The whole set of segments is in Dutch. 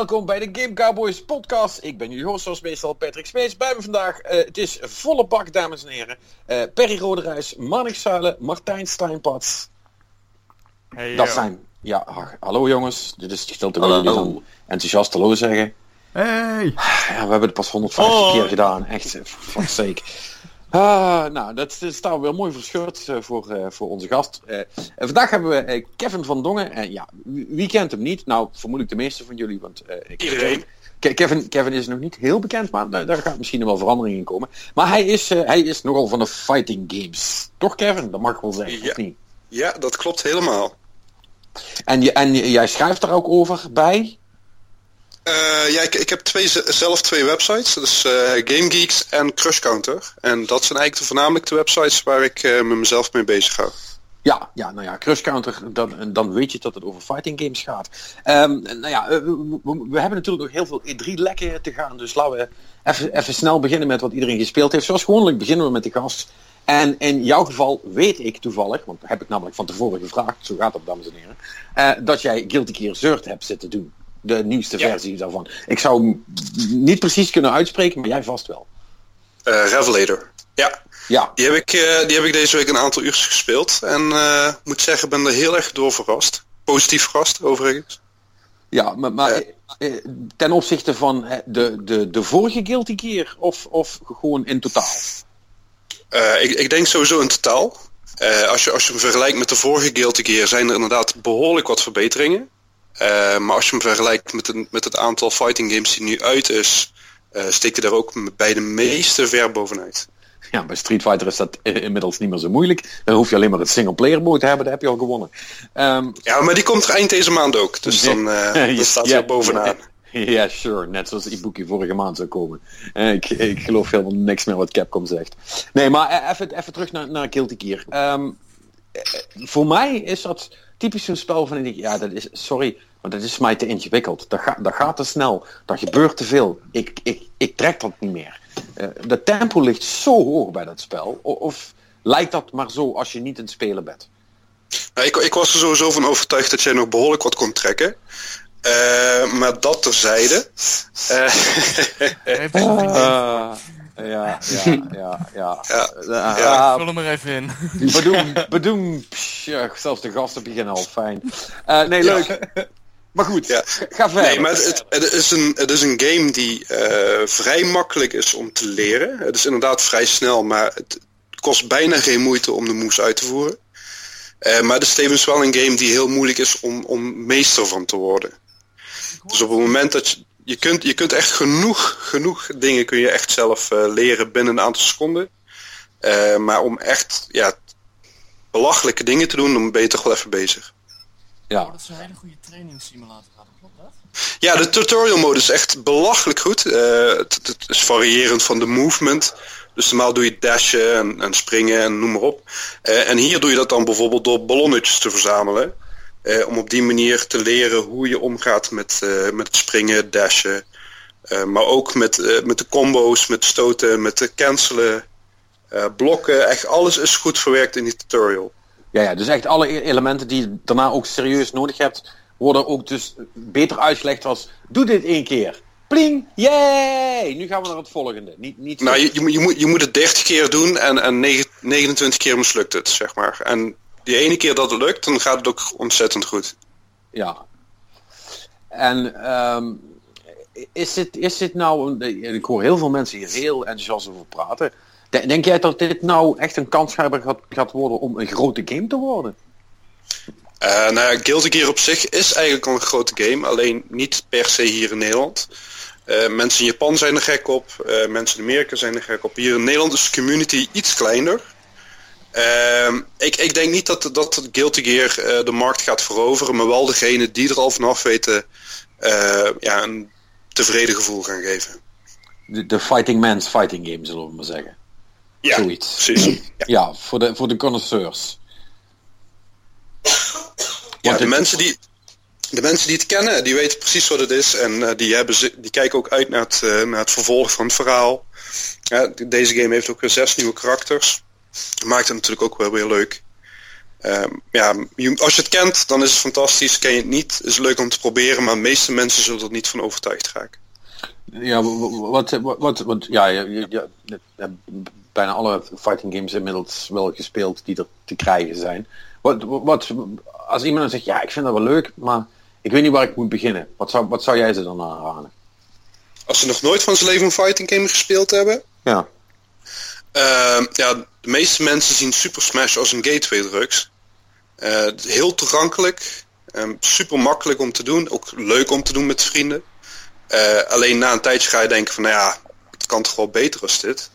Welkom bij de Game Cowboys podcast. Ik ben jullie host zoals meestal Patrick Smees. Bij me vandaag, eh, het is volle bak dames en heren. Eh, Perry Roderijs, Manik Zuilen, Martijn Steinpats. Hey, Dat yo. zijn, ja, ach, hallo jongens. Dit is stilte waar jullie dan enthousiast hallo zeggen. Hey! Ja, we hebben het pas 150 Oh. keer gedaan. Echt, eh, for fuck's sake. Ah, nou, dat we weer mooi verschut eh, voor, eh, voor onze gast. Eh, en vandaag hebben we Kevin van Dongen. En ja, wie, kent hem niet? Nou, vermoedelijk de meeste van jullie, want ik Iedereen. Ke- Kevin, Kevin is nog niet heel bekend, maar daar, gaat misschien wel verandering in komen. Maar hij is, hij is nogal van de fighting games. Toch Kevin? Dat mag ik wel zeggen, Ja. of niet? Ja, dat klopt helemaal. En, je, en jij schrijft daar ook over bij? Eh, ja, ik, heb twee, zelf twee websites. Dat is eh, Game Geeks en Crush Counter. En dat zijn eigenlijk de, voornamelijk de websites waar ik eh, met mezelf mee bezig ga. Ja, ja, nou ja, Crush Counter, dan, dan weet je dat het over fighting games gaat. Ehm, nou ja, we, hebben natuurlijk nog heel veel E3-lekken te gaan, dus laten we even, even snel beginnen met wat iedereen gespeeld heeft. Zoals gewoonlijk beginnen we met de gast. En in jouw geval weet ik toevallig, want heb ik namelijk van tevoren gevraagd, zo gaat dat dames en heren, dat jij Guilty Gear Zurt hebt zitten doen. De nieuwste Ja. versie daarvan. Ik zou hem niet precies kunnen uitspreken, maar jij vast wel. Eh, Revelator. Ja, Ja, die heb, ik, eh, die heb ik deze week een aantal uur gespeeld. En eh moet zeggen, ben er heel erg door verrast. Positief verrast, overigens. Ja, maar, maar ten opzichte van de, de, de vorige Guilty Gear of, of gewoon in totaal? Ik, ik denk sowieso in totaal. Als, je, als je hem vergelijkt met de vorige Guilty Gear zijn er inderdaad behoorlijk wat verbeteringen. Eh, maar als je hem vergelijkt met, een, met het aantal fighting games die nu uit is, eh steekt hij daar ook bij de meeste ver bovenuit. Ja, bij Street Fighter is dat inmiddels niet meer zo moeilijk. Dan hoef je alleen maar het single player mode te hebben, dan heb je al gewonnen. Ehm, Ja, maar die komt er eind deze maand ook. Dus dan, dan staat hij er bovenaan. Ja, sure. Net zoals Ibuki vorige maand zou komen. Eh, ik, ik geloof helemaal niks meer wat Capcom zegt. Nee, maar even, even terug naar, naar Guilty Gear. Ehm, eh, voor mij is dat typisch zo'n spel van ik, ja, dat is, sorry, maar dat is mij te ingewikkeld. Dat, gaat dat gaat te snel. Dat gebeurt te veel. Ik, ik, ik trek dat niet meer. Eh, de tempo ligt zo hoog bij dat spel. Of lijkt dat maar zo als je niet in het spelen bent? Nou, ik, ik was er sowieso van overtuigd dat jij nog behoorlijk wat kon trekken. Eh, maar dat terzijde. Eh, een. Eh, ja, ja, ja, ja. Ja, ja. Vul hem er even in. Bedoem, bedoem, psh, ja, zelfs de gasten beginnen al fijn. Eh, nee, Ja. leuk. Maar goed, Ja. ga verder. Nee, maar het, het, is een, het is een game die eh, vrij makkelijk is om te leren. Het is inderdaad vrij snel, maar het kost bijna geen moeite om de moves uit te voeren. Eh, maar het is tevens wel een game die heel moeilijk is om, om meester van te worden. Dus op het moment dat je... Je kunt, je kunt echt genoeg, genoeg dingen kun je echt zelf eh, leren binnen een aantal seconden. Eh, maar om echt ja, belachelijke dingen te doen, dan ben je toch wel even bezig. Ja. Dat is een hele goede trainingssimulator. hadden, Klopt dat? Ja, de tutorial mode is echt belachelijk goed. Eh, het, het is variërend van de movement. Dus normaal doe je dashen en, en springen en noem maar op. Eh, en hier doe je dat dan bijvoorbeeld door ballonnetjes te verzamelen. Eh, om op die manier te leren hoe je omgaat met, met het springen, dashen. Maar ook met, met de combo's, met stoten, met de cancelen. blokken, echt alles is goed verwerkt in die tutorial. Ja, ja, dus echt alle e- elementen die je daarna ook serieus nodig hebt, worden ook dus beter uitgelegd als, doe dit één keer. Pling, yay! Nu gaan we naar het volgende. Niet, niet Nou, je, je, moet- je, moet, je moet het 30 keer doen en, en negen- 29 keer mislukt het, zeg maar. En die ene keer dat het lukt, dan gaat het ook ontzettend goed. Ja. En ehm, is, dit, is dit nou, een, ik hoor heel veel mensen hier heel enthousiast over praten. De- Denk jij dat dit nou echt een kansschrijver gaat, gaat worden om een grote game te worden? Eh nou ja, Guilty Gear op zich is eigenlijk al een grote game, alleen niet per se hier in Nederland. Eh, mensen in Japan zijn er gek op, eh, mensen in Amerika zijn er gek op. Hier in Nederland is de community iets kleiner. Ehm, ik, ik denk niet dat, dat Guilty Gear de markt gaat veroveren, maar wel degene die er al vanaf weten ja, een tevreden gevoel gaan geven. De, de Fighting Man's Fighting Game, zullen we maar zeggen. Ja, Zoiets. precies. Ja. Ja, voor de, voor de connoisseurs. Ja, de mensen die, de mensen die het kennen, die weten precies wat het is. En eh, die, hebben ze, die kijken ook uit naar het, eh, naar het vervolg van het verhaal. Ja, deze game heeft ook weer zes nieuwe karakters. Maakt het natuurlijk ook wel weer leuk. Ehm, ja, als je het kent, dan is het fantastisch. Ken je het niet, is het leuk om te proberen, maar de meeste mensen zullen er niet van overtuigd raken. Ja, wat, wat, wat, wat ja, je, je, je- je hebt bijna alle fighting games inmiddels wel gespeeld die er te krijgen zijn. Wat, wat, als iemand dan zegt, ja, ik vind dat wel leuk, maar ik weet niet waar ik moet beginnen. Wat zou, wat zou jij ze dan aanraden? Als ze nog nooit van zijn leven een fighting game gespeeld hebben, Ja, Ehm, ja, de meeste mensen zien Super Smash als een gateway drugs. Eh, heel toegankelijk, ehm, super makkelijk om te doen, ook leuk om te doen met vrienden. Eh, alleen na een tijdje ga je denken van, nou ja, het kan toch wel beter als dit.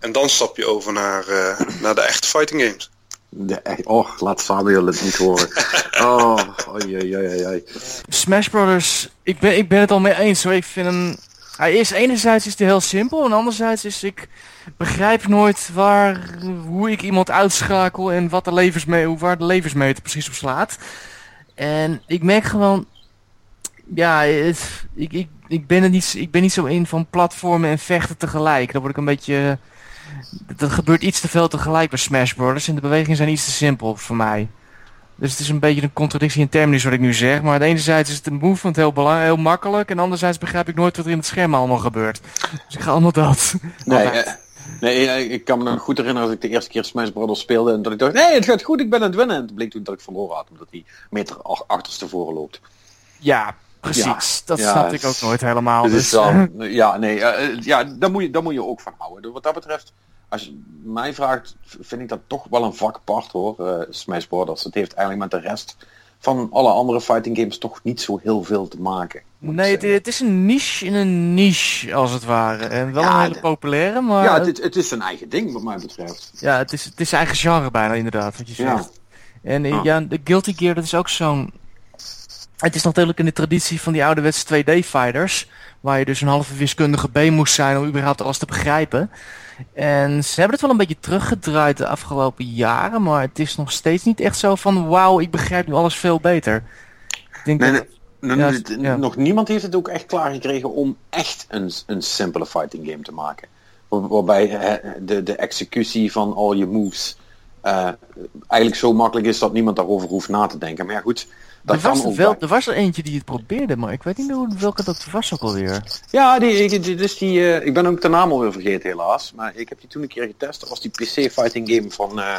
En dan stap je over naar, eh, naar de echte fighting games. de, echt, oh, laat Samuel het niet horen. Oh, oei, oei, oei, oei. Smash Brothers, ik ben, ik ben het al mee eens hoor. Ik vind hem... Hij is enerzijds is hij heel simpel en anderzijds is ik begrijp nooit waar, hoe ik iemand uitschakel en wat de levensme waar de levensmeter precies op slaat. En ik merk gewoon, ja, het, ik, ik, ik, ben er niet, ik ben niet zo in van platformen en vechten tegelijk. Dan word ik een beetje, dat gebeurt iets te veel tegelijk bij Smash Brothers en de bewegingen zijn iets te simpel voor mij. Dus het is een beetje een contradictie in termen wat ik nu zeg. Maar enerzijds is het een movement heel, belang, heel makkelijk. En anderzijds begrijp ik nooit wat er in het scherm allemaal gebeurt. Dus ik ga allemaal dat. Nee, eh, nee ik kan me nog goed herinneren als ik de eerste keer Smash Brothers speelde en dat ik dacht, nee, het gaat goed, ik ben aan het winnen. En het bleek toen dat ik verloren had, omdat hij meter ach- achterstevoren loopt. Ja, precies. Ja. Dat Ja, snap ik ook nooit helemaal. Dus, Dus, is ja, nee, eh, eh, ja, daar moet, je, daar moet je ook van houden. Wat dat betreft, als je mij vraagt, vind ik dat toch wel een vak apart hoor, eh, Smash Brothers. Het heeft eigenlijk met de rest van alle andere fighting games toch niet zo heel veel te maken. nee, het, is een niche in een niche, als het ware. En wel Ja, een hele populaire, maar ja, ja, het, het is zijn eigen ding wat mij betreft. ja, het, is, het is eigen genre bijna, inderdaad, wat je Ja. zegt. En eh, Ah. ja, de Guilty Gear, dat is ook zo'n... Het is natuurlijk in de traditie van die ouderwetse 2D-fighters. Waar je dus een halve wiskundige B moest zijn om überhaupt alles te begrijpen. En ze hebben het wel een beetje teruggedraaid de afgelopen jaren. Maar het is nog steeds niet echt zo van... Wauw, ik begrijp nu alles veel beter. Ik denk Nee, dat... nee, Ja, het- ja. Nog niemand heeft het ook echt klaargekregen om echt een, een simpele fighting game te maken. Waar- waarbij de, de executie van al je moves eh, eigenlijk zo makkelijk is dat niemand daarover hoeft na te denken. Maar ja goed, dat er, was wel, bij- er was er eentje die het probeerde, maar ik weet niet meer hoe- welke dat was ook alweer. Ja, die, die, die- dus die, eh, ik ben ook de naam alweer vergeten helaas. Maar ik heb die toen een keer getest. Dat was die PC fighting game van... eh,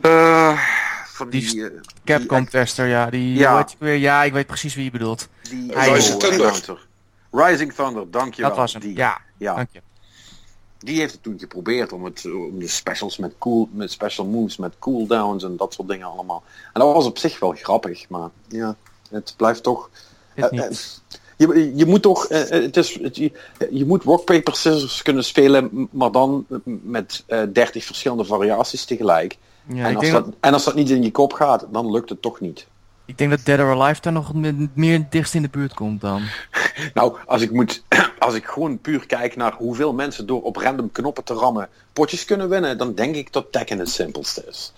eh, van Die die, eh, Capcom tester, ja. Die, Ja. weer? Ja, ik weet precies wie je bedoelt. die Rising Rising Thunder. Thunder. Rising Thunder, dankjewel. dat was hem. Die. Ja, ja. dank je. Die heeft het toen geprobeerd om, het, om de specials met, cool, met special moves, met cooldowns en dat soort dingen allemaal. En dat was op zich wel grappig, maar ja, het blijft toch... Het eh, eh, je, je moet toch, eh, het is, het, je, je moet rock, paper, scissors kunnen spelen, maar dan met 30 verschillende variaties tegelijk. Ja, en, als dat, en als dat niet in je kop gaat, dan lukt het toch niet. Ik denk dat Dead or Alive daar nog met- meer dichtst in de buurt komt dan. Nou, als ik moet, als ik gewoon puur kijk naar hoeveel mensen door op random knoppen te rammen potjes kunnen winnen, dan denk ik dat Tekken het simpelste is.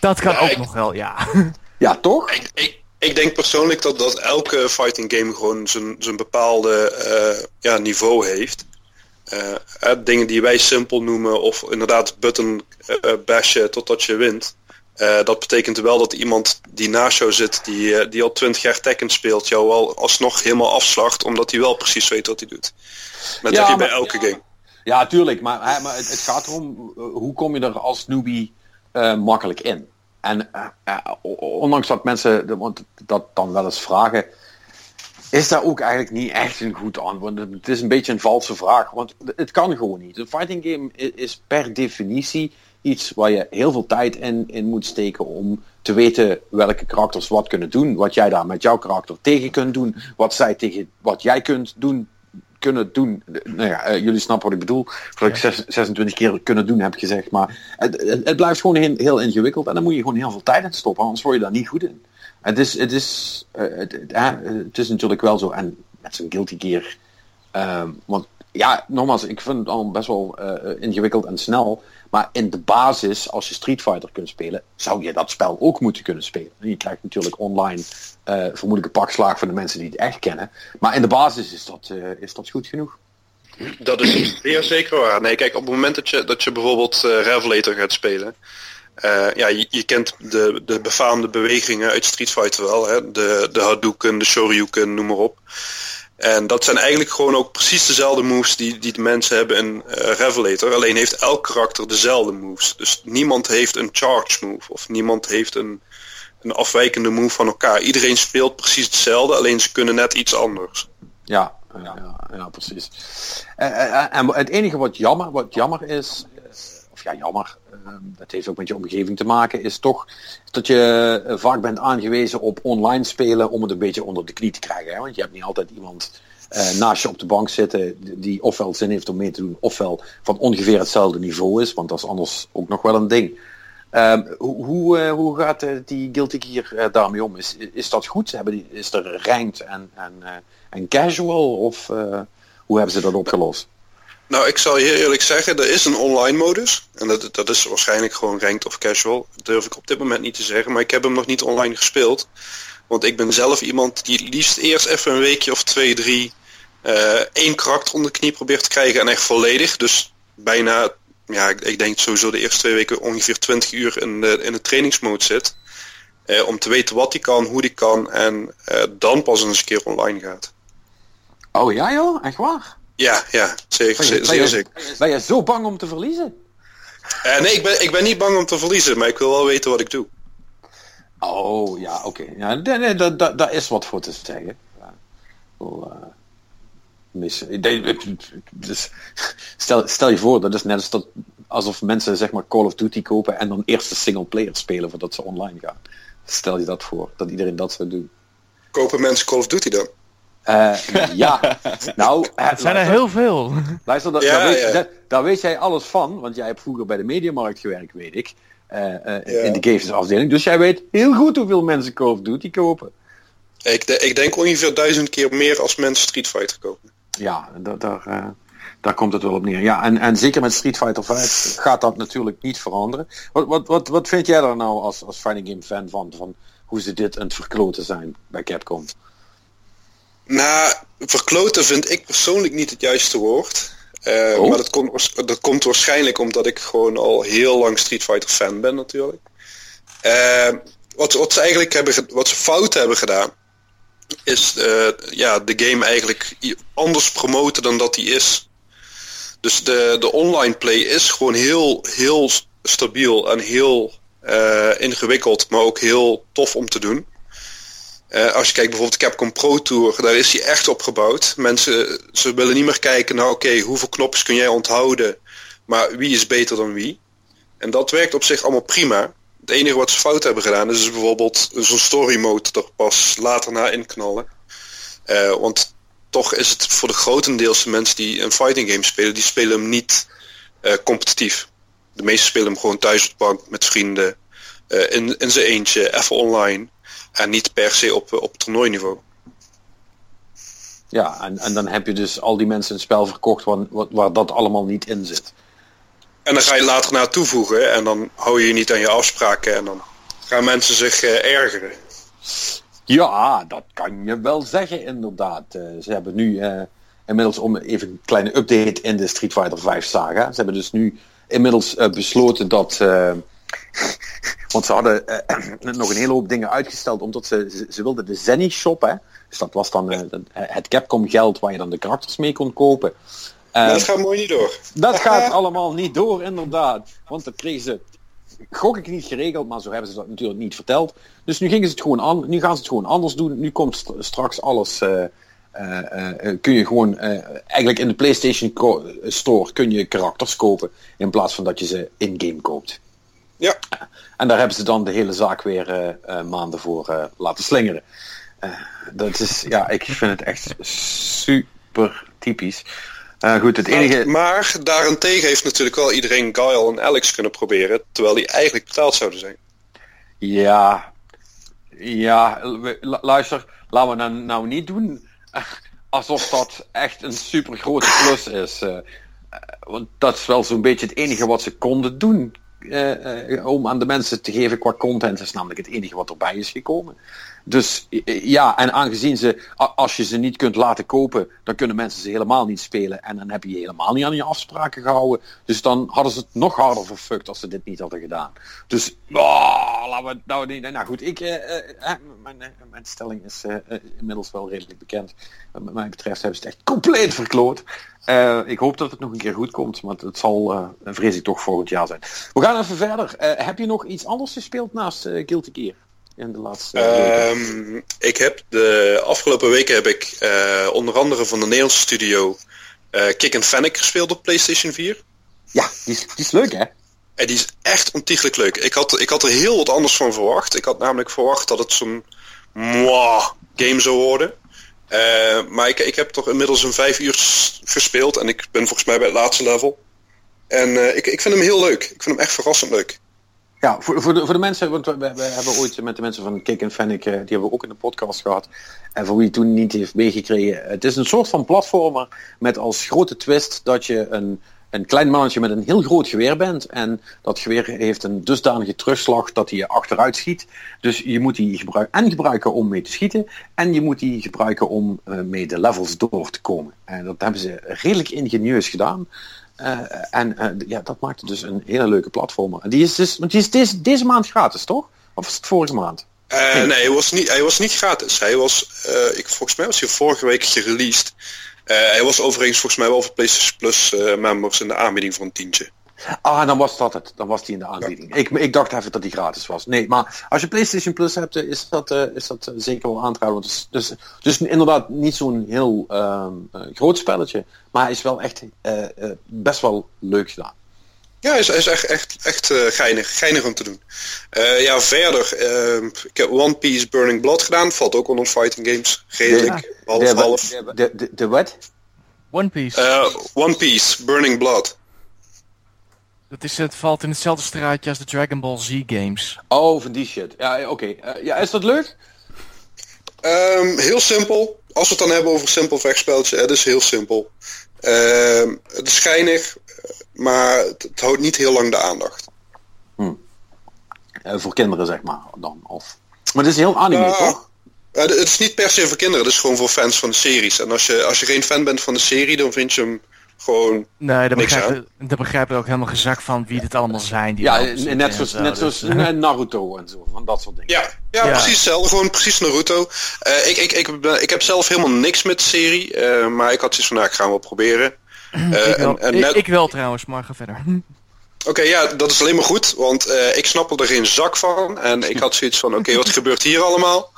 Dat kan Ja, ook ik- nog wel, ja. Ja, toch? Ik, ik, ik denk persoonlijk dat, dat elke fighting game gewoon zijn, zijn bepaalde eh, ja, niveau heeft. Eh, eh, dingen die wij simpel noemen of inderdaad button eh, bashen totdat je wint. Eh, dat betekent wel dat iemand die naast jou zit, die, eh, die al 20 jaar Tekken speelt, jou wel alsnog helemaal afslacht, omdat hij wel precies weet wat hij doet. Dat Ja, heb je bij maar- elke game. Ja, tuurlijk. Maar, hè, maar het, het gaat erom, eh, hoe kom je er als newbie makkelijk in? En ondanks dat mensen want dat dan wel eens vragen, is daar ook eigenlijk niet echt een goed antwoord. Het is een beetje een valse vraag, want het kan gewoon niet. Een fighting game is per definitie iets waar je heel veel tijd in, in moet steken om te weten welke karakters wat kunnen doen. Wat jij daar met jouw karakter tegen kunt doen. Wat zij tegen wat jij kunt doen kunnen doen. Nou ja, eh, jullie snappen wat ik bedoel. Voordat ik zes- 26 keer kunnen doen heb gezegd. Maar het, het, het blijft gewoon heel, heel ingewikkeld. En dan moet je gewoon heel veel tijd in stoppen. Anders word je daar niet goed in. Het is, het is, eh, het, het is natuurlijk wel zo. En met zo'n Guilty Gear. ehm, want ja, nogmaals, ik vind het al best wel eh, ingewikkeld en snel. Maar in de basis, als je Street Fighter kunt spelen, zou je dat spel ook moeten kunnen spelen. En je krijgt natuurlijk online eh vermoedelijk een van de mensen die het echt kennen. Maar in de basis is dat, eh, is dat goed genoeg. Dat is zeer zeker waar. Nee, kijk, op het moment dat je, dat je bijvoorbeeld eh Revelator gaat spelen, ja, je, je, kent de, de befaamde bewegingen uit Street Fighter wel. Hè? De, de Hadouken, de Shoryuken, noem maar op. En dat zijn eigenlijk gewoon ook precies dezelfde moves die, die de mensen hebben in uh, Revelator. Alleen heeft elk karakter dezelfde moves. Dus niemand heeft een charge move. Of niemand heeft een, een afwijkende move van elkaar. Iedereen speelt precies hetzelfde, alleen ze kunnen net iets anders. Ja, ja, ja, precies. En, en het enige wat jammer, wat jammer is, ja jammer, dat heeft ook met je omgeving te maken, is toch dat je eh, vaak bent aangewezen op online spelen om het een beetje onder de knie te krijgen. Hè? Want je hebt niet altijd iemand uh, naast je op de bank zitten die ofwel zin heeft om mee te doen, ofwel van ongeveer hetzelfde niveau is, want dat is anders ook nog wel een ding. Uh, hoe, uh, hoe gaat die Guilty Gear daarmee om? Is, is dat goed? Hebben die, is er ranked en, en, en casual? Of hoe hebben ze dat opgelost? Nou, ik zal je eerlijk zeggen, er is een online modus. En dat, dat is waarschijnlijk gewoon ranked of casual. Dat durf ik op dit moment niet te zeggen. Maar ik heb hem nog niet online gespeeld. Want ik ben zelf iemand die liefst eerst even een weekje of twee, drie... Uh, één karakter onder de knie probeert te krijgen en echt volledig. Dus bijna, ja, ik, denk sowieso de eerste twee weken ongeveer 20 uur in de, in de trainingsmode zit. Uh, om te weten wat hij kan, hoe die kan en uh, dan pas eens een keer online gaat. Oh ja joh, echt waar? Ja, ja, zeker. Ben je, zeer, ben zeker. Ben je zo bang om te verliezen? Uh, nee, ik ben, ik ben niet bang om te verliezen, maar ik wil wel weten wat ik doe. Oh, ja, oké. Okay. Ja, nee, nee, daar da, da is wat voor te zeggen. Ja. Well, uh, mis, dus, stel, stel je voor, dat is net als dat, alsof mensen zeg maar Call of Duty kopen en dan eerst de single player spelen voordat ze online gaan. Stel je dat voor, dat iedereen dat zou doen. Kopen mensen Call of Duty dan? Uh, ja, nou... Het zijn er heel veel. Luister, dat, ja, daar, weet, ja. daar, weet, jij alles van, want jij hebt vroeger bij de Mediamarkt gewerkt, weet ik. Uh, uh, ja. In de games afdeling. Dus jij weet heel goed hoeveel mensen Call of Duty kopen. Ik, de, ik denk ongeveer duizend keer meer als mensen Street Fighter kopen. Ja, daar, daar, daar komt het wel op neer. Ja, en, en zeker met Street Fighter 5 gaat dat natuurlijk niet veranderen. Wat, wat, wat, wat vind jij daar nou als, als fighting game fan van, van hoe ze dit aan het verkloten zijn bij Capcom? Nou, verkloten vind ik persoonlijk niet het juiste woord. Uh, oh? Maar dat komt, dat komt waarschijnlijk omdat ik gewoon al heel lang Street Fighter fan ben natuurlijk. Uh, wat, wat ze eigenlijk hebben, wat ze fout hebben gedaan, is uh, ja, de game eigenlijk anders promoten dan dat die is. Dus de, de online play is gewoon heel, heel stabiel en heel ingewikkeld, maar ook heel tof om te doen. Uh, als je kijkt bijvoorbeeld Capcom Pro Tour, daar is hij echt op gebouwd. Mensen, ze willen niet meer kijken naar oké, hoeveel knopjes kun jij onthouden, maar wie is beter dan wie. En dat werkt op zich allemaal prima. Het enige wat ze fout hebben gedaan is bijvoorbeeld zo'n story mode er pas later na inknallen. Uh, want toch is het voor de grotendeelse mensen die een fighting game spelen, die spelen hem niet uh, competitief. De meesten spelen hem gewoon thuis op de bank met vrienden, in, in zijn eentje, even online. En niet per se op, op toernooiniveau. Ja, en, en dan heb je dus al die mensen een spel verkocht waar, waar dat allemaal niet in zit. En dan ga je later naar toevoegen en dan hou je je niet aan je afspraken en dan gaan mensen zich uh, ergeren. Ja, dat kan je wel zeggen inderdaad. Uh, ze hebben nu uh, inmiddels om even een kleine update in de Street Fighter 5 saga. Ze hebben dus nu inmiddels besloten dat want ze hadden uh, nog een hele hoop dingen uitgesteld, omdat ze, ze, ze wilden de Zenny shop, hè. Dus dat was dan uh, het Capcom geld waar je dan de karakters mee kon kopen. Uh, dat gaat mooi niet door. Dat gaat allemaal niet door, inderdaad. Want dat kregen ze, gok ik niet geregeld, maar zo hebben ze dat natuurlijk niet verteld. Dus nu, gingen ze het gewoon aan, nu gaan ze het gewoon anders doen. Nu komt st straks alles... kun je gewoon eigenlijk in de PlayStation Store kun je karakters kopen in plaats van dat je ze in-game koopt. Ja. En daar hebben ze dan de hele zaak weer uh, maanden voor uh, laten slingeren. dat is, ja, ik vind het echt super typisch. goed, het enige... Maar daarentegen heeft natuurlijk wel iedereen Guile en Alex kunnen proberen, terwijl die eigenlijk betaald zouden zijn. Ja, ja, luister, laten we nou, nou niet doen alsof dat echt een super grote plus is. want dat is wel zo'n beetje het enige wat ze konden doen om aan de mensen te geven qua content is namelijk het enige wat erbij is gekomen. Dus ja, en aangezien ze, als je ze niet kunt laten kopen, dan kunnen mensen ze helemaal niet spelen. En dan heb je je helemaal niet aan je afspraken gehouden. Dus dan hadden ze het nog harder verfukt als ze dit niet hadden gedaan. Dus, oh, laten we nou niet. Nou goed, ik, eh, eh, mijn, mijn stelling is uh, inmiddels wel redelijk bekend. Wat mij betreft hebben ze het echt compleet verkloot. ik hoop dat het nog een keer goed komt, maar het zal, vrees ik, toch volgend jaar zijn. We gaan even verder. heb je nog iets anders gespeeld naast Guilty Gear? In de laatste um, Ik heb de afgelopen weken heb ik uh, onder andere van de Nederlandse studio uh, Kick and Fanic gespeeld op PlayStation 4. Ja, die is, die is leuk hè? En die is echt ontiegelijk leuk. Ik had, ik had er heel wat anders van verwacht. Ik had namelijk verwacht dat het zo'n game zou worden. Uh, maar ik, ik heb toch inmiddels een vijf uur gespeeld en ik ben volgens mij bij het laatste level. En uh, ik, ik vind hem heel leuk. Ik vind hem echt verrassend leuk. Ja, voor, voor, de, voor de mensen, want we, we, hebben ooit met de mensen van Kick en Fennec, die hebben we ook in de podcast gehad. En voor wie toen niet heeft meegekregen, het is een soort van platformer met als grote twist dat je een, een klein mannetje met een heel groot geweer bent. En dat geweer heeft een dusdanige terugslag dat hij je achteruit schiet. Dus je moet die gebruiken en gebruiken om mee te schieten. En je moet die gebruiken om uh, mee de levels door te komen. En dat hebben ze redelijk ingenieus gedaan. Uh, en uh, ja, dat maakte dus een hele leuke platformer. En die is dus, want die is deze, deze maand gratis, toch? Of was het vorige maand? Uh, nee, hij was, niet, hij was niet gratis. Hij was, ik, volgens mij was hij vorige week gereleased. hij was overigens volgens mij wel voor PlayStation Plus members in de aanbieding voor een tientje. Ah, dan was dat het. Dan was die in de aanbieding. Ik, ik dacht even dat die gratis was. Nee, maar als je PlayStation Plus hebt, is dat, uh, is dat zeker wel aan te houden. Dus, dus, dus inderdaad niet zo'n heel uh, groot spelletje. Maar hij is wel echt uh, best wel leuk gedaan. Ja, is, echt, echt, echt geinig, geinig om te doen. ja, verder. Ehm, ik heb One Piece Burning Blood gedaan. Valt ook onder fighting games. Redelijk. De, half, de, half. De, de, de wat? One Piece. One Piece Burning Blood. Dat is, het valt in hetzelfde straatje als de Dragon Ball Z games. Oh, van die shit. Ja, oké. Uh, ja, is dat leuk? Um, heel simpel. Als we het dan hebben over een simpel vechtspeltje, het is heel simpel. Um, het is schijnig, maar het, het, houdt niet heel lang de aandacht. Hm. Uh, voor kinderen, zeg maar, dan. Of... Maar het is heel anime, uh, toch? het is niet per se voor kinderen, het is gewoon voor fans van de series. En als je, als je geen fan bent van de serie, dan vind je hem gewoon Nee, daar begrijp, daar begrijp ik ook helemaal gezakt van wie dit allemaal zijn. Die ja, net zoals, net zoals dus, Naruto en zo, van dat soort dingen. Ja, ja, ja. precies hetzelfde, gewoon precies Naruto. Uh, ik, ik, ik, ik heb zelf helemaal niks met de serie, uh, maar ik had zoiets van, nou, ik ga hem wel proberen. Uh, ik, wel. En, en net... ik, ik, wel trouwens, maar ga verder. Oké, okay, ja, dat is alleen maar goed, want ik snap er geen zak van. En ik had zoiets van, oké, okay, wat gebeurt hier allemaal?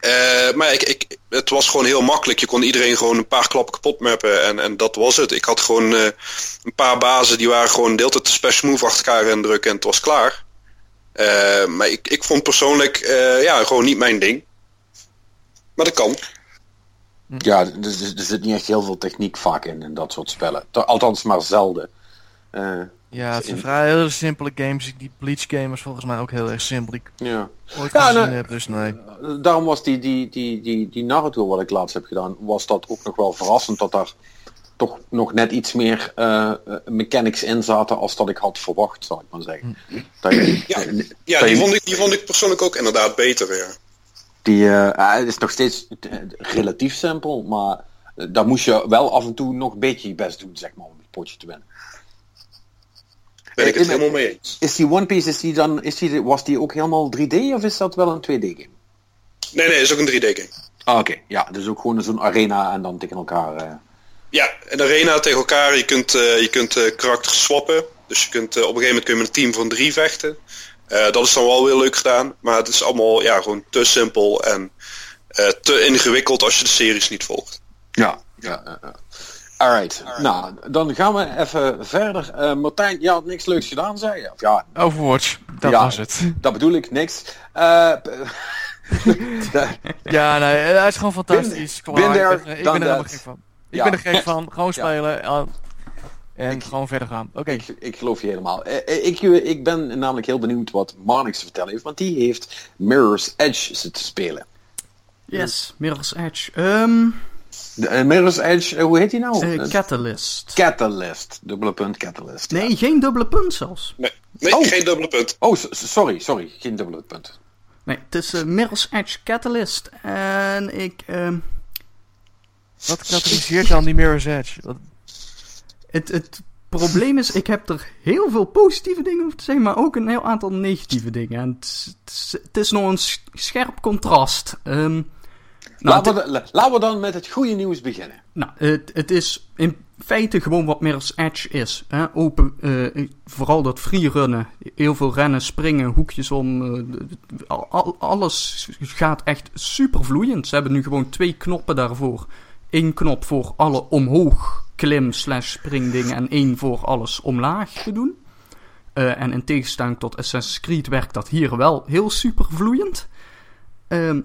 Uh, maar ik, ik, het was gewoon heel makkelijk. Je kon iedereen gewoon een paar klappen kapot mappen en, en dat was het. Ik had gewoon uh, een paar bazen die waren gewoon de hele tijd de special move achter elkaar en drukken en het was klaar. Uh, maar ik, ik vond persoonlijk ja, gewoon niet mijn ding. Maar dat kan. Ja, er, er zit niet echt heel veel techniek vaak in, in dat soort spellen. Althans maar zelden. Ja, het zijn vrij hele simpele games. Die Bleach game was volgens mij ook heel erg simpel. Die ja. ooit ja, gezien heb, dus nee. Daarom was die, die, die, die, die Naruto wat ik laatst heb gedaan, was dat ook nog wel verrassend dat daar toch nog net iets meer uh, mechanics in zaten als dat ik had verwacht, zou ik maar zeggen. Hm. Dat je, ja, ja die, vond ik, die vond ik persoonlijk ook inderdaad beter, ja. Die uh, het is nog steeds relatief simpel, maar daar moest je wel af en toe nog een beetje je best doen, zeg maar, om het potje te winnen ben ik het helemaal mee eens. Is die One Piece, is die dan, is die, was die ook helemaal 3D of is dat wel een 2D game? Nee, nee, is ook een 3D game. Ah, oké. Ja, dus ook gewoon zo'n arena en dan tegen elkaar... Uh... Ja, een arena tegen elkaar. Je kunt, uh, je kunt uh, karakters swappen. Dus je kunt, op een gegeven moment kun je met een team van drie vechten. dat is dan wel weer leuk gedaan. Maar het is allemaal ja, gewoon te simpel en te ingewikkeld als je de series niet volgt. Ja, ja, ja. Alright. Nou, dan gaan we even verder. Uh, Martijn, je had niks leuks gedaan, zei je? Of ja, Overwatch, dat was het. Dat bedoel ik, niks. Uh, ja, nee, hij is gewoon fantastisch. Bin, bin there, ik ben, ik ben er helemaal gek van. Ik ja. ben er gek van. Gewoon spelen. Ja. En ik, gewoon verder gaan. Oké. Ik, ik, geloof je helemaal. Eh, ik, ik ben namelijk heel benieuwd wat Marnix te vertellen heeft. Want die heeft Mirror's Edge zitten spelen. Yes, Mirror's Edge. Um, uh, Mirror's Edge, uh, hoe heet die nou? Uh, Catalyst. Catalyst, dubbele punt Catalyst. Nee, geen dubbele punt zelfs. Nee, nee oh. geen dubbele punt. Oh, sorry, sorry, geen dubbele punt. Nee, het is eh, Mirror's Edge Catalyst. En ik... ehm, Wat katalyseert dan die Mirror's Edge? Wat- het, het probleem is, ik heb er heel veel positieve dingen over te zeggen, maar ook een heel aantal negatieve dingen. En het, is- het, is, het is nog een scherp contrast. Ehm, nou, laten, we, la- laten we dan met het goede nieuws beginnen. Nou, het, het is in feite gewoon wat Mirror's Edge is. Hè? Open, eh, vooral dat freerunnen. Heel veel rennen, springen, hoekjes om. eh, al- alles gaat echt super vloeiend. Ze hebben nu gewoon twee knoppen daarvoor. Eén knop voor alle omhoog klim slash springdingen en één voor alles omlaag te doen. Eh, en in tegenstelling tot Assassin's Creed werkt dat hier wel heel super vloeiend. Ehm,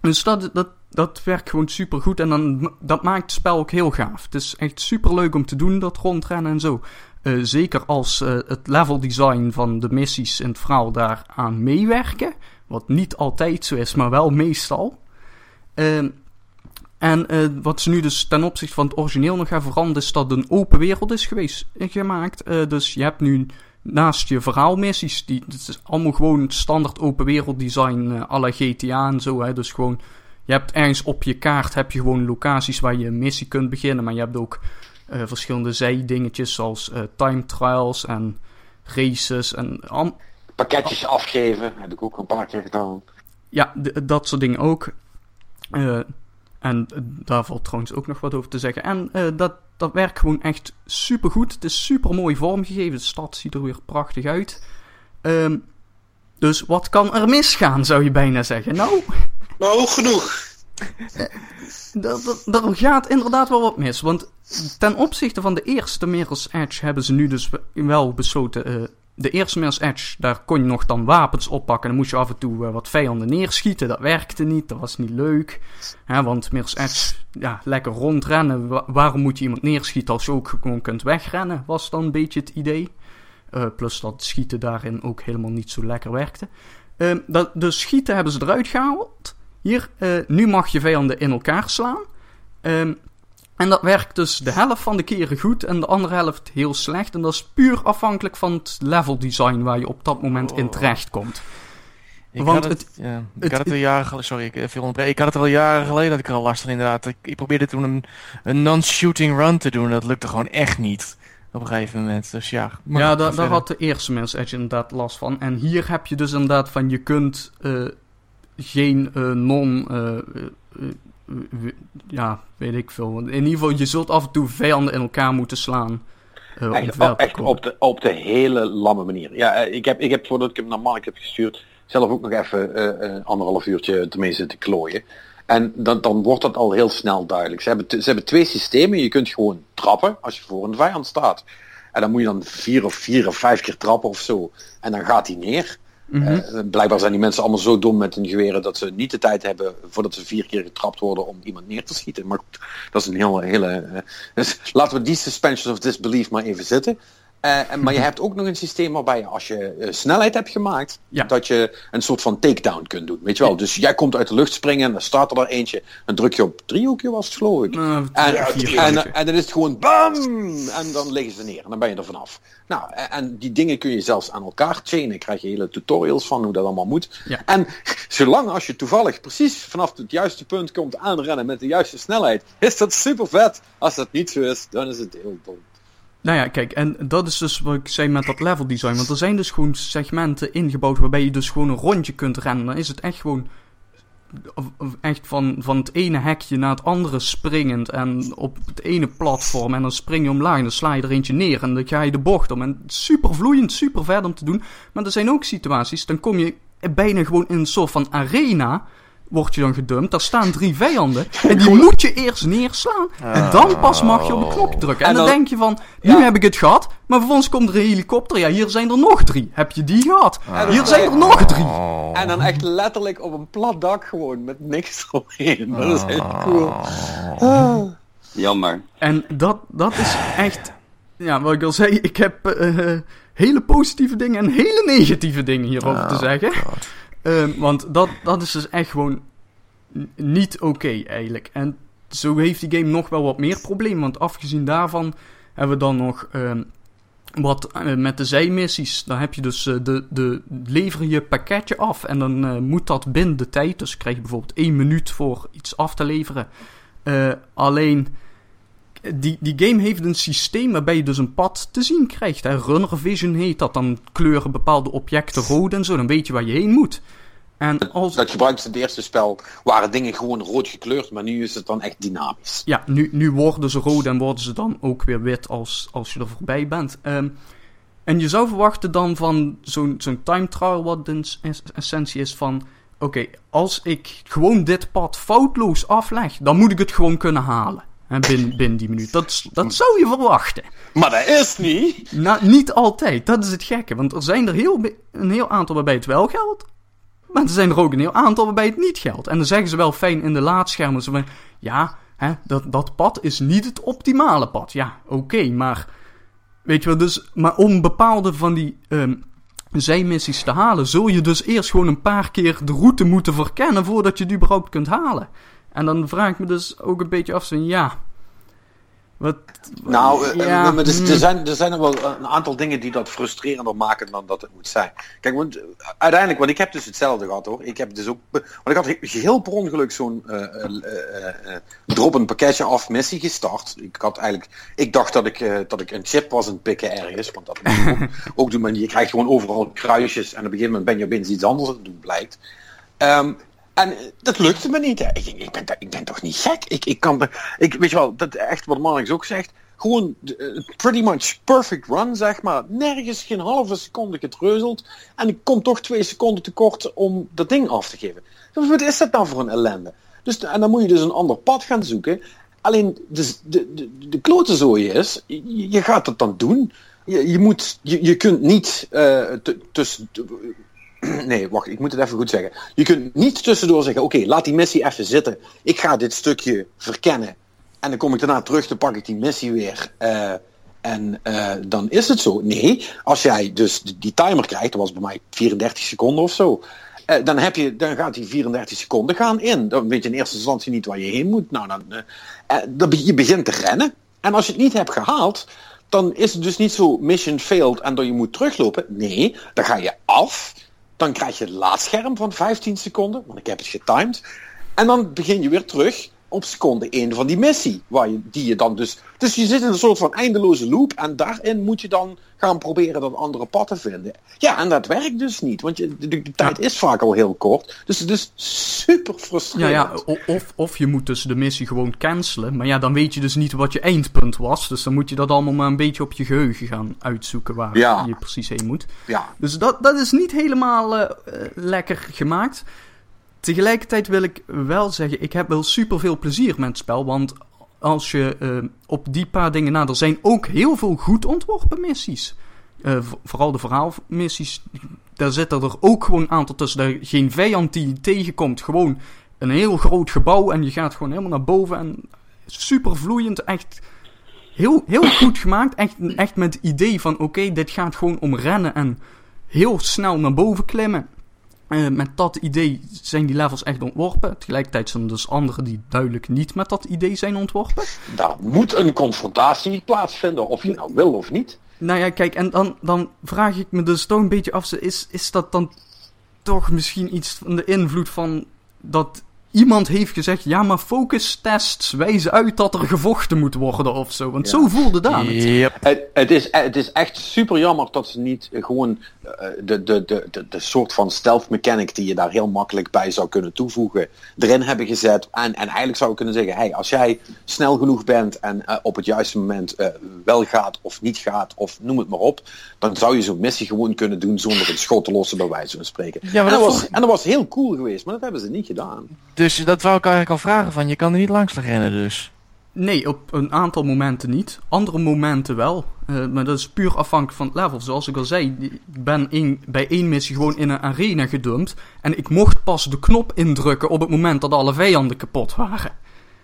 dus dat, dat, dat werkt gewoon super goed en dan, dat maakt het spel ook heel gaaf. Het is echt super leuk om te doen, dat rondrennen en zo. Eh, zeker als eh, het level design van de missies in het verhaal daaraan meewerken. Wat niet altijd zo is, maar wel meestal. Ehm, en eh, wat ze nu dus ten opzichte van het origineel nog gaan veranderen, is dat een open wereld is geweest, gemaakt. Dus je hebt nu naast je verhaalmissies, die, het is allemaal gewoon standaard open wereld design la GTA en zo. Hè, dus gewoon, je hebt ergens op je kaart heb je gewoon locaties waar je een missie kunt beginnen, maar je hebt ook eh, verschillende zijdingetjes zoals eh, time trials en races en Pakketjes afgeven, heb ik ook een paar keer gedaan. ja, dat soort dingen ook. Eh, en daar valt trouwens ook nog wat over te zeggen. En dat, dat werkt gewoon echt super goed. Het is super mooi vormgegeven. De stad ziet er weer prachtig uit. Ehm, dus wat kan er misgaan, zou je bijna zeggen? Nou, Nou, genoeg. dat- dat- er gaat inderdaad wel wat mis. Want ten opzichte van de eerste Mirror's Edge hebben ze nu dus wel besloten. eh, de eerste Mirror's Edge, daar kon je nog dan wapens oppakken. Dan moest je af en toe eh, wat vijanden neerschieten. Dat werkte niet, dat was niet leuk. Hè, want Mirror's Edge, ja, lekker rondrennen. Wa- waarom moet je iemand neerschieten als je ook gewoon kunt wegrennen? Was dan een beetje het idee. Eh, plus dat schieten daarin ook helemaal niet zo lekker werkte. Ehm, dat, dus schieten hebben ze eruit gehaald. Hier, eh, nu mag je vijanden in elkaar slaan. Ehm, en dat werkt dus de helft van de keren goed en de andere helft heel slecht. En dat is puur afhankelijk van het level design waar je op dat moment in Oh. terecht komt. Ik Want had het, het- ja, ik het- had het al jaren geleden, sorry, ik even onderbreken. Ik had het al jaren geleden dat ik er al last van inderdaad. Ik, ik probeerde toen een, een non-shooting run te doen, dat lukte gewoon echt niet. Op een gegeven moment, dus ja. ja, daar, had de eerste Mirror's Edge inderdaad last van. En hier heb je dus inderdaad van, je kunt eh, geen eh, non... eh, eh, ja, weet ik veel. In ieder geval, je zult af en toe vijanden in elkaar moeten slaan. Echt, op, de, op de hele lamme manier. Ja, ik heb, ik heb voordat ik hem naar Mark heb gestuurd, zelf ook nog even een anderhalf uurtje ermee zitten klooien. En dan, dan wordt dat al heel snel duidelijk. Ze hebben, ze hebben twee systemen. Je kunt gewoon trappen als je voor een vijand staat. En dan moet je dan vier of vier of vijf keer trappen of zo. En dan gaat hij neer. Eh, blijkbaar zijn die mensen allemaal zo dom met hun geweren dat ze niet de tijd hebben voordat ze vier keer getrapt worden om iemand neer te schieten. Maar dat is een hele. hele eh, dus laten we die suspension of disbelief maar even zitten. Eh, maar je hebt ook nog een systeem waarbij je als je eh, snelheid hebt gemaakt, Ja. dat je een soort van takedown kunt doen. Weet je wel? Dus jij komt uit de lucht springen en dan staat er daar eentje. Dan druk je op driehoekje was het geloof ik. Eh, En, en, dan is het gewoon BAM! En dan liggen ze neer. En dan ben je er vanaf. Nou, en, en die dingen kun je zelfs aan elkaar chainen. krijg je hele tutorials van hoe dat allemaal moet. Ja. En zolang als je toevallig precies vanaf het juiste punt komt aanrennen met de juiste snelheid, is dat super vet. Als dat niet zo is, dan is het heel dom. Nou ja, kijk, en dat is dus wat ik zei met dat level design. Want er zijn dus gewoon segmenten ingebouwd waarbij je dus gewoon een rondje kunt rennen. Dan is het echt gewoon echt van, van het ene hekje naar het andere springend. En op het ene platform. En dan spring je omlaag en dan sla je er eentje neer. En dan ga je de bocht om. En super vloeiend, super vet om te doen. Maar er zijn ook situaties, dan kom je bijna gewoon in een soort van arena. Word je dan gedumpt. Daar staan drie vijanden. En die moet je eerst neerslaan. En dan pas mag je op de knop drukken. En, En dan, dan- denk je van, nu Ja. heb ik het gehad. Maar vervolgens komt er een helikopter. Ja, hier zijn er nog drie. Heb je die gehad? Hier zijn er nog drie. Oh. En dan echt letterlijk op een plat dak gewoon met niks eromheen. Dat is echt cool. Jammer. En dat, dat is echt... Ja, wat ik al zei, ik heb eh, hele positieve dingen en hele negatieve dingen hierover te zeggen. Ehm, want dat, dat is dus echt gewoon niet oké eigenlijk. En zo heeft die game nog wel wat meer problemen. Want afgezien daarvan hebben we dan nog... ehm, wat eh, met de zijmissies, dan heb je dus eh, de, de, lever je pakketje af en dan eh, moet dat binnen de tijd. Dus krijg je bijvoorbeeld één minuut voor iets af te leveren. Alleen, die, die game heeft een systeem waarbij je dus een pad te zien krijgt. Hè. Runner Vision heet dat. Dan kleuren bepaalde objecten rood en zo. Dan weet je waar je heen moet. En als, Dat gebruikte in het eerste spel, waren dingen gewoon rood gekleurd, maar nu is het dan echt dynamisch. Ja, nu, nu worden ze rood en worden ze dan ook weer wit als, als je er voorbij bent. Ehm, en je zou verwachten dan van zo'n zo'n time trial, wat de es- essentie is van... Oké, als ik gewoon dit pad foutloos afleg, dan moet ik het gewoon kunnen halen. Hè, binnen, binnen die minuut. Dat, dat zou je verwachten. Maar dat is niet! Nou, niet altijd. Dat is het gekke. Want er zijn er heel, een heel aantal waarbij het wel geldt. Maar er zijn er ook een heel aantal waarbij het niet geldt. En dan zeggen ze wel fijn in de laadschermen. Zo van, ja, hè, dat, dat pad is niet het optimale pad. Ja, oké, maar... Weet je wel, dus... Maar om bepaalde van die ehm, zijmissies te halen... zul je dus eerst gewoon een paar keer de route moeten verkennen... voordat je het überhaupt kunt halen. En dan vraag ik me dus ook een beetje af... Zo, ja... Wat, Nou, eh, Ja, maar er, hmm. er zijn, er zijn er wel een aantal dingen die dat frustrerender maken dan dat het moet zijn. Kijk, want eh, uiteindelijk, want ik heb dus hetzelfde gehad hoor. Ik heb dus ook, want ik had he- heel per ongeluk zo'n eh eh, eh, eh, drop een pakketje af missie gestart. Ik had eigenlijk, ik dacht dat ik, dat ik een chip was aan het pikken ergens, want dat ook, ook doen, maar je krijgt gewoon overal kruisjes en op een gegeven moment ben je opeens iets anders aan het doen, blijkt. Ehm, en eh, dat lukte me niet. Ik, ik, ben, ik ben toch niet gek? Ik, ik kan, ik, weet je wel, dat echt wat Marnix ook zegt. Gewoon eh, pretty much perfect run, zeg maar. Nergens geen halve seconde getreuzeld. En ik kom toch twee seconden tekort om dat ding af te geven. Dus wat is dat nou voor een ellende? Dus, en dan moet je dus een ander pad gaan zoeken. Alleen dus de, de, de klote zooi is, je, gaat het dan doen. Je, je, moet, je, je kunt niet eh, tussen Nee, wacht, ik moet het even goed zeggen. Je kunt niet tussendoor zeggen, oké, laat die missie even zitten. Ik ga dit stukje verkennen. En dan kom ik daarna terug, dan pak ik die missie weer. eh, en eh, dan is het zo. Nee, als jij dus die, timer krijgt, dat was bij mij 34 seconden of zo. eh, dan, heb je, dan gaat die 34 seconden gaan in. Dan weet je in eerste instantie niet waar je heen moet. Nou, dan, dan je begint te rennen. En als je het niet hebt gehaald, dan is het dus niet zo mission failed en dat je moet teruglopen. Nee, dan ga je af. Dan krijg je het laadscherm van 15 seconden, want ik heb het getimed. En dan begin je weer terug op seconde 1 van die missie. Waar je, die je dan dus, dus je zit in een soort van eindeloze loop. En daarin moet je dan gaan proberen dat andere pad te vinden. Ja, en dat werkt dus niet. Want je, de, de tijd is vaak al heel kort. Dus het is super Ja, frustrerend. ja o- of, of je moet dus de missie gewoon cancelen. Maar ja, dan weet je dus niet wat je eindpunt was. Dus dan moet je dat allemaal maar een beetje op je geheugen gaan uitzoeken waar Ja. je precies heen moet. ja. Dus dat, dat is niet helemaal eh, eh, lekker gemaakt. Tegelijkertijd wil ik wel zeggen, ik heb wel super veel plezier met het spel. Want als je eh, op die paar dingen na, er zijn ook heel veel goed ontworpen missies. Eh, vooral de verhaalmissies, daar zitten er ook gewoon een aantal tussen. Daar geen vijand die je tegenkomt, gewoon een heel groot gebouw en je gaat gewoon helemaal naar boven. En super vloeiend, echt heel, heel goed gemaakt. Echt, echt met het idee van, oké, dit gaat gewoon om rennen en heel snel naar boven klimmen. Eh, met dat idee zijn die levels echt ontworpen. Tegelijkertijd zijn er dus andere die duidelijk niet met dat idee zijn ontworpen. Daar moet een confrontatie plaatsvinden, of je nou wil of niet. Nou ja, kijk, en dan, dan vraag ik me dus toch een beetje af, is, is dat dan toch misschien iets van de invloed van dat iemand heeft gezegd, ja, maar focus tests wijzen uit dat er gevochten moet worden of zo. Want Ja. zo voelde dat. het. Yep. Het, het, is, het is echt super jammer dat ze niet gewoon eh, de, de, de, de, de soort van stealth mechanic die je daar heel makkelijk bij zou kunnen toevoegen, erin hebben gezet. En, en eigenlijk zou ik kunnen zeggen, hey, als jij snel genoeg bent en eh, op het juiste moment eh, wel gaat of niet gaat, of noem het maar op, dan zou je zo'n missie gewoon kunnen doen zonder een schot te lossen, bij wijze van spreken. Ja, maar en, dat was, en dat was heel cool geweest, maar dat hebben ze niet gedaan. Dus dat wou ik eigenlijk al vragen van, je kan er niet langs rennen dus. Nee, op een aantal momenten niet. Andere momenten wel. Eh, maar dat is puur afhankelijk van het level. Zoals ik al zei, ik ben in, bij één missie gewoon in een arena gedumpt. En ik mocht pas de knop indrukken op het moment dat alle vijanden kapot waren.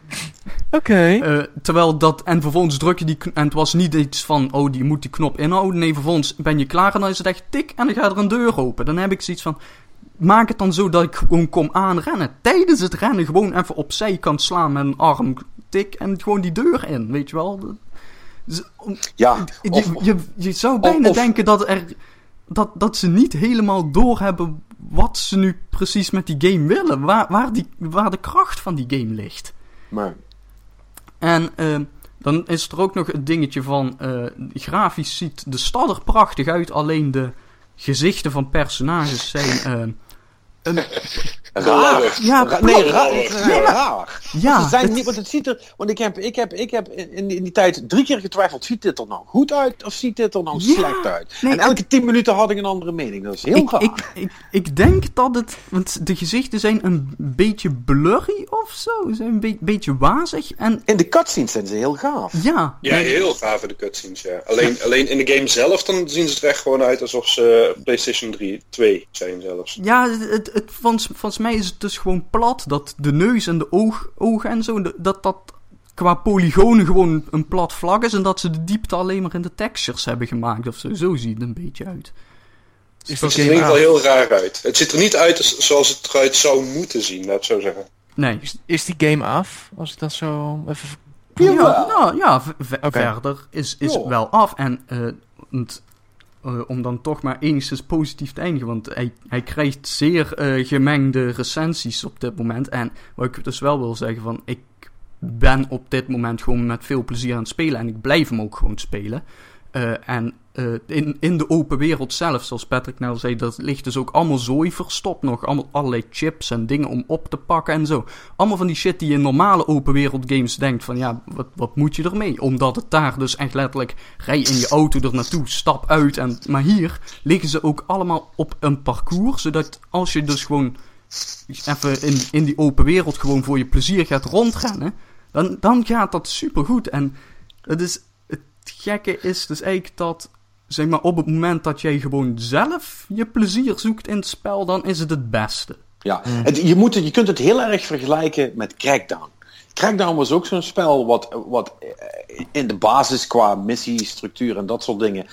Oké. Eh, terwijl dat, en vervolgens druk je die, en het was niet iets van, oh, die moet die knop inhouden. Nee, vervolgens ben je klaar en dan is het echt tik en dan gaat er een deur open. Dan heb ik zoiets van, maak het dan zo dat ik gewoon kom aanrennen. Tijdens het rennen gewoon even opzij kan slaan met een arm tik en gewoon die deur in, weet je wel. Ja, je, of, je, je zou bijna of- denken dat, er, dat, dat ze niet helemaal doorhebben wat ze nu precies met die game willen. Waar, waar, die, waar de kracht van die game ligt. maar, En ehm, dan is er ook nog het dingetje van... eh, grafisch ziet de stad er prachtig uit. Alleen de gezichten van personages zijn... ehm, een, raar. ja, nee, raar. Nee, raar. Ja, Ze zijn het- niet, want het ziet er, want ik heb, ik heb, ik heb in, in die- in die tijd drie keer getwijfeld, ziet dit er nou goed uit of ziet dit er nou Ja, slecht uit? nee, en elke tien minuten had ik een andere mening, dat is heel ik, raar. ik, ik, ik denk dat het... Want de gezichten zijn een beetje blurry of zo. Ze zijn een be- beetje wazig. En In de cutscenes zijn ze heel gaaf. ja, Ja, heel gaaf in de cutscenes, ja. Alleen, alleen in de game zelf, dan zien ze er echt gewoon uit alsof ze PlayStation 3, 2 zijn zelfs. Ja, het, het, volgens, volgens mij is het dus gewoon plat dat de neus en de oog, ogen en zo, de- dat dat qua polygonen gewoon een plat vlak is en dat ze de diepte alleen maar in de textures hebben gemaakt of zo. Zo ziet het een beetje uit. Is Het ziet er in game ieder geval af? heel raar uit. Het ziet er niet uit als- zoals het eruit zou moeten zien, laat ik zo zeggen. Nee. Is, is die game af? Als ik dat zo even... Ja, nou, ja verder is, is wel af. En eh, eh, om dan toch maar enigszins positief te eindigen, want hij, hij krijgt zeer eh, gemengde recensies op dit moment. En wat ik dus wel wil zeggen, van ik ben op dit moment gewoon met veel plezier aan het spelen en ik blijf hem ook gewoon spelen. Eh, en eh, in, in de open wereld zelf, zoals Patrick nou zei, dat ligt dus ook allemaal zooi verstopt nog. Allemaal allerlei chips en dingen om op te pakken en zo. Allemaal van die shit die je in normale open wereld games denkt van ja, wat, wat moet je ermee? Omdat het daar dus echt letterlijk rij in je auto er naartoe, stap uit. En, maar hier liggen ze ook allemaal op een parcours, zodat als je dus gewoon even in, in die open wereld gewoon voor je plezier gaat rondrennen, dan, dan gaat dat supergoed. En het, is, het gekke is dus eigenlijk dat, zeg maar, op het moment dat jij gewoon zelf je plezier zoekt in het spel, dan is het het beste. Ja, het, je, moet het, je kunt het heel erg vergelijken met Crackdown. Crackdown was ook zo'n spel wat, wat eh, in de basis qua missiestructuur en dat soort dingen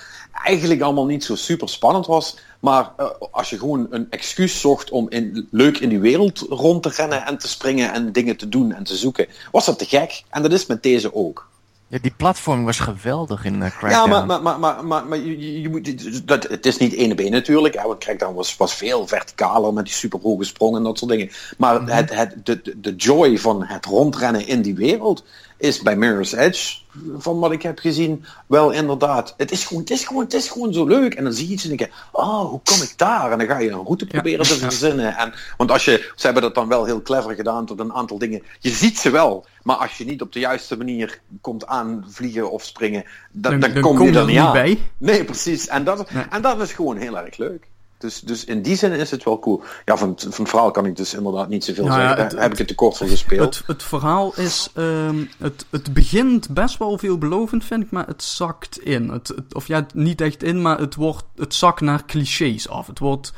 eigenlijk allemaal niet zo super spannend was. Maar eh, als je gewoon een excuus zocht om in, leuk in die wereld rond te rennen en te springen en dingen te doen en te zoeken, was dat te gek. En dat is met deze ook. Ja, die platform was geweldig in uh, Crackdown. Ja, maar, maar, maar, maar, maar, maar je, je- moet, dat, het is niet één op één natuurlijk. Hè, want Crackdown was, was veel verticaler met die superhoge sprongen en dat soort dingen. Maar het, het, de, de- joy van het rondrennen in die wereld is bij Mirror's Edge, van wat ik heb gezien, wel inderdaad. Het is gewoon, het is gewoon, het is gewoon zo leuk. En dan zie je iets en denk je, oh, hoe kom ik daar? En dan ga je een route proberen te verzinnen. En, want als je, ze hebben dat dan wel heel clever gedaan tot een aantal dingen. Je ziet ze wel, maar als je niet op de juiste manier komt aanvliegen of springen, dan, dan, kom, je er niet aan. bij. Nee, precies. En dat, en dat is gewoon heel erg leuk. Dus, dus in die zin is het wel cool. Ja, van, van het verhaal kan ik dus inderdaad niet zoveel Nou zeggen. het- Daar heb ik het tekort van gespeeld. Het, het verhaal is. ehm, het, het begint best wel veelbelovend, vind ik, maar het zakt in. Het, het- of ja, niet echt in, maar het, wordt, het zakt naar clichés af. Het wordt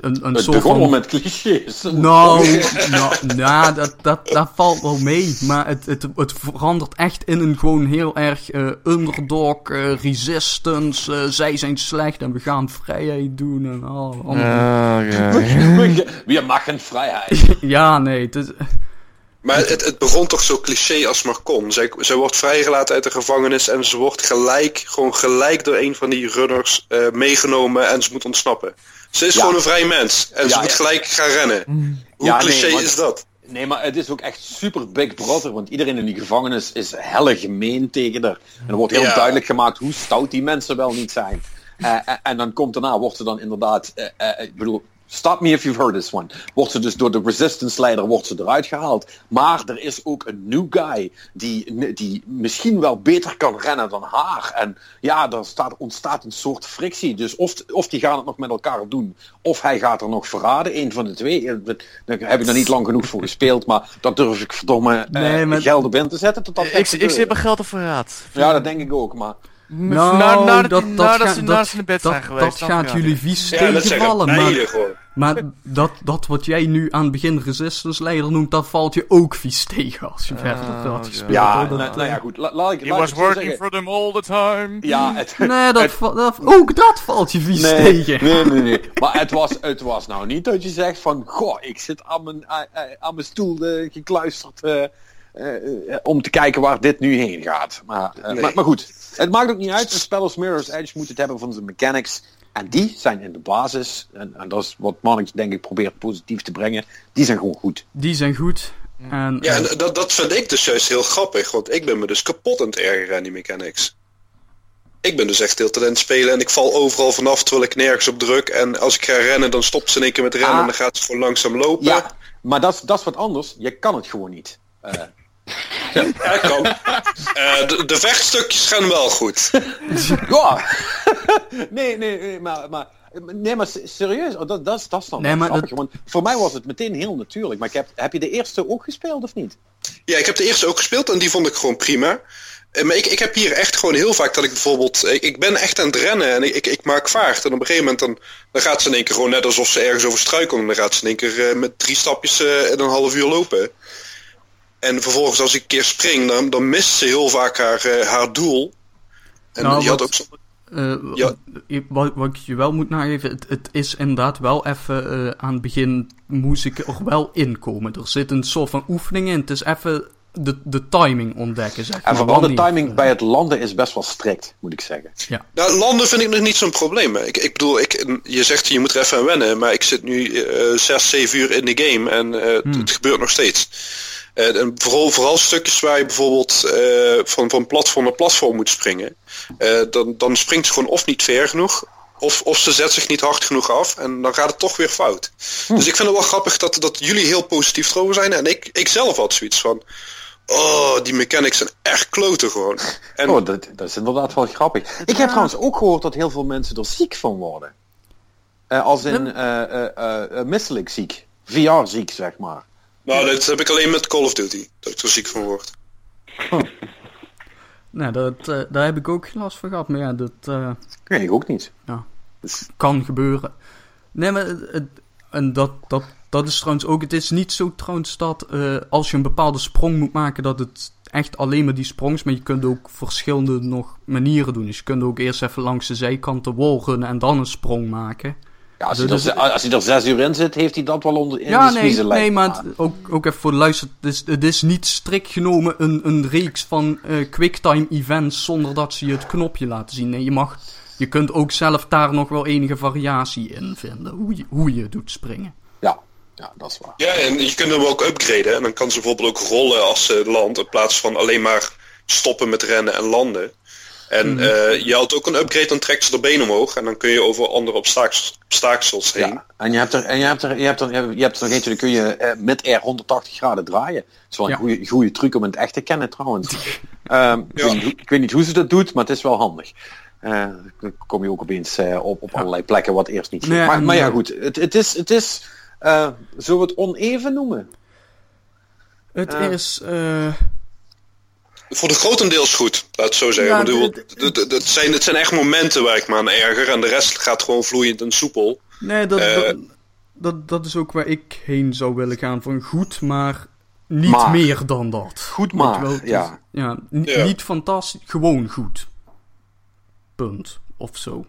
een, een het soort begon al van. met clichés. Nou, nou, nou dat, dat, dat valt wel mee. Maar het, het, het verandert echt in een gewoon heel erg eh, underdog, eh, resistance. eh, zij zijn slecht en we gaan vrijheid doen. En Oh, ja. We maken vrijheid. Ja, nee. Het is, Maar het, het begon toch zo cliché als maar kon. Zij, zij wordt vrijgelaten uit de gevangenis en ze wordt gelijk, gewoon gelijk door een van die runners eh, meegenomen en ze moet ontsnappen. Ze is Ja. gewoon een vrij mens en ze moet ja. gelijk gaan rennen. Hoe Ja, nee, cliché want- is dat? Nee, maar het is ook echt super Big Brother, want iedereen in die gevangenis is helle gemeen tegen haar. En er wordt heel Ja. duidelijk gemaakt hoe stout die mensen wel niet zijn. Eh, eh, en dan komt daarna, wordt ze dan inderdaad, eh, ik bedoel, stop me if you've heard this one. Wordt ze dus door de resistance leider wordt ze eruit gehaald. Maar er is ook een new guy die, die misschien wel beter kan rennen dan haar. En ja, er staat, ontstaat een soort frictie. Dus of, of die gaan het nog met elkaar doen, of hij gaat er nog verraden. Een van de twee. Eh, Daar heb ik er niet lang genoeg voor gespeeld, maar dat durf ik verdomme eh Nee, maar- geld op in te zetten. Tot dat ik, ik zit mijn geld op verraad. Ja, dat denk ik ook, maar... Nou, na, nadat, dat, die- dat, nadat dat, nadat ze in bed dat, zijn geweest. dat gaat jullie vies Ja, dat zeggen tegenvallen. beide Maar, gewoon. Maar dat, dat wat jij nu aan het begin resistance leider noemt, dat valt je ook vies tegen als je verder Oh, dat ja. gespeeld Ja. Dat, nou, nou ja, goed. La, He was working zeggen. for them all the time. Ja, het, Nee, dat, het- va- dat, ook dat valt je vies nee, tegen. nee, nee, nee. Maar het was, het was nou niet dat je zegt van, goh, ik zit aan mijn, aan, aan mijn stoel eh, gekluisterd. eh, eh, om te kijken waar dit nu heen gaat. Maar, Nee. maar, maar goed, het maakt ook niet uit. Een spel als Mirror's Edge moet het hebben van zijn mechanics. En die zijn in de basis, en, en dat is wat Mannix denk ik probeert positief te brengen, die zijn gewoon goed. Die zijn goed. En, Ja, eh, en dat, dat vind ik dus juist heel grappig, want ik ben me dus kapot aan het ergeren aan die mechanics. Ik ben dus echt heel het spelen en ik val overal vanaf terwijl ik nergens op druk. En als ik ga rennen, dan stopt ze in één keer met rennen Ah. en dan gaat ze gewoon langzaam lopen. Ja, maar dat is- dat is wat anders. Je kan het gewoon niet. Eh, Ja, kan. Eh, de, de vechtstukjes gaan wel goed. ja! nee, nee, nee, maar, maar, nee, maar se- serieus, oh, dat, dat, is, dat is dan Nee, maar grappig. Want voor mij was het meteen heel natuurlijk. Maar ik heb, heb je de eerste ook gespeeld of niet? Ja, ik heb de eerste ook gespeeld en die vond ik gewoon prima. Eh, Maar ik, ik heb hier echt gewoon heel vaak dat ik bijvoorbeeld... Ik, ik ben echt aan het rennen en ik, ik, ik maak vaart. En op een gegeven moment dan, dan gaat ze in één keer gewoon net alsof ze ergens over struikelt. En dan gaat ze in één keer eh, met drie stapjes eh, in een half uur lopen. En vervolgens als ik een keer spring, dan, dan mist ze heel vaak haar, eh, haar doel. En Nou, je had wat- ook zo... Eh, Ja. ik- wat, wat ik je wel moet nageven, het, het is inderdaad wel even eh, aan het begin moest ik er wel inkomen. Er zit een soort van oefening in. Het is even de, de timing ontdekken, zeg En vooral de timing bij het landen is best wel strikt, moet ik zeggen. Nou, landen vind ik nog niet zo'n probleem. Ik, ik bedoel, ik, je zegt je moet er even aan wennen, maar ik zit nu zes, zeven uur in de game en eh, het- Hmm. het gebeurt nog steeds. Eh, en vooral, vooral stukjes waar je bijvoorbeeld eh, van, van platform naar platform moet springen. eh, dan, dan springt ze gewoon of niet ver genoeg, of, of ze zet zich niet hard genoeg af en dan gaat het toch weer fout. Dus ik vind het wel grappig dat, dat jullie heel positief erover zijn. En ik, ik zelf had zoiets van, oh, die mechanics zijn echt kloten gewoon. En, Oh, dat, dat is inderdaad wel grappig. Ik heb trouwens ook gehoord dat heel veel mensen er ziek van worden. Eh, als in eh eh, eh, eh, misselijk ziek. VR-ziek, zeg maar. Nou, dat heb ik alleen met Call of Duty. Dat ik er ziek van word. Nou, dat, eh, daar heb ik ook geen last van gehad. Maar ja, dat eh, Nee, ik ook niet. kan gebeuren. Nee, maar het, en dat, dat, dat is trouwens ook... Het is niet zo trouwens dat eh, als je een bepaalde sprong moet maken... dat het echt alleen maar die sprong is. Maar je kunt ook verschillende nog manieren doen. Dus je kunt ook eerst even langs de zijkant de runnen... en dan een sprong maken. Ja, als, hij er, Dus- als hij er zes uur in zit, heeft hij dat wel onder in Ja, de nee, nee maar het- ook, ook even voor de luister. Het is, het is niet strikt genomen een, een reeks van eh quicktime events zonder dat ze je het knopje laten zien. Nee, je mag, je kunt ook zelf daar nog wel enige variatie in vinden. Hoe je, hoe je doet springen. Ja, ja, dat is waar. Ja, en je kunt hem ook upgraden. En dan kan ze bijvoorbeeld ook rollen als ze landt. In plaats van alleen maar stoppen met rennen en landen. En eh, je had ook een upgrade, dan trekt ze de been omhoog. En dan kun je over andere obstakels, obstakels heen. Ja, en je hebt er, en je hebt er, je hebt er, je hebt er nog eentje, dan kun je eh, met R 180 graden draaien. Dat is wel een Ja. goede, goede truc om het echt te kennen trouwens. Ehm, ik, Ja. weet niet, hoe- ik weet niet hoe ze dat doet, maar het is wel handig. Eh, dan kom je ook opeens op, op allerlei plekken wat eerst niet ging. Nee, maar, maar ja goed, het, het is, het is eh, zullen we het oneven noemen? Het is... Voor de grotendeels goed, laat het zo zeggen. Ja, bedoel, het- het, het- het zijn, het zijn echt momenten waar ik me aan erger. En de rest gaat gewoon vloeiend en soepel. nee, dat, Eh. dat, dat, dat is ook waar ik heen zou willen gaan. Van goed, maar niet Maar. meer dan dat. Goed maar, wel, ja. Ja. Niet fantastisch, gewoon goed. Punt. Of zo.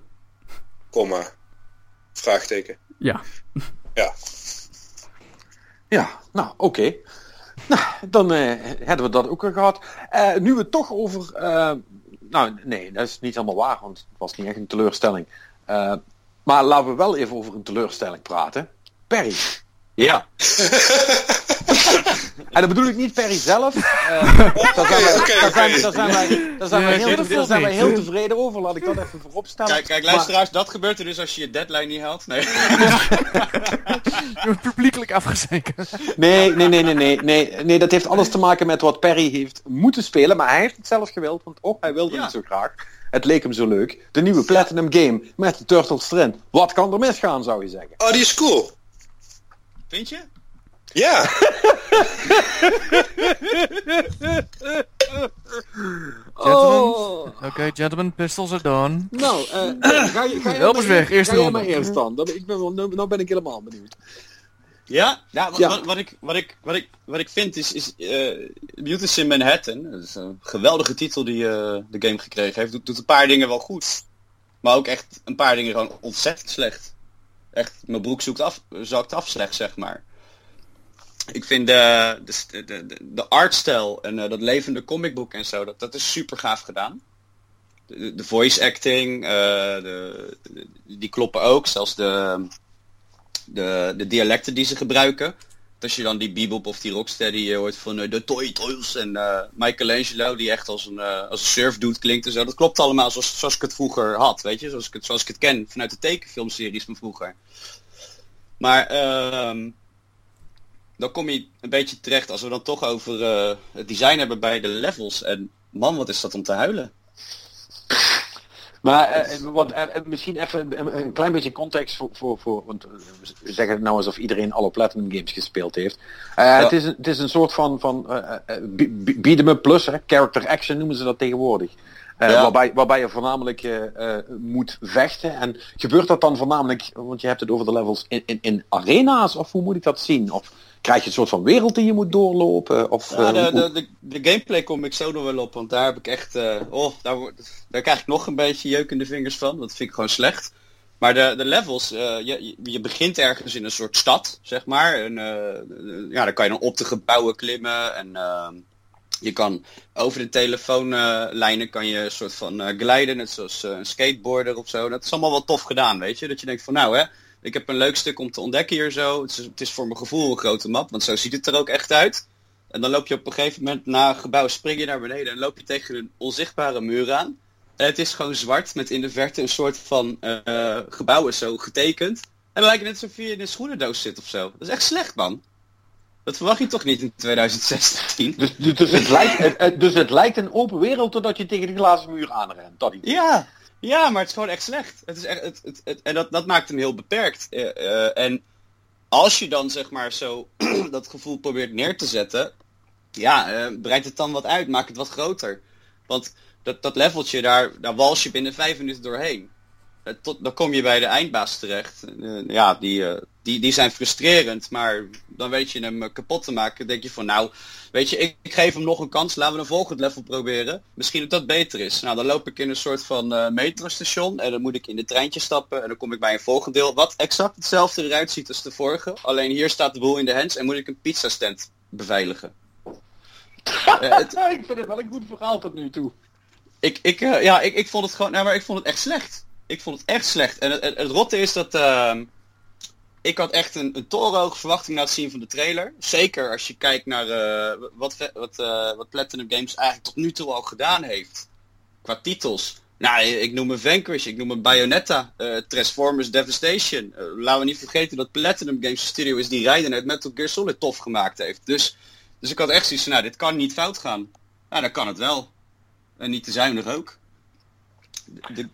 Komma. Vraagteken. Ja. Ja. Ja, nou oké. Nou, dan eh, hebben we dat ook gehad. Eh, nu we toch over... eh, nou, nee, dat is niet helemaal waar, want het was niet echt een teleurstelling. Maar laten we wel even over een teleurstelling praten. Perry. Ja. En dat bedoel ik niet Perry zelf. Eh, daar zijn wij- zijn- zijn zijn heel tevreden- valt daar zijn wij niet. heel tevreden over. Laat ik dat even voorop stellen. Kijk, kijk Maar- luisteraars, dat gebeurt er dus als je je deadline niet haalt. Nee. Je wordt publiekelijk afgezeken. Nee, nee, nee, nee, nee, nee, nee, dat heeft alles te maken met wat Perry heeft moeten spelen, maar hij heeft het zelf gewild, want ook hij wilde Ja. het zo graag. Het leek hem zo leuk. De nieuwe Platinum Game met de Turtles erin. Wat kan er misgaan, zou je zeggen? Oh, die is cool. Vind je? Ja. Gentlemen. Oké, gentlemen, pistols are done. Nou, eh, ga je, ga je Help eens weg, jij ronde. maar eerst dan. Dan- Ik ben, wel- nou, nou ben ik helemaal benieuwd. Ja? Ja, wat, Ja. Wat, wat ik, wat, ik, wat, ik, wat ik vind is, is eh Mutants in Manhattan, dat is een geweldige titel die de game gekregen heeft, doet, doet een paar dingen wel goed. Maar ook echt een paar dingen gewoon ontzettend slecht. Echt, mijn broek zoekt af, zakt af slecht, zeg maar. Ik vind de, de, de, de, artstijl en uh, dat levende comicboek en zo, dat, dat is super gaaf gedaan. De, de voice acting, de, de, die kloppen ook. Zelfs de, de, de dialecten die ze gebruiken. Als je dan die Bebop of die Rocksteady hoort van uh, de Toy Toys en uh, Michelangelo die echt als een, als een surfdude klinkt en zo. Dat klopt allemaal zoals, zoals ik het vroeger had, weet je. Zoals ik het, zoals ik het ken vanuit de tekenfilmseries van vroeger. Maar ehm dan kom je een beetje terecht als we dan toch over het design hebben bij de levels. En man, wat is dat om te huilen. Maar uh, wat, uh, misschien even een, een, klein beetje context voor, voor, voor want we zeggen het nou alsof iedereen alle Platinum games gespeeld heeft. Uh, ja. het, is een, het is een soort van, van beat 'em up plus, hè, character action noemen ze dat tegenwoordig. Ja. waarbij, waarbij je voornamelijk moet vechten. En gebeurt dat dan voornamelijk, want je hebt het over de levels, in, in, in arena's? Of hoe moet ik dat zien? Of krijg je een soort van wereld die je moet doorlopen? Of, ja, de, de, de, de, gameplay kom ik zo nog wel op, want daar heb ik echt, uh, oh, daar, daar krijg ik nog een beetje jeuk in de vingers van. Dat vind ik gewoon slecht. Maar de, de levels, uh, je, je begint ergens in een soort stad, zeg maar. En, uh, ja, dan kan je dan op de gebouwen klimmen en je kan over de telefoonlijnen kan je een soort van glijden, net zoals een skateboarder of zo. Dat is allemaal wel tof gedaan, weet je. Dat je denkt van nou hè, ik heb een leuk stuk om te ontdekken hier zo. Het is, het is voor mijn gevoel een grote map, want zo ziet het er ook echt uit. En dan loop je op een gegeven moment na een gebouw, spring je naar beneden en loop je tegen een onzichtbare muur aan. En het is gewoon zwart met in de verte een soort van uh, gebouwen zo getekend. En dan lijkt het net alsof je in een schoenendoos zit of zo. Dat is echt slecht, man. Dat verwacht je toch niet in 2016? Dus, dus, het, lijkt, het, dus het lijkt een open wereld totdat je tegen de glazen muur aanrent. Dat ja, ja, maar het is gewoon echt slecht. Het is echt, het, het, het en dat, dat maakt hem heel beperkt. Uh, uh, en als je dan zeg maar zo dat gevoel probeert neer te zetten, ja, uh, breid het dan wat uit, maak het wat groter. Want dat, dat leveltje, daar, daar wals je binnen vijf minuten doorheen. Tot, dan kom je bij de eindbaas terecht. ja, die, die, die zijn frustrerend, maar dan weet je hem kapot te maken. denk je van, nou, weet je, ik, ik, geef hem nog een kans, laten we een volgend level proberen. Misschien dat dat beter is. Nou, dan loop ik in een soort van uh, metrostation en dan moet ik in de treintje stappen en dan kom ik bij een volgend deel, wat exact hetzelfde eruit ziet als de vorige. Alleen hier staat de boel in de hands en moet ik een pizzastand beveiligen. uh, het, ik vind het wel een goed verhaal tot nu toe. Ik, ik, uh, ja, ik, ik vond het gewoon, nou, maar ik vond het echt slecht. Ik vond het echt slecht. En het, het, rotte is dat ehm, ik had echt een, een torenhoge verwachting na het zien van de trailer. Zeker als je kijkt naar uh, wat, wat, uh, wat Platinum Games eigenlijk tot nu toe al gedaan heeft. Qua titels. Nou, ik noem een Vanquish, ik noem een Bayonetta, uh, Transformers Devastation. laten we niet vergeten dat Platinum Games studio is die Raiden uit Metal Gear Solid tof gemaakt heeft. Dus, dus ik had echt zoiets van, nou, dit kan niet fout gaan. Nou, dan kan het wel. En niet te zuinig ook. De...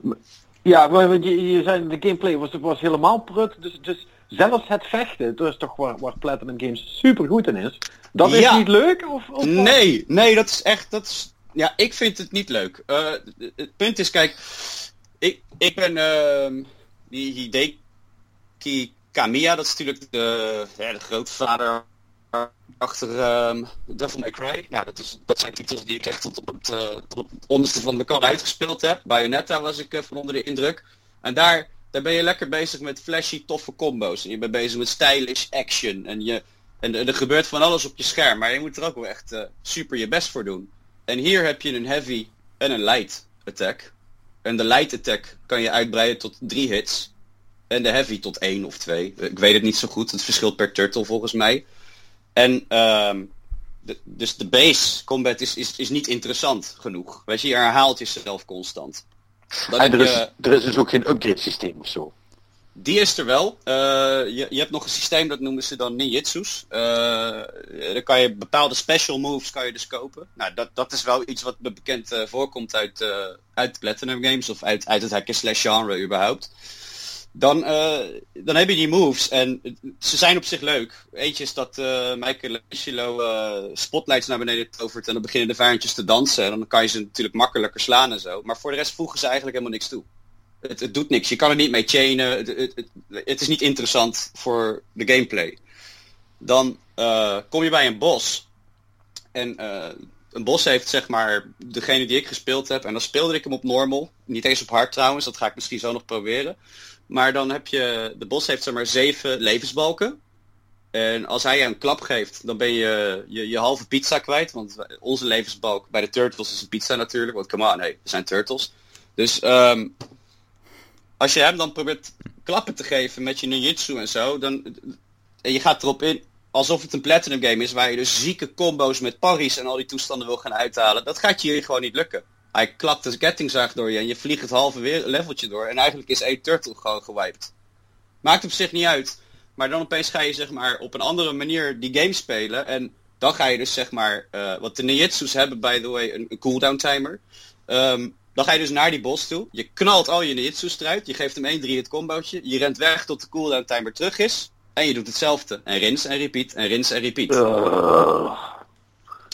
Ja, maar je, je zei de gameplay was, was helemaal prut, dus... dus zelfs het vechten, dat is toch waar, waar Platinum Games super goed in is. Dat is ja. niet leuk? Of, of nee, nee, dat is echt, dat is, ja, ik vind het niet leuk. Uh, het punt is, kijk, ik, ik ben uh, die Hideki Kamiya, dat is natuurlijk de, de grootvader achter uh, Devil May Cry. Ja, dat, is, dat zijn titels die ik echt tot op het, tot op onderste van de kan uitgespeeld heb. Bayonetta was ik uh, van onder de indruk. En daar daar ben je lekker bezig met flashy, toffe combo's. En je bent bezig met stylish action. En, je, en er gebeurt van alles op je scherm. Maar je moet er ook wel echt uh, super je best voor doen. En hier heb je een heavy en een light attack. En de light attack kan je uitbreiden tot drie hits. En de heavy tot één of twee. Ik weet het niet zo goed. Het verschilt per turtle volgens mij. En de, dus de base combat is, is, is niet interessant genoeg. Weet je, je herhaalt jezelf constant. En er, is, je, er is dus ook geen upgrade systeem of zo. Die is er wel. Uh, je, je hebt nog een systeem, dat noemen ze dan ninjutsus. Uh, dan kan je bepaalde special moves kan je dus kopen. Nou, dat, dat is wel iets wat bekend uh, voorkomt uit, uit Platinum Games of uit, uit het hack slash genre überhaupt. Dan, dan heb je die moves en ze zijn op zich leuk. Eentje is dat uh, Michelangelo spotlights naar beneden tovert en dan beginnen de vijandjes te dansen. En dan kan je ze natuurlijk makkelijker slaan en zo. Maar voor de rest voegen ze eigenlijk helemaal niks toe. Het, het, doet niks. Je kan er niet mee chainen. Het, het, het is niet interessant voor de gameplay. Dan kom je bij een bos. En een bos heeft zeg maar degene die ik gespeeld heb. En dan speelde ik hem op normal. Niet eens op hard trouwens. Dat ga ik misschien zo nog proberen. Maar dan heb je... De bos heeft zeg maar zeven levensbalken. En als hij een klap geeft, dan ben je je, je halve pizza kwijt. Want onze levensbalk bij de Turtles is een pizza natuurlijk. Want come on, nee, we zijn Turtles. Dus ehm, als je hem dan probeert klappen te geven met je ninjutsu en zo, dan en je gaat erop in alsof het een platinum game is waar je dus zieke combo's met parries en al die toestanden wil gaan uithalen. Dat gaat je hier gewoon niet lukken. Hij klapt de kettingzaag door je en je vliegt het halve leveltje door. En eigenlijk is één turtle gewoon gewiped. Maakt op zich niet uit. Maar dan opeens ga je zeg maar op een andere manier die game spelen. En dan ga je dus zeg maar, uh, wat de ninjutsus hebben by the way, een, cooldown timer. Ehm, dan ga je dus naar die boss toe. Je knalt al je ninjutsus eruit. Je geeft hem 1-3 het combootje. Je rent weg tot de cooldown timer terug is. En je doet hetzelfde. En rinse en repeat. En rinse en repeat.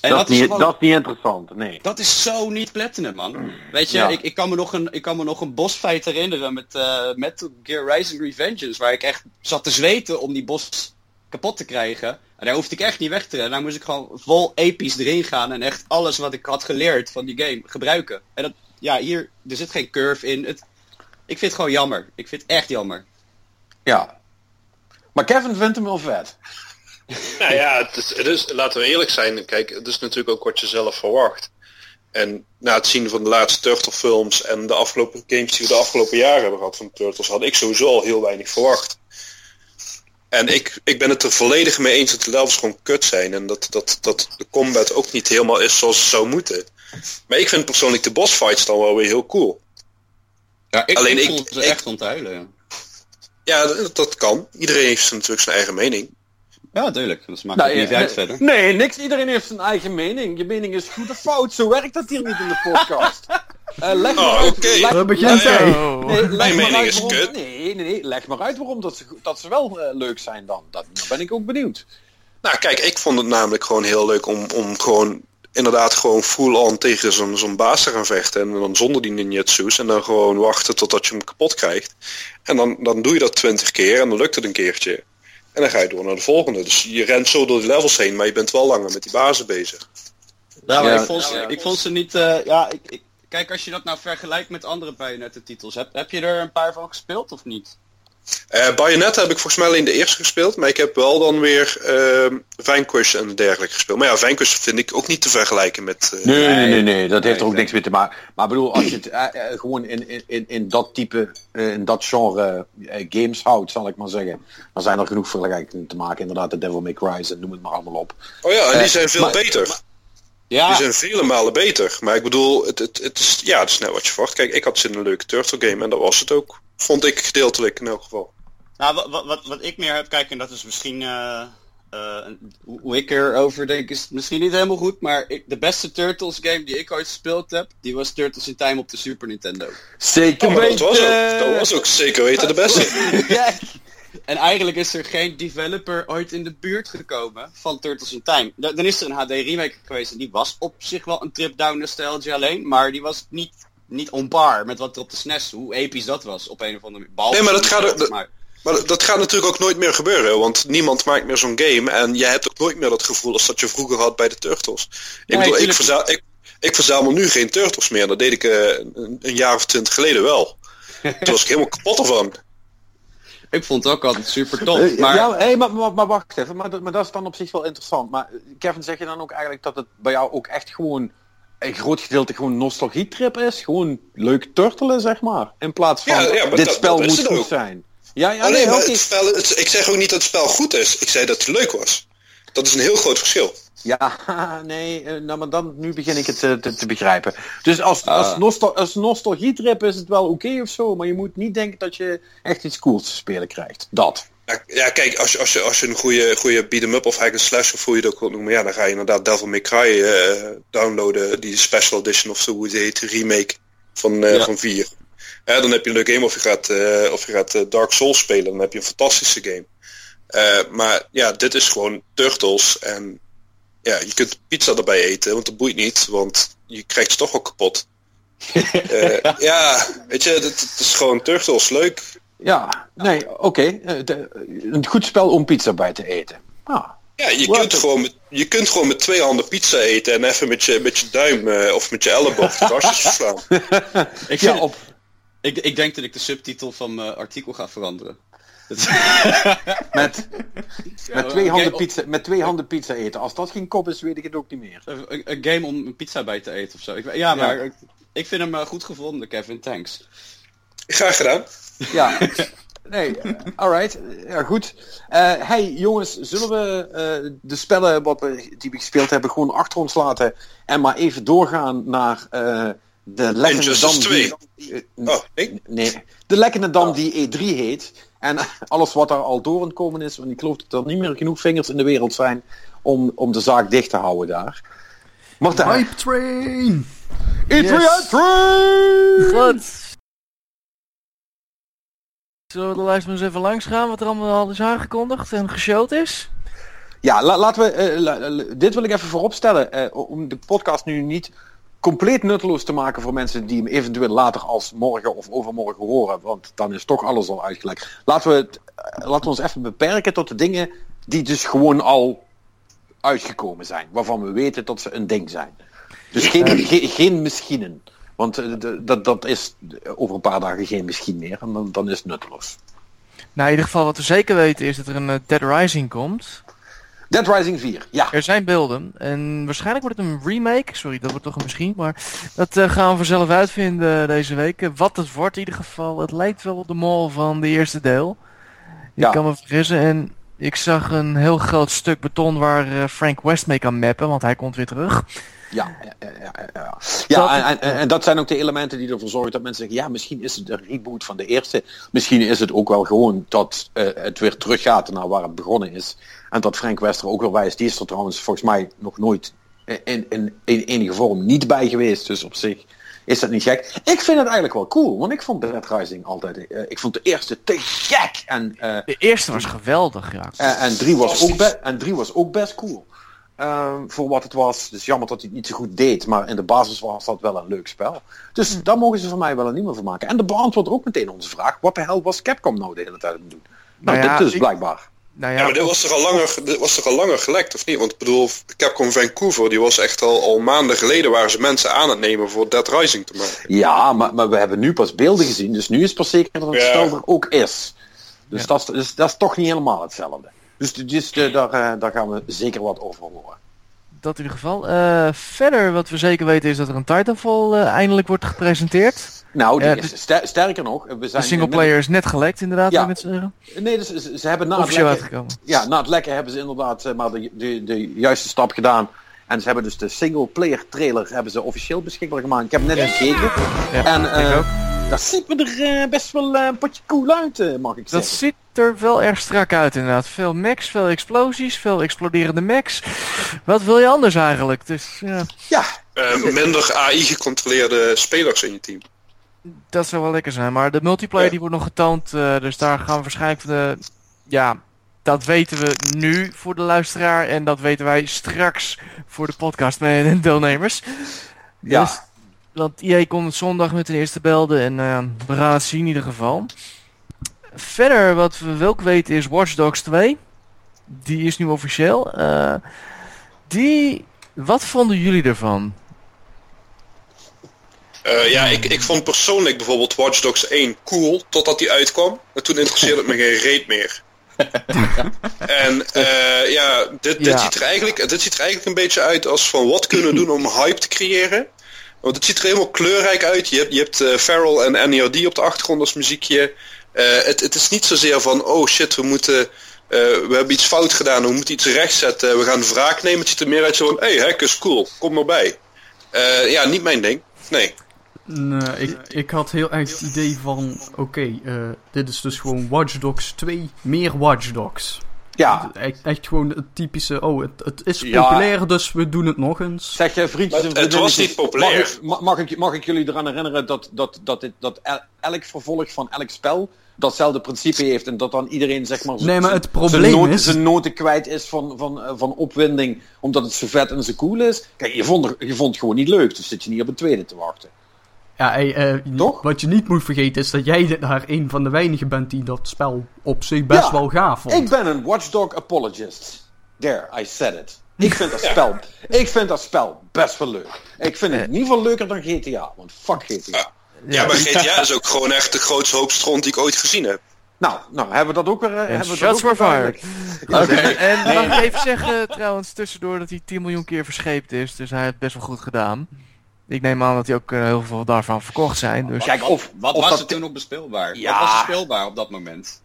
En dat, dat, is niet, gewoon, dat is niet interessant, nee. Dat is zo niet platinum, man. Weet je, ja. ik, ik, kan me nog een, ik kan me nog een bossfight herinneren met uh, Metal Gear Rising Revengeance. Waar ik echt zat te zweten om die boss kapot te krijgen. En daar hoefde ik echt niet weg te rennen. Daar moest ik gewoon vol episch erin gaan. En echt alles wat ik had geleerd van die game gebruiken. En dat, ja, hier, er zit geen curve in. Het, ik vind het gewoon jammer. Ik vind het echt jammer. Ja, maar Kevin vindt hem wel vet. nou ja, het is, het is, laten we eerlijk zijn. Kijk, het is natuurlijk ook wat je zelf verwacht. En na het zien van de laatste Turtle films en de afgelopen games die we de afgelopen jaren hebben gehad van Turtles, had ik sowieso al heel weinig verwacht. En ik, ik ben het er volledig mee eens dat de levels gewoon kut zijn en dat, dat, dat de combat ook niet helemaal is zoals het zou moeten. Maar ik vind persoonlijk de boss fights dan wel weer heel cool. Ja, ik, Alleen ik ze echt onthuilen. Ja. Ja, dat, dat kan. Iedereen heeft natuurlijk zijn eigen mening. Ja, natuurlijk. Dat maakt nou, niet uit verder. Nee, niks. Iedereen heeft zijn eigen mening. Je mening is goed of fout. Zo werkt dat hier niet in de podcast. Uh, leg oh, maar oké. Okay. begint hij. Nee, Mijn mening is waarom, kut. Nee, nee, nee. Leg maar uit waarom dat ze, dat ze wel uh, leuk zijn dan. Dat, dan ben ik ook benieuwd. Nou, kijk, ik vond het namelijk gewoon heel leuk om, om gewoon inderdaad gewoon full-on tegen zo'n zo'n baas te gaan vechten. En dan zonder die ninjutsus. En dan gewoon wachten totdat je hem kapot krijgt. En dan, dan doe je dat twintig keer en dan lukt het een keertje. En dan ga je door naar de volgende. Dus je rent zo door de levels heen, maar je bent wel langer met die bazen bezig. Ja, maar ja. Ik, vond ze, ik vond ze niet... Uh, ja, ik, ik, kijk, als je dat nou vergelijkt met andere Bayonetta titels, heb, heb je er een paar van gespeeld of niet? Uh, Bayonetta heb ik volgens mij alleen de eerste gespeeld, maar ik heb wel dan weer uh, Vanquish en dergelijke gespeeld. Maar ja, Vanquish vind ik ook niet te vergelijken met... Uh, nee, nee, nee, nee, dat heeft er ook niks mee te maken. Maar bedoel, als je het uh, gewoon in, in, in dat type, in dat genre games houdt, zal ik maar zeggen, dan zijn er genoeg vergelijkingen te maken. Inderdaad, de Devil May Cry en noem het maar allemaal op. Oh ja, en die zijn veel maar, beter. Maar, ja. Die zijn vele malen beter. Maar ik bedoel, het, het, het, is, ja, het is net wat je verwacht. Kijk, ik had zin in een leuke Turtle game en dat was het ook. Vond ik gedeeltelijk in elk geval. Nou, wat, wat, wat ik meer heb, kijk, en dat is misschien... Uh, uh, hoe ik erover denk is misschien niet helemaal goed, maar ik, de beste Turtles game die ik ooit gespeeld heb, die was Turtles in Time op de Super Nintendo. Zeker oh, weten! Dat was, ook, dat was ook zeker weten de beste. En eigenlijk is er geen developer ooit in de buurt gekomen van Turtles in Time. Dan is er een HD remake geweest en die was op zich wel een trip down nostalgia alleen, maar die was niet, niet onbaar met wat er op de SNES, hoe episch dat was op een of andere manier. Nee, maar dat gaat er... Maar... Maar dat gaat natuurlijk ook nooit meer gebeuren, want niemand maakt meer zo'n game en jij hebt ook nooit meer dat gevoel als dat je vroeger had bij de Turtles. Ik nee, bedoel, ik, verzamel, ik, ik verzamel nu geen Turtles meer, dat deed ik uh, een, een, jaar of twintig geleden wel. Toen was ik helemaal kapot ervan. Ik vond het ook altijd super tof. Maar... Ja, hey, maar, maar, maar, wacht even, maar, maar dat is dan op zich wel interessant. Maar Kevin, zeg je dan ook eigenlijk dat het bij jou ook echt gewoon een groot gedeelte gewoon nostalgietrip is? Gewoon leuk turtelen, zeg maar. In plaats van, ja, ja, dit dat, spel dat moet goed ook. zijn. Ja, ja, oh, nee, nee, maar okay. het spel, het, ik zeg ook niet dat het spel goed is. Ik zei dat het leuk was. Dat is een heel groot verschil. Ja, nee, nou, maar dan, nu begin ik het te, te, te begrijpen. Dus als, uh. als, nostal als nostalgietrip is het wel oké okay of zo, maar je moet niet denken dat je echt iets cools te spelen krijgt. Dat. Ja, kijk, als je, als je, als je een goede, goede beat-em-up of hack slash of hoe je het ook wilt noemen, ja, dan ga je inderdaad Devil May Cry uh, downloaden, die special edition of zo, hoe die heet, remake van, uh, ja. van 4. Ja, dan heb je een leuk game of je gaat, uh, of je gaat Dark Souls spelen. Dan heb je een fantastische game. Maar ja, dit is gewoon Turtles. En ja, je kunt pizza erbij eten, want dat boeit niet. Want je krijgt ze toch wel kapot. ja, weet je, het is gewoon Turtles. Leuk. Ja, nee, oké. Okay. een goed spel om pizza bij te eten. Ah. Ja, je kunt, gewoon met, je kunt gewoon met twee handen pizza eten en even met je, met je duim of met je elleboog de kastjes verslaan. ik ja, op, ik, ik denk dat ik de subtitel van mijn artikel ga veranderen. met, met, twee handen pizza, met twee handen pizza eten. Als dat geen kop is, weet ik het ook niet meer. Een, een game om een pizza bij te eten of zo. Ik, ja, maar ik, ik vind hem eh, goed gevonden, Kevin. Thanks. Graag gedaan. Ja. Nee, alright. Ja, goed. Eh, hey jongens, zullen we eh, de spellen wat we, die we gespeeld hebben gewoon achter ons laten en maar even doorgaan naar eh, de lekkende dam 2. die... Oh, nee? Nee, de lekkende dam die E3 heet. En alles wat daar al door aan het komen is, want ik geloof dat er niet meer genoeg vingers in de wereld zijn om, om de zaak dicht te houden daar. Martijn. Hype Train! E3 Yes. Train! Goed. Zullen we de lijst maar eens even langs gaan wat er allemaal al is aangekondigd en geshowd is? Ja, la- laten we. eh, la- la- dit wil ik even vooropstellen. eh, om de podcast nu niet compleet nutteloos te maken voor mensen die hem eventueel later als morgen of overmorgen horen. Want dan is toch alles al uitgelekt. Laten we, het, eh, laten we ons even beperken tot de dingen die dus gewoon al uitgekomen zijn. Waarvan we weten dat ze een ding zijn. Dus geen, ge- geen misschien. Want eh, de- dat, dat is over een paar dagen geen misschien meer. En dan, dan is het nutteloos. Nou, in ieder geval wat we zeker weten is dat er een eh, Dead Rising komt. Dead Rising 4, ja. Er zijn beelden en waarschijnlijk wordt het een remake. Sorry, dat wordt toch een misschien, maar dat eh, gaan we vanzelf uitvinden deze week. Eh, Wat het wordt in ieder geval, het lijkt wel op de mall van de eerste deel. Ik Ja. kan me vergissen en ik zag een heel groot stuk beton waar eh, Frank West mee kan mappen, want hij komt weer terug. Ja, ja, ja, ja, en, en, en dat zijn ook de elementen die ervoor zorgen dat mensen zeggen, ja, misschien is het een reboot van de eerste. Misschien is het ook wel gewoon dat het weer teruggaat naar waar het begonnen is. En dat Frank Wester ook weer wijst. Die is er trouwens volgens mij nog nooit in, in, in enige vorm niet bij geweest. Dus op zich is dat niet gek. Ik vind het eigenlijk wel cool, want ik vond Dead Rising altijd, eh, ik vond de eerste te gek. En, eh, De eerste was geweldig, ja. en, en, drie was ook en drie was ook best cool. Ehm, voor wat het was. Dus jammer dat hij het niet zo goed deed. Maar in de basis was dat wel een leuk spel. Dus daar mogen ze van mij wel een nieuwe van maken. En de beantwoord ook meteen onze vraag. Wat de hel was Capcom nou de hele tijd aan het doen? Nou, Nou ja, dit dus ik- blijkbaar. Nou Ja, maar dit was toch al langer, dit was toch al langer gelekt, of niet? Want ik bedoel, Capcom Vancouver, die was echt al, al maanden geleden waren ze mensen aan het nemen voor Dead Rising te maken. Ja, maar, maar we hebben nu pas beelden gezien. Dus nu is pas zeker dat het Ja. spel er ook is. Dus, Ja. dat, is, dus dat is toch niet helemaal hetzelfde. Dus, dus eh, daar, eh, daar gaan we zeker wat over horen. Dat in ieder geval. Eh, verder, wat we zeker weten is dat er een Titanfall eh, eindelijk wordt gepresenteerd. Nou, die Ja, is, ster- sterker nog, we De zijn singleplayer is net gelekt, inderdaad. Ja. Met zeggen. Nee, dus ze, ze hebben na het lekken, uitgekomen. ja, na het lekken hebben ze inderdaad eh, maar de, de, de juiste stap gedaan. En ze hebben dus de single player trailer hebben ze officieel beschikbaar gemaakt. Ik heb net gekeken. Ja, en ik eh, ook. dat ziet me er eh, best wel eh, een potje cool uit, eh, mag ik Dat zeggen. ziet er wel erg strak uit inderdaad. Veel mechs, veel explosies, veel exploderende mechs. Wat wil je anders eigenlijk? Dus ja, Ja, Eh, minder AI gecontroleerde spelers in je team. dat zou wel lekker zijn. Maar de multiplayer Ja. die wordt nog getoond. eh, dus daar gaan we waarschijnlijk van de... Ja, dat weten we nu voor de luisteraar. En dat weten wij straks voor de podcast met de deelnemers. Ja. Dus, want EA komt zondag met de eerste belden. En eh, we gaan het zien in ieder geval. Verder, wat we wel weten is Watch Dogs 2. Die is nu officieel. Eh, die... Wat vonden jullie ervan? Eh, ja, ik, ik vond persoonlijk bijvoorbeeld Watch Dogs 1 cool, totdat die uitkwam. En toen interesseerde het me geen reet meer. en eh, ja, dit, dit, Ja. Ziet er eigenlijk, dit ziet er eigenlijk een beetje uit als van wat kunnen we doen om hype te creëren. Want het ziet er helemaal kleurrijk uit. Je hebt, je hebt eh, Farrell en NERD op de achtergrond als muziekje. Eh, het, het is niet zozeer van, oh shit, we moeten... eh, we hebben iets fout gedaan, we moeten iets rechtzetten, we gaan wraak nemen. Het ziet er meer uit zo van, hey, hack is cool, kom maar bij. Eh, ja, niet mijn ding. Nee. Nee, ik, ik had heel erg het idee van, oké, eh, dit is dus gewoon Watch Dogs 2, meer Watch Dogs. ja. Echt, echt gewoon het typische, oh, het, het is Ja. populair, dus we doen het nog eens. Zeg je vriendjes en Het- het was niet populair. Mag ik, mag, ik, mag ik jullie eraan herinneren dat, dat, dat, dit, dat el- elk vervolg van elk spel datzelfde principe heeft en dat dan iedereen zeg maar Nee, maar het zijn probleem noten, is- zijn noten kwijt is van, van, eh, van opwinding omdat het zo vet en zo cool is. Kijk, je vond, er- je vond het gewoon niet leuk, dus zit je niet op een tweede te wachten. Ja, hey, eh, Toch? wat je niet moet vergeten is dat jij daar een van de weinigen bent die dat spel op zich best Ja, wel gaaf vond. Ik ben een Watchdog apologist. There, I said it. Ik vind dat spel, ik vind dat spel best wel leuk. Ik vind het in ieder geval leuker dan GTA, want fuck GTA. Ja, maar GTA is ook gewoon echt de grootste hoop stront die ik ooit gezien heb. Nou, nou, hebben we dat ook weer... eh, En hebben we dat ook weer. En mag ik even zeggen trouwens tussendoor dat hij 10 miljoen keer verscheept is. Dus hij heeft best wel goed gedaan. Ik neem aan dat hij ook eh, heel veel daarvan verkocht zijn. Dus Kijk, of, Wat of was dat het toen nog bespeelbaar? Ja. Wat was er speelbaar op dat moment?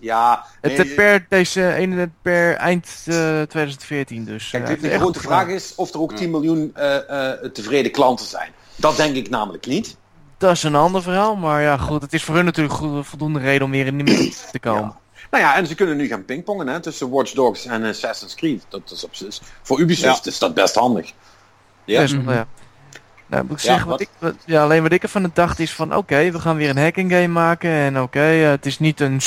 Ja, het nee, eh, per, deze, ene- per eind eh, 2014 dus. Kijk, eh, de, de grote vraag is of er ook 10 miljoen eh, eh, tevreden klanten zijn. Dat denk ik namelijk niet. Dat is een ander verhaal, maar ja goed, het is voor hun natuurlijk goed, voldoende reden om weer in de markt te komen. Ja. Nou ja, en ze kunnen nu gaan pingpongen hè, tussen Watch Dogs en Assassin's Creed. Dat is op zich voor Ubisoft Ja. is dat best handig. Ja. Best ja. Nou, moet ik Ja, zeggen, wat wat- ik, wat- ja, alleen wat ik ervan dacht is van, oké, we gaan weer een hacking game maken. En oké, eh, het is niet een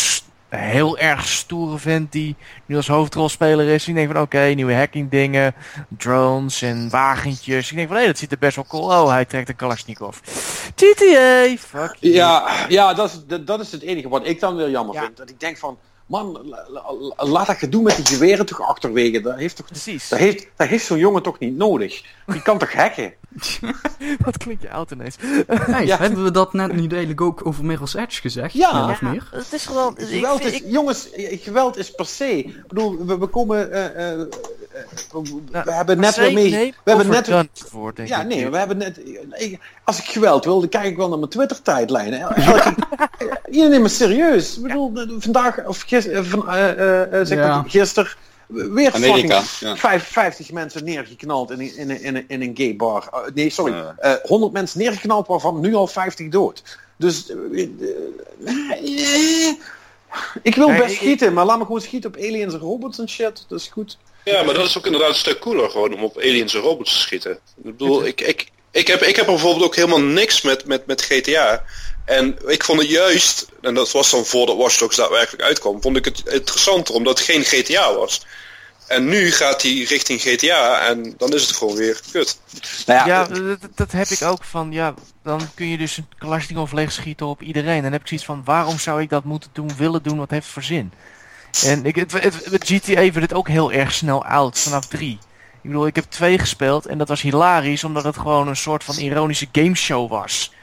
heel erg stoere vent die nu als hoofdrolspeler is. Ik denk van, oké, nieuwe hacking dingen, drones en wagentjes. Ik denk van, hé, dat ziet er best wel cool. Oh, hij trekt een Kalashnikov. GTA, fuck you. Ja, ja dat, is, dat, dat is het enige wat ik dan weer jammer Ja. vind. Dat ik denk van, man, la- la- laat dat gedoe met die geweren toch achterwege. Dat heeft, toch, Precies. dat heeft, dat heeft zo'n jongen toch niet nodig. Die kan toch hacken? Wat klinkt je oud ineens? Hey, Ja. Hebben we dat net niet eigenlijk ook over Mirror's Edge gezegd? Ja. Of meer? Het is gewoon... ik- Geweld is, ik- jongens, geweld is per se. Ik bedoel, we, we komen. eh, eh, we, Nou, hebben net weer mee. nee, we hebben net. denk Ja, ik. nee, we hebben net. ik- Als ik geweld wil, dan kijk ik wel naar mijn Twitter-tijdlijn. Je neemt me serieus. Ik bedoel, vandaag of gisteren, van, eh, eh, eh, zeg Ja. maar, gisteren. Weer Amerika, fucking ja. vijf- 50 mensen neergeknald in, een- in, een- in, een- in een gay bar. Nee, sorry. Eh 100 mensen neergeknald, waarvan nu al 50 dood. Dus. ik wil best schieten, maar laat me gewoon schieten op aliens en robots en shit. Dat is goed. Ja, maar dat is ook inderdaad een stuk cooler gewoon om op aliens en robots te schieten. Ik bedoel, ik, ik, ik, heb, ik heb bijvoorbeeld ook helemaal niks met, met, met GTA. En ik vond het juist, en dat was dan voordat Watch Dogs daadwerkelijk uitkwam, vond ik het interessanter omdat het geen GTA was. En nu gaat hij richting GTA en dan is het gewoon weer kut. Nou ja, Ja, eh, dat, dat heb ik ook van, ja, dan kun je dus een Kalashnikov leegschieten op iedereen. Dan heb ik zoiets van, waarom zou ik dat moeten doen, willen doen, wat heeft het voor zin? En ik, het, GTA werd het ook heel erg snel oud, vanaf drie. Ik bedoel, ik heb twee gespeeld en dat was hilarisch, omdat het gewoon een soort van ironische gameshow was.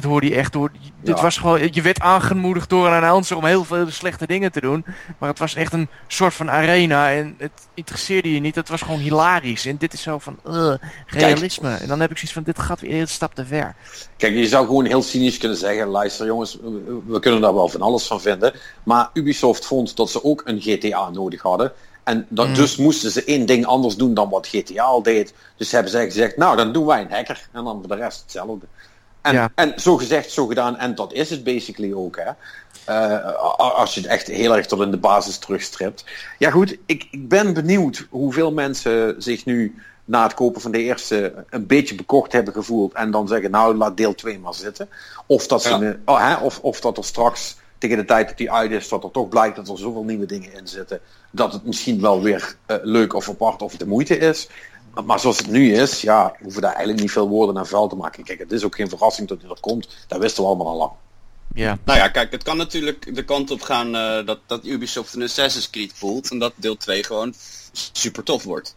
Dat hoorde je echt door. Het Ja. was gewoon, je werd aangemoedigd door een announcer om heel veel slechte dingen te doen. Maar het was echt een soort van arena en het interesseerde je niet. Het was gewoon hilarisch. En dit is zo van, uh, realisme. En dan heb ik zoiets van, dit gaat weer een stap te ver. Kijk, je zou gewoon heel cynisch kunnen zeggen, luister jongens, we- we kunnen daar wel van alles van vinden. Maar Ubisoft vond dat ze ook een GTA nodig hadden. En dat, Mm. dus moesten ze één ding anders doen dan wat GTA al deed. Dus hebben zij gezegd, nou dan doen wij een hacker. En dan voor de rest hetzelfde. En, Ja. en zo gezegd, zo gedaan. En dat is het basically ook. Hè. Eh, als je het echt heel erg tot in de basis terugstript. Ja goed, ik, ik ben benieuwd hoeveel mensen zich nu na het kopen van de eerste een beetje bekocht hebben gevoeld. En dan zeggen, nou laat deel 2 maar zitten. Of dat, ze Ja. oh, hè, of, of dat er straks tegen de tijd dat die uit is, dat er toch blijkt dat er zoveel nieuwe dingen in zitten. Dat het misschien wel weer eh, leuk of apart of de moeite is. Maar zoals het nu is, ja, hoeven daar eigenlijk niet veel woorden naar vuil te maken. Kijk, het is ook geen verrassing dat hij er komt. Dat wisten we allemaal al lang. Ja. Nou ja, kijk, het kan natuurlijk de kant op gaan eh, dat, dat Ubisoft een Assassin's Creed voelt. En dat deel 2 gewoon super tof wordt.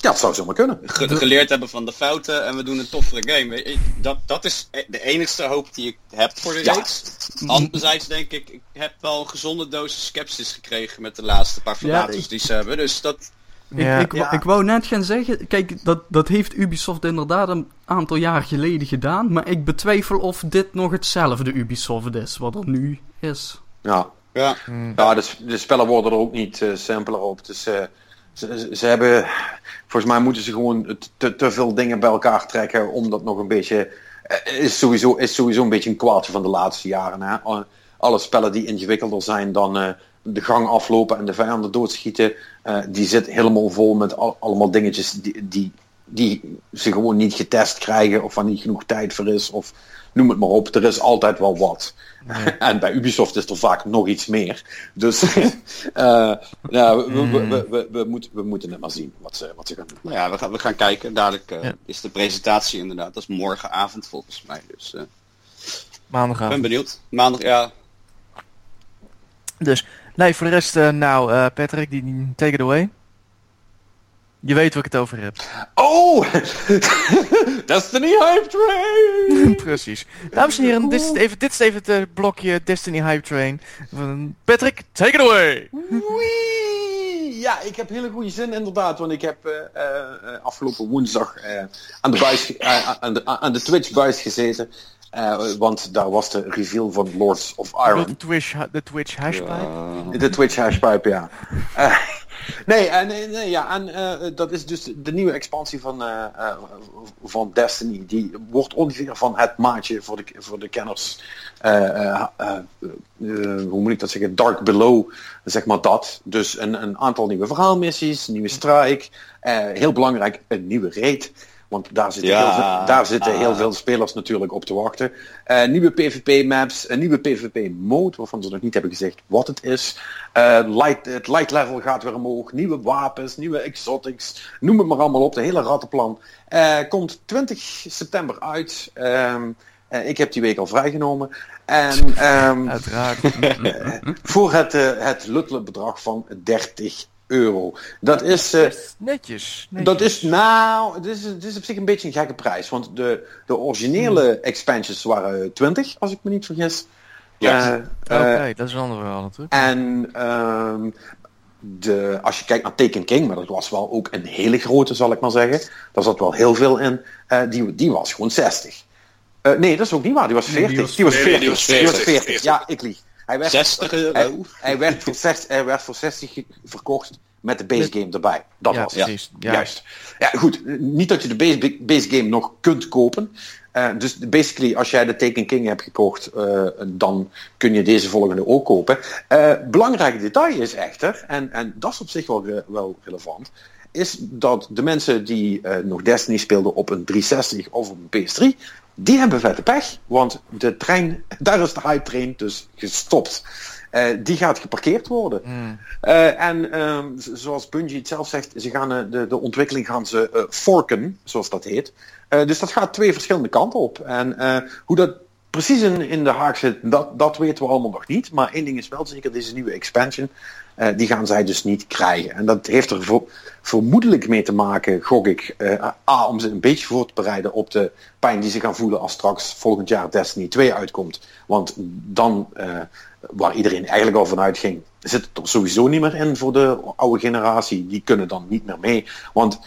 Ja, dat zou zomaar kunnen. Ge- geleerd hebben van de fouten en we doen een toffere game. Dat, dat is de enigste hoop die ik heb voor de Ja. reeks. Anderzijds denk ik, ik heb wel een gezonde dosis sceptisch gekregen met de laatste paar verlaters die ze hebben. Dus dat, Ja. Ik, ik, Ja. ik wou net gaan zeggen, kijk, dat, dat heeft Ubisoft inderdaad een aantal jaar geleden gedaan, maar ik betwijfel of dit nog hetzelfde Ubisoft is, wat er nu is. Ja, ja. ja de, de spellen worden er ook niet eh, simpeler op. Dus eh, ze, ze- hebben, volgens mij moeten ze gewoon te, te veel dingen bij elkaar trekken om dat nog een beetje, eh, is sowieso, is sowieso een beetje een kwaadje van de laatste jaren. Hè? Alle- Alle spellen die ingewikkelder zijn dan eh, de gang aflopen en de vijanden doodschieten, eh, die zit helemaal vol met al- allemaal dingetjes die, die, die ze gewoon niet getest krijgen of waar niet genoeg tijd voor is of noem het maar op. Er is altijd wel wat. En bij Ubisoft is er vaak nog iets meer. Dus eh, ja, we, we, we, we, we moeten, we moeten het maar zien wat ze, wat ze gaan doen. Nou ja, we gaan, we gaan kijken. Dadelijk eh, Ja. is de presentatie inderdaad. Dat is morgenavond volgens mij. Dus eh, ik Maandagavond. ben benieuwd. Maandag, ja. Dus, nee, voor de rest, eh, nou, eh, Patrick, die, take it away. Je weet waar ik het over heb. Oh! Destiny Hype Train! Precies. Dames en heren, dit is even, dit is even het eh, blokje Destiny Hype Train. Van Patrick, take it away! Wee! Ja, ik heb hele goede zin inderdaad, want ik heb afgelopen woensdag aan, de buis, aan, de, aan de Twitch buis gezeten. Eh, want daar was de reveal van Lords of De Iron. Twitch, ha- de Twitch hashpipe. De Twitch hashpipe, ja. Nee, en, nee, nee, ja, en eh, dat is dus de nieuwe expansie van, eh, eh, van Destiny. Die wordt ongeveer van het maatje voor de, voor de kenners. eh, eh, eh, eh, hoe moet ik dat zeggen? Dark Below, zeg maar dat. Dus een, een aantal nieuwe verhaalmissies, nieuwe strike. eh, heel belangrijk, een nieuwe raid. Want daar zitten, Ja. heel, veel, daar zitten heel veel spelers natuurlijk op te wachten. Eh, nieuwe PvP-maps, een nieuwe PvP-mode, waarvan ze nog niet hebben gezegd wat het is. Eh, light, het light level gaat weer omhoog, nieuwe wapens, nieuwe exotics, noem het maar allemaal op, de hele rattenplan. Eh, komt 20 september uit. Ehm, eh, ik heb die week al vrijgenomen. En ehm, Uiteraard. voor het, eh, het luttele bedrag van 30 euro. Dat is... eh, Netjes. netjes. dat is, nou, het is, het is op zich een beetje een gekke prijs. Want de, de originele expansions waren 20, als ik me niet vergis. Ja. Eh, Oké, eh, dat is een ander verhaal natuurlijk. en ehm, de, als je kijkt naar Taken King, maar dat was wel ook een hele grote, zal ik maar zeggen. Daar zat wel heel veel in. eh, die, die was gewoon 60. Eh, nee, dat is ook niet waar. Die was 40. die was- die was nee, 40. die was Die was 40. 40. Ja, ik lieg. Hij werd, 60 euro. hij, hij werd, voor 60, hij werd voor 60 ge- verkocht met de base game erbij. Dat ja, was het. precies. Ja. Juist. Ja, goed. Niet dat je de base, base game nog kunt kopen. Eh, dus basically, als jij de Taken King hebt gekocht, eh, dan kun je deze volgende ook kopen. Eh, belangrijk detail is echter, en, en dat is op zich wel, wel relevant, is dat de mensen die eh, nog Destiny speelden op een 360 of op een PS3, die hebben vette pech. Want de trein, daar is de hype train dus gestopt. Eh, die gaat geparkeerd worden. Hmm. Eh, en ehm, zoals Bungie het zelf zegt, ze gaan, de, de ontwikkeling gaan ze forken, zoals dat heet. Dus dat gaat twee verschillende kanten op. En hoe dat precies in, in de haak zit, dat, dat weten we allemaal nog niet. Maar één ding is wel zeker, deze nieuwe expansion, eh, die gaan zij dus niet krijgen. En dat heeft er vermoedelijk mee te maken, gok ik, eh, A, om ze een beetje voor te bereiden op de pijn die ze gaan voelen als straks volgend jaar Destiny 2 uitkomt. Want dan, eh, waar iedereen eigenlijk al vanuit ging, zit het er sowieso niet meer in voor de oude generatie. Die kunnen dan niet meer mee. Want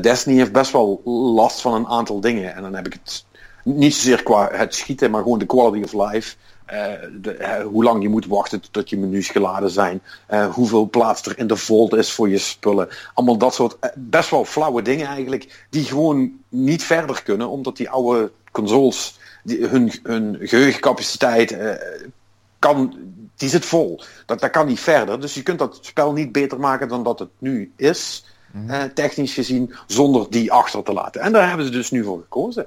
Destiny heeft best wel last van een aantal dingen. En dan heb ik het niet zozeer qua het schieten, maar gewoon de quality of life. Eh, de, eh, hoe lang je moet wachten tot je menus geladen zijn. eh, hoeveel plaats er in de vault is voor je spullen. Allemaal dat soort best wel flauwe dingen eigenlijk. Die gewoon niet verder kunnen. Omdat die oude consoles die, hun, hun geheugencapaciteit eh, kan, die zit vol. Dat, dat kan niet verder. Dus je kunt dat spel niet beter maken dan dat het nu is. eh, technisch gezien. Zonder die achter te laten. En daar hebben ze dus nu voor gekozen.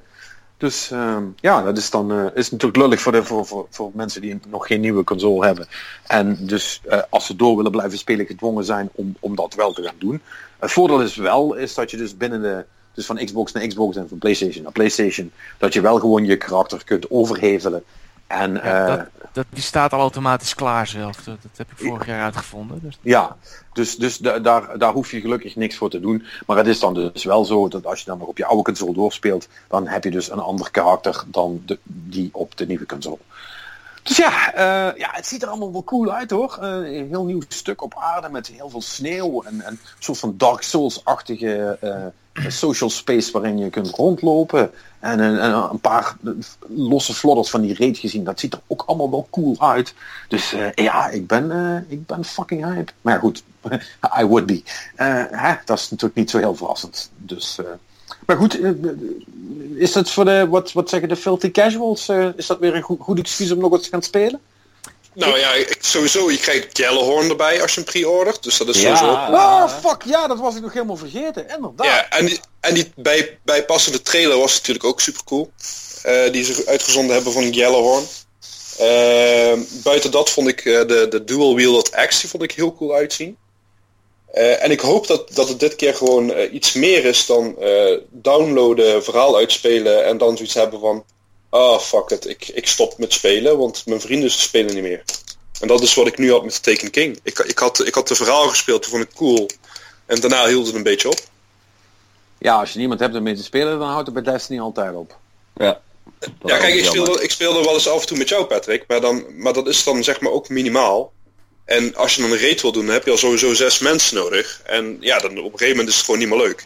Dus ehm, ja, dat is dan eh, is natuurlijk lullig voor, de, voor, voor, voor mensen die nog geen nieuwe console hebben. En dus eh, als ze door willen blijven spelen, gedwongen zijn om, om dat wel te gaan doen. Het voordeel is wel, is dat je dus binnen de. Dus van Xbox naar Xbox en van PlayStation naar PlayStation. Dat je wel gewoon je karakter kunt overhevelen. En Ja, eh, dat, dat, die staat al automatisch klaar zelf. Dat, heb ik vorig jaar uitgevonden. Dus. Ja, dus, dus da- daar, daar hoef je gelukkig niks voor te doen. Maar het is dan dus wel zo dat als je dan nog op je oude console doorspeelt, dan heb je dus een ander karakter dan de, die op de nieuwe console. Dus ja, eh, ja, het ziet er allemaal wel cool uit hoor. Eh, een heel nieuw stuk op aarde met heel veel sneeuw en, en een soort van Dark Souls-achtige eh, social space waarin je kunt rondlopen. En, een- en een paar losse flodders van die raid gezien. Dat ziet er ook allemaal wel cool uit. Dus ja, ik ben, ik ben fucking hype. Maar goed, I would be. Hè, dat is natuurlijk niet zo heel verrassend. Dus, maar goed, eh, is dat voor de, wat, wat zeggen de filthy casuals, eh, is dat weer een goed, goed excuus om nog wat te gaan spelen? Nou ja, ik, sowieso, je krijgt Gjallarhorn erbij als je hem pre-ordert. Dus dat is Ja. sowieso... Oh, fuck, ja, dat was ik nog helemaal vergeten. Inderdaad. Ja, en die, en die bij, bijpassende trailer was natuurlijk ook super cool. die ze uitgezonden hebben van Gjallarhorn. Eh, buiten dat vond ik eh, de, de dual wielded axe die vond ik heel cool uitzien. Eh, en ik hoop dat, dat het dit keer gewoon eh, iets meer is dan eh, downloaden, verhaal uitspelen en dan zoiets hebben van ah fuck it, ik, ik stop met spelen, want mijn vrienden spelen niet meer. En dat is wat ik nu had met Taken King. Ik, ik, had, ik had de verhaal gespeeld, die vond ik cool. En daarna hield het een beetje op. Ja, als je niemand hebt om mee te spelen, dan houdt het bij Destiny altijd op. Ja. Ja, kijk, ik speelde, ik speelde wel eens af en toe met jou, Patrick, maar, dan, maar dat is dan zeg maar ook minimaal. En als je dan een raid wil doen, heb je al sowieso zes mensen nodig. En ja, dan op een gegeven moment is het gewoon niet meer leuk.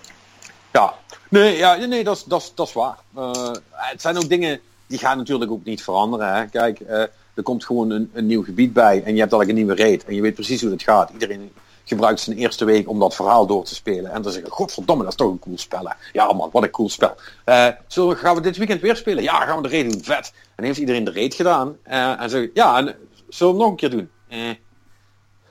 Ja, nee, ja, nee dat, dat, dat is waar. Uh, het zijn ook dingen die gaan natuurlijk ook niet veranderen. Hè. Kijk, uh, er komt gewoon een, een nieuw gebied bij en je hebt eigenlijk een nieuwe raid. En je weet precies hoe het gaat. Iedereen gebruikt zijn eerste week om dat verhaal door te spelen. En dan zeggen, godverdomme, dat is toch een cool spel. Hè? Ja man, wat een cool spel. Uh, zullen, gaan we dit weekend weer spelen? Ja, gaan we de raid doen. Vet. En heeft iedereen de raid gedaan. En zeggen, ja, en, zullen we nog een keer doen?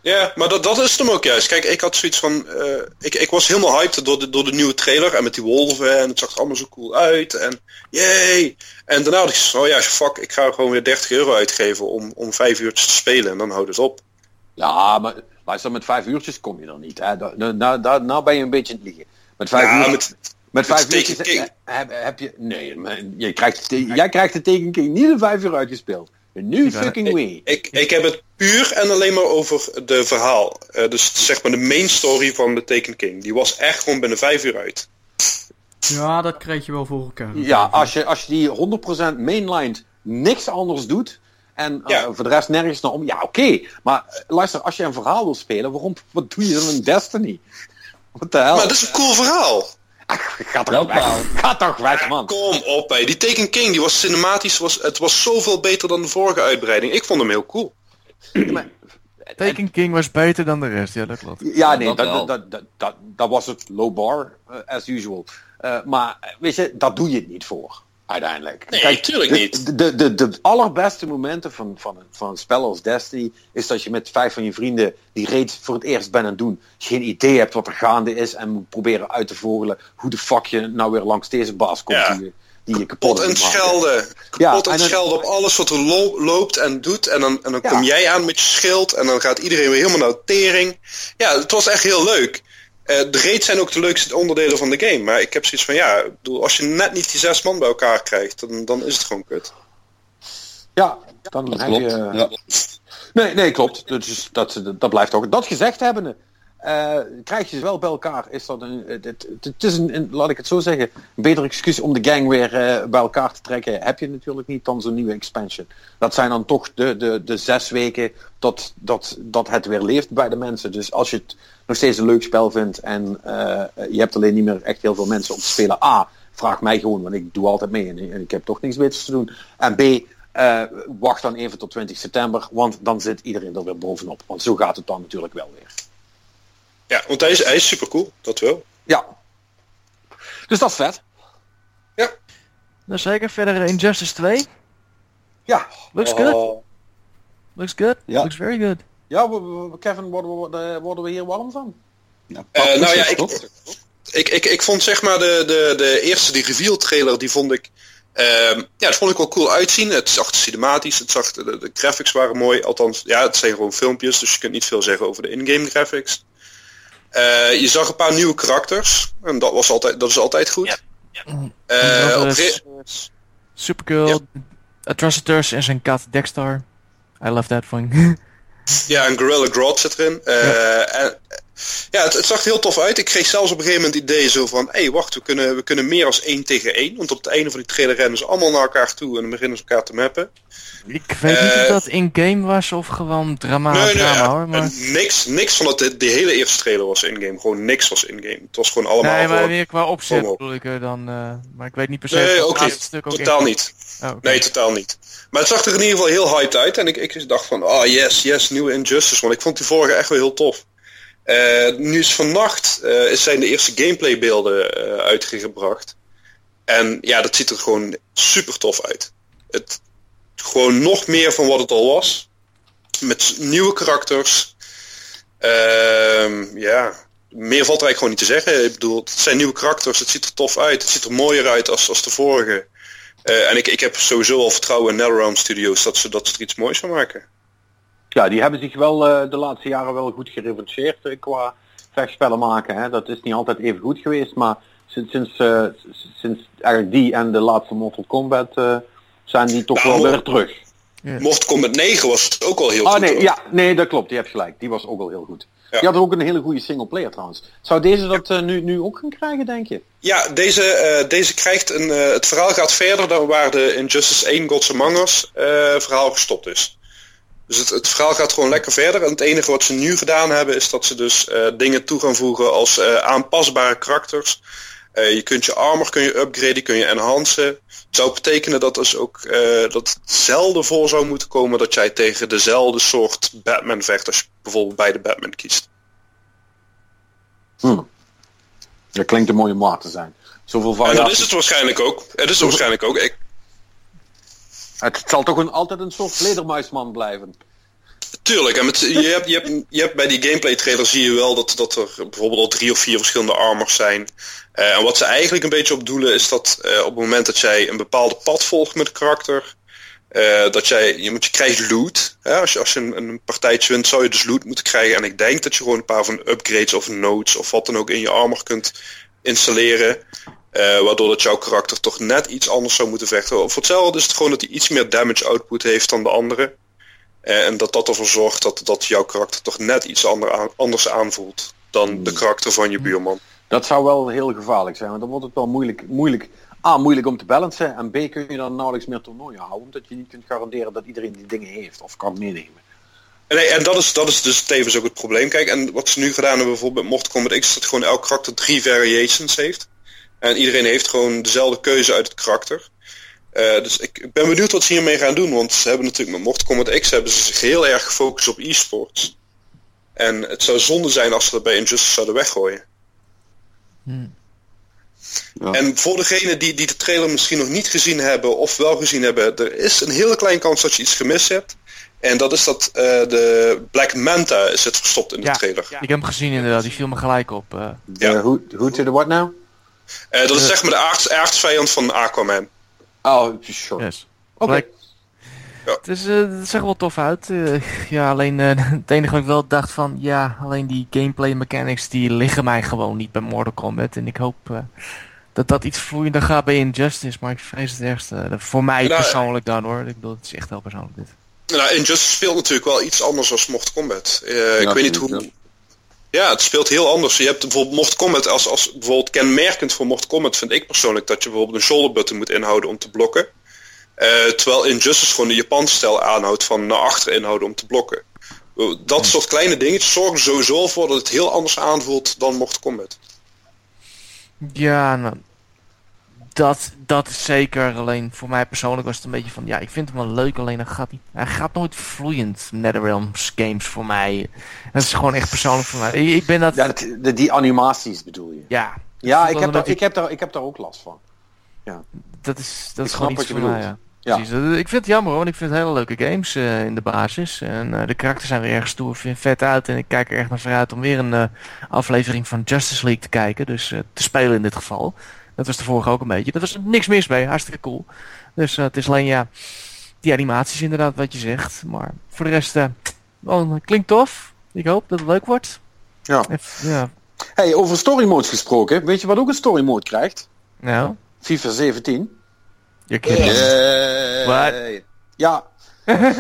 Eh. Ja, maar dat, dat is hem ook juist. Kijk, ik had zoiets van... Uh, ik, ik was helemaal hyped door de, door de nieuwe trailer en met die wolven en het zag er allemaal zo cool uit en yay! En daarna dacht ik zo, oh ja, fuck, ik ga gewoon weer 30 euro uitgeven om, om vijf uurtjes te spelen en dan houdt het op. Ja, maar luister, met vijf uurtjes kom je er niet. Hè? Nou, nou, nou ben je een beetje aan het liegen. Met vijf ja. Met, met vijf uurtjes heb, heb, je... Nee, je krijgt, jij krijgt de Taken King niet in vijf uur uitgespeeld. Nu fucking we. Ik, ik, heb het puur en alleen maar over de verhaal. Uh, dus zeg maar de main story van de Taken King. Die was echt gewoon binnen vijf uur uit. Ja, dat krijg je wel voor elkaar. Ja, als je, als je die 100% mainlined niks anders doet. En ja. uh, voor de rest nergens naar om. Ja, oké. Okay. Maar uh, luister, als je een verhaal wil spelen, waarom wat doe je dan in Destiny? Wat de hel? Maar dat is een cool verhaal. Ach, ga toch weg. Ga toch weg, man. Kom op, hé. Die Taken King, die was cinematisch. Was, het was zoveel beter dan de vorige uitbreiding. Ik vond hem heel cool. maar, Taken King was beter dan de rest, ja, dat klopt. Ja, nee, dat, dat, dat, dat, dat was het low bar, uh, as usual. Uh, maar, weet je, dat doe je het niet voor uiteindelijk. Nee, Kijk, natuurlijk niet. De, de, de, allerbeste momenten van, van, van een spel als Destiny is dat je met vijf van je vrienden die reeds voor het eerst bent aan het doen, geen idee hebt wat er gaande is en moet proberen uit te vogelen hoe de fuck je nou weer langs deze baas komt ja. die, die je kapot en schelden. Kapot ja, en, schelden op alles wat er loopt en doet. En dan, en dan ja. kom jij aan met je schild en dan gaat iedereen weer helemaal naar tering. Ja, het was echt heel leuk. Uh, de raids zijn ook de leukste onderdelen van de game. Maar ik heb zoiets van, ja, bedoel, als je net niet die zes man bij elkaar krijgt, dan, dan is het gewoon kut. Ja, dan dat heb klopt. je... Ja. Nee, nee, klopt. Dus dat, dat blijft ook. Dat gezegd hebbende, uh, krijg je ze wel bij elkaar. Is dat een, het, het, het is een, laat ik het zo zeggen, een beter excuus om de gang weer uh, bij elkaar te trekken. Heb je natuurlijk niet dan zo'n nieuwe expansion. Dat zijn dan toch de, de, de zes weken dat, dat, dat het weer leeft bij de mensen. Dus als je het nog steeds een leuk spel vindt en je hebt alleen niet meer echt heel veel mensen om te spelen. A, vraag mij gewoon, want ik doe altijd mee en, ik heb toch niks beters te doen. En B, wacht dan even tot 20 september, want dan zit iedereen er weer bovenop. Want zo gaat het dan natuurlijk wel weer. Ja, want hij is, hij is super cool, dat wel. Ja. Dus dat is vet. Ja. Dan zeker verder Injustice 2. Ja. Looks good. Looks good. Ja. Looks very good. Ja, Kevin, worden we, worden we hier warm van? Ja, uh, nou ja, ik, ik, ik, ik vond zeg maar de, de, de eerste, die reveal trailer, die vond ik... Um, ja, dat vond ik wel cool uitzien. Het zag cinematisch, het zag, de, de, graphics waren mooi. Althans, ja, het zijn gewoon filmpjes, dus je kunt niet veel zeggen over de in-game graphics. Uh, je zag een paar nieuwe karakters. En dat, was altijd, dat is altijd goed. Ja. ja. Uh, Supergirl, ja. Atrocitors en zijn kat Dexter. I love that thing. ja, en Gorilla Grodd zit erin. Uh, ja. En, ja, het, het, zag er heel tof uit. Ik kreeg zelfs op een gegeven moment het idee zo van... Hé, hey, wacht, we kunnen, we kunnen meer als één tegen één. Want op het einde van die trailer rennen ze allemaal naar elkaar toe... en dan beginnen ze elkaar te mappen. Ik weet niet of dat in-game was of gewoon drama, nee, nee, drama ja, hoor. Maar... Niks, niks van dat, de, de hele eerste trailer was in-game. Gewoon niks was in-game. Het was gewoon allemaal... Nee, maar meer qua opzet bedoel ik er dan... Uh, maar ik weet niet per se... Nee, ook niet. Stuk ook totaal niet. Oh, okay. Nee, totaal niet. Maar het zag er in ieder geval heel hyped uit. En ik, ik dacht van, oh yes, yes, nieuwe Injustice. Want ik vond die vorige echt wel heel tof. Uh, nu is vannacht uh, zijn de eerste gameplay beelden uh, uitgebracht. En ja, dat ziet er gewoon super tof uit. Het, gewoon nog meer van wat het al was. Met nieuwe karakters. Uh, ja, meer valt er eigenlijk gewoon niet te zeggen. Ik bedoel, het zijn nieuwe karakters, het ziet er tof uit. Het ziet er mooier uit als, als de vorige. En ik, ik heb sowieso al vertrouwen in NetherRealm Studios dat ze, dat ze er iets moois van maken. Ja, die hebben zich wel uh, de laatste jaren wel goed gerevancheerd uh, qua vechtspellen maken. Hè. Dat is niet altijd even goed geweest, maar sinds, sinds, sinds eigenlijk die en de laatste Mortal Kombat zijn die toch nou, wel weer terug. Mortal Kombat 9 was ook al heel ah, goed. Nee, ja, nee, dat klopt. Je hebt gelijk. Die was ook al heel goed. Die had ook een hele goede single player trouwens. Zou deze dat eh, nu, nu ook gaan krijgen, denk je? Ja, deze, eh, deze krijgt een. eh, het verhaal gaat verder dan waar de Injustice 1 Gods Among Us eh, verhaal gestopt is. Dus het, het verhaal gaat gewoon lekker verder. En het enige wat ze nu gedaan hebben is dat ze dus eh, dingen toe gaan voegen als eh, aanpasbare karakters. Eh, je kunt je armor kun je upgraden, kun je enhancen. Het zou betekenen dat dus ook dat het zelden voor zou moeten komen dat jij tegen dezelfde soort Batman vecht als je bijvoorbeeld bij de Batman kiest. Hm. Dat klinkt een mooie maat te zijn. Zoveel En dat variaties. is het waarschijnlijk ook. Het is het waarschijnlijk ook. Ik, Het zal toch een, altijd een soort vledermuisman blijven. Tuurlijk, en met, je, hebt, je, hebt, je hebt bij die gameplay trailer zie je wel dat, dat er bijvoorbeeld al drie of vier verschillende armors zijn. Eh, en wat ze eigenlijk een beetje op doelen is dat eh, op het moment dat jij een bepaalde pad volgt met karakter, eh, dat jij, je, moet, je krijgt loot. Hè? Als je, als je een, een partijtje wint, zou je dus loot moeten krijgen. En ik denk dat je gewoon een paar van upgrades of nodes of wat dan ook in je armor kunt installeren. Eh, waardoor dat jouw karakter toch net iets anders zou moeten vechten. Voor hetzelfde is het gewoon dat hij iets meer damage output heeft dan de andere. Eh, en dat dat ervoor zorgt dat, dat jouw karakter toch net iets ander aan- anders aanvoelt dan de karakter van je buurman. Dat zou wel heel gevaarlijk zijn, want dan wordt het wel moeilijk, moeilijk, A, moeilijk om te balancen en B, kun je dan nauwelijks meer toernooien houden, omdat je niet kunt garanderen dat iedereen die dingen heeft of kan meenemen. En, nee, en dat, is, dat is dus tevens ook het probleem. Kijk, en wat ze nu gedaan hebben bijvoorbeeld met Mortal Kombat X, is dat gewoon elk karakter drie variations heeft. En iedereen heeft gewoon dezelfde keuze uit het karakter. Eh, dus ik, ik ben benieuwd wat ze hiermee gaan doen, want ze hebben natuurlijk met Mortal Kombat X hebben ze zich heel erg gefocust op e-sports. En het zou zonde zijn als ze dat bij Injustice zouden weggooien. Ja. En voor degenen die, die de trailer misschien nog niet gezien hebben of wel gezien hebben, er is een hele kleine kans dat je iets gemist hebt. En dat is dat eh, de Black Manta is het verstopt in de Ja. trailer. Ik heb hem gezien inderdaad, die viel me gelijk op. eh. Ja. Uh, who, who to the what now? Eh, dat is zeg maar de aards, aardsvijand van Aquaman. Oh, sure. yes. Oké. Ja. Het, is, eh, het zag er wel tof uit. eh, ja, alleen eh, het enige wat ik wel dacht van, ja, alleen die gameplay mechanics die liggen mij gewoon niet bij Mortal Kombat. En ik hoop eh, dat dat iets vloeiender gaat bij Injustice, maar ik vrees het ergste. Eh, voor mij Nou, persoonlijk dan hoor. Ik bedoel, het is echt heel persoonlijk dit. Nou, Injustice speelt natuurlijk wel iets anders dan Mortal Kombat. Eh, ik Ja, weet niet hoe... Ja, het speelt heel anders. Je hebt bijvoorbeeld Mortal Kombat als, als bijvoorbeeld kenmerkend voor Mortal Kombat vind ik persoonlijk dat je bijvoorbeeld een shoulder button moet inhouden om te blokken. Eh, terwijl Injustice gewoon de Japanse stijl aanhoudt van naar achter inhouden om te blokken. Eh, Dat soort kleine dingetjes zorgen sowieso voor dat het heel anders aanvoelt dan Mortal Kombat. Ja, nou, dat, dat is zeker. Alleen voor mij persoonlijk was het een beetje van, ja, ik vind hem wel leuk, alleen hij gaat, niet, hij gaat nooit vloeiend. NetherRealms games voor mij. Dat is gewoon echt persoonlijk voor mij. Ik, ik ben dat, Ja, ja, dat- de, die animaties bedoel je? Ja, ja, ik heb, daar, ik, heb daar, ik heb daar ook last van. dat is, dat is gewoon iets voor mij, ja. Ja. Precies. Ik vind het jammer hoor, want ik vind het hele leuke games eh, in de basis. En eh, de karakters zijn weer erg stoer, vind vet uit. En ik kijk er echt naar vooruit om weer een eh, aflevering van Justice League te kijken. Dus te spelen in dit geval. Dat was de vorige ook een beetje. Dat was niks mis mee, hartstikke cool. Dus eh, het is alleen ja, die animaties inderdaad wat je zegt. Maar voor de rest, eh, wel, klinkt tof. Ik hoop dat het leuk wordt. Ja. Even- ja. Hey, over story modes gesproken. Weet je wat ook een story mode krijgt? Nou, FIFA 17. je kent Wat? Ja,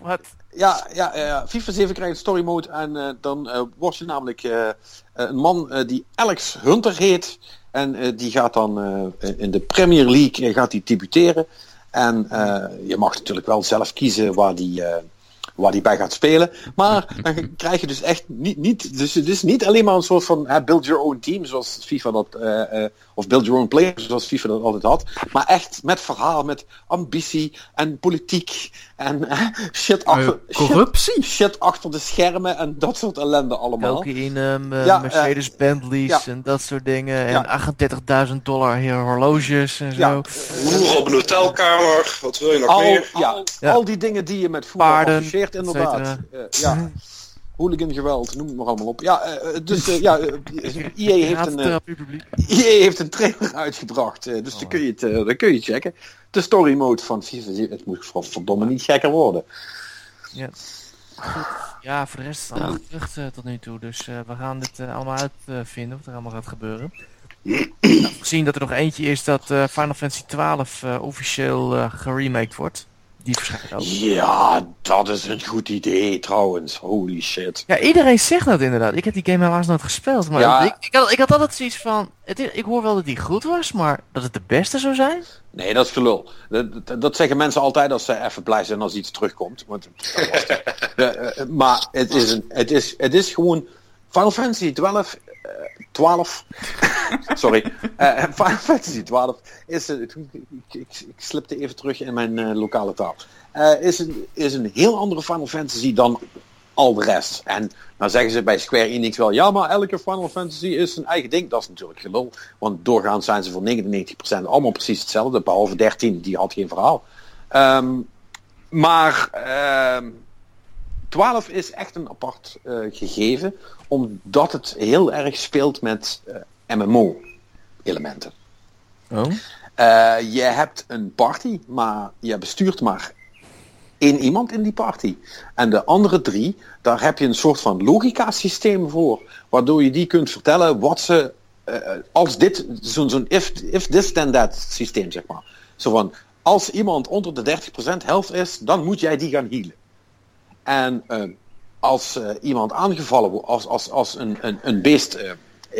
Wat? ja, ja, ja, FIFA 7 krijgt een story mode en eh, dan word je namelijk een man die Alex Hunter heet. En eh, die gaat dan eh, in de Premier League eh, gaat die debuteren. En je mag natuurlijk wel zelf kiezen waar die, waar die bij gaat spelen. Maar dan krijg je dus echt niet, niet dus het is niet alleen maar een soort van build your own team zoals FIFA dat, of build your own players zoals FIFA dat altijd had. Maar echt met verhaal, met ambitie en politiek en eh, shit, Eh, achter, corruptie. shit achter de schermen en dat soort ellende allemaal. Cocaïne, eh, Ja, Mercedes Bentleys ja. en dat soort dingen. Ja. En 38.000 dollar hier horloges en zo. Ja. Hoer op een hotelkamer, wat wil je nog Al, meer? ja, Ja. al die dingen die je met voetbal Paarden, associeert inderdaad. Eh, ja. Hooligan geweld, noem het maar allemaal op. Ja, eh, eh, dus eh, ja, EA heeft een. EA heeft een trailer uitgebracht, dus dan, kun je het, dan kun je checken. De story mode van FIFA 7, het moet verdomme niet gekker worden. Ja. Ja, voor de rest is het terug tot nu toe. Dus we gaan dit allemaal uitvinden wat er allemaal gaat gebeuren. Gezien dat er nog eentje is dat Final Fantasy 12 eh, officieel geremaked wordt. Die verschijnt ook. Ja, dat is een goed idee trouwens. Holy shit. Ja, iedereen zegt dat inderdaad. Ik heb die game helaas nooit gespeeld. Maar Ja. ik, ik, had, ik had altijd zoiets van... Het, ik hoor wel dat die goed was, maar dat het de beste zou zijn? Nee, dat is gelul. Dat, dat, dat zeggen mensen altijd als ze even blij zijn als iets terugkomt. Want. Ja, eh, maar het is, een, het, is, het is gewoon Final Fantasy 12. eh, 12. Sorry. Eh, Final Fantasy 12 is een, ik, ik, ik slipte even terug in mijn eh, lokale taal. Eh, is, een, is een heel andere Final Fantasy dan al de rest. En dan zeggen ze bij Square Enix wel, ja, maar elke Final Fantasy is een eigen ding. Dat is natuurlijk gelul. Want doorgaans zijn ze voor 99% allemaal precies hetzelfde. Behalve 13, die had geen verhaal. Ehm, maar ehm 12 is echt een apart eh, gegeven. Omdat het heel erg speelt met eh, MMO-elementen. Oh. Eh, je hebt een party, maar je bestuurt maar één iemand in die party. En de andere drie, daar heb je een soort van logica systeem voor. Waardoor je die kunt vertellen wat ze, als dit, zo'n if, if this then that systeem zeg maar. Zo van, als iemand onder de 30% helft is, dan moet jij die gaan healen. En eh, als eh, iemand aangevallen wordt, als, als, als een, een, een beest, eh,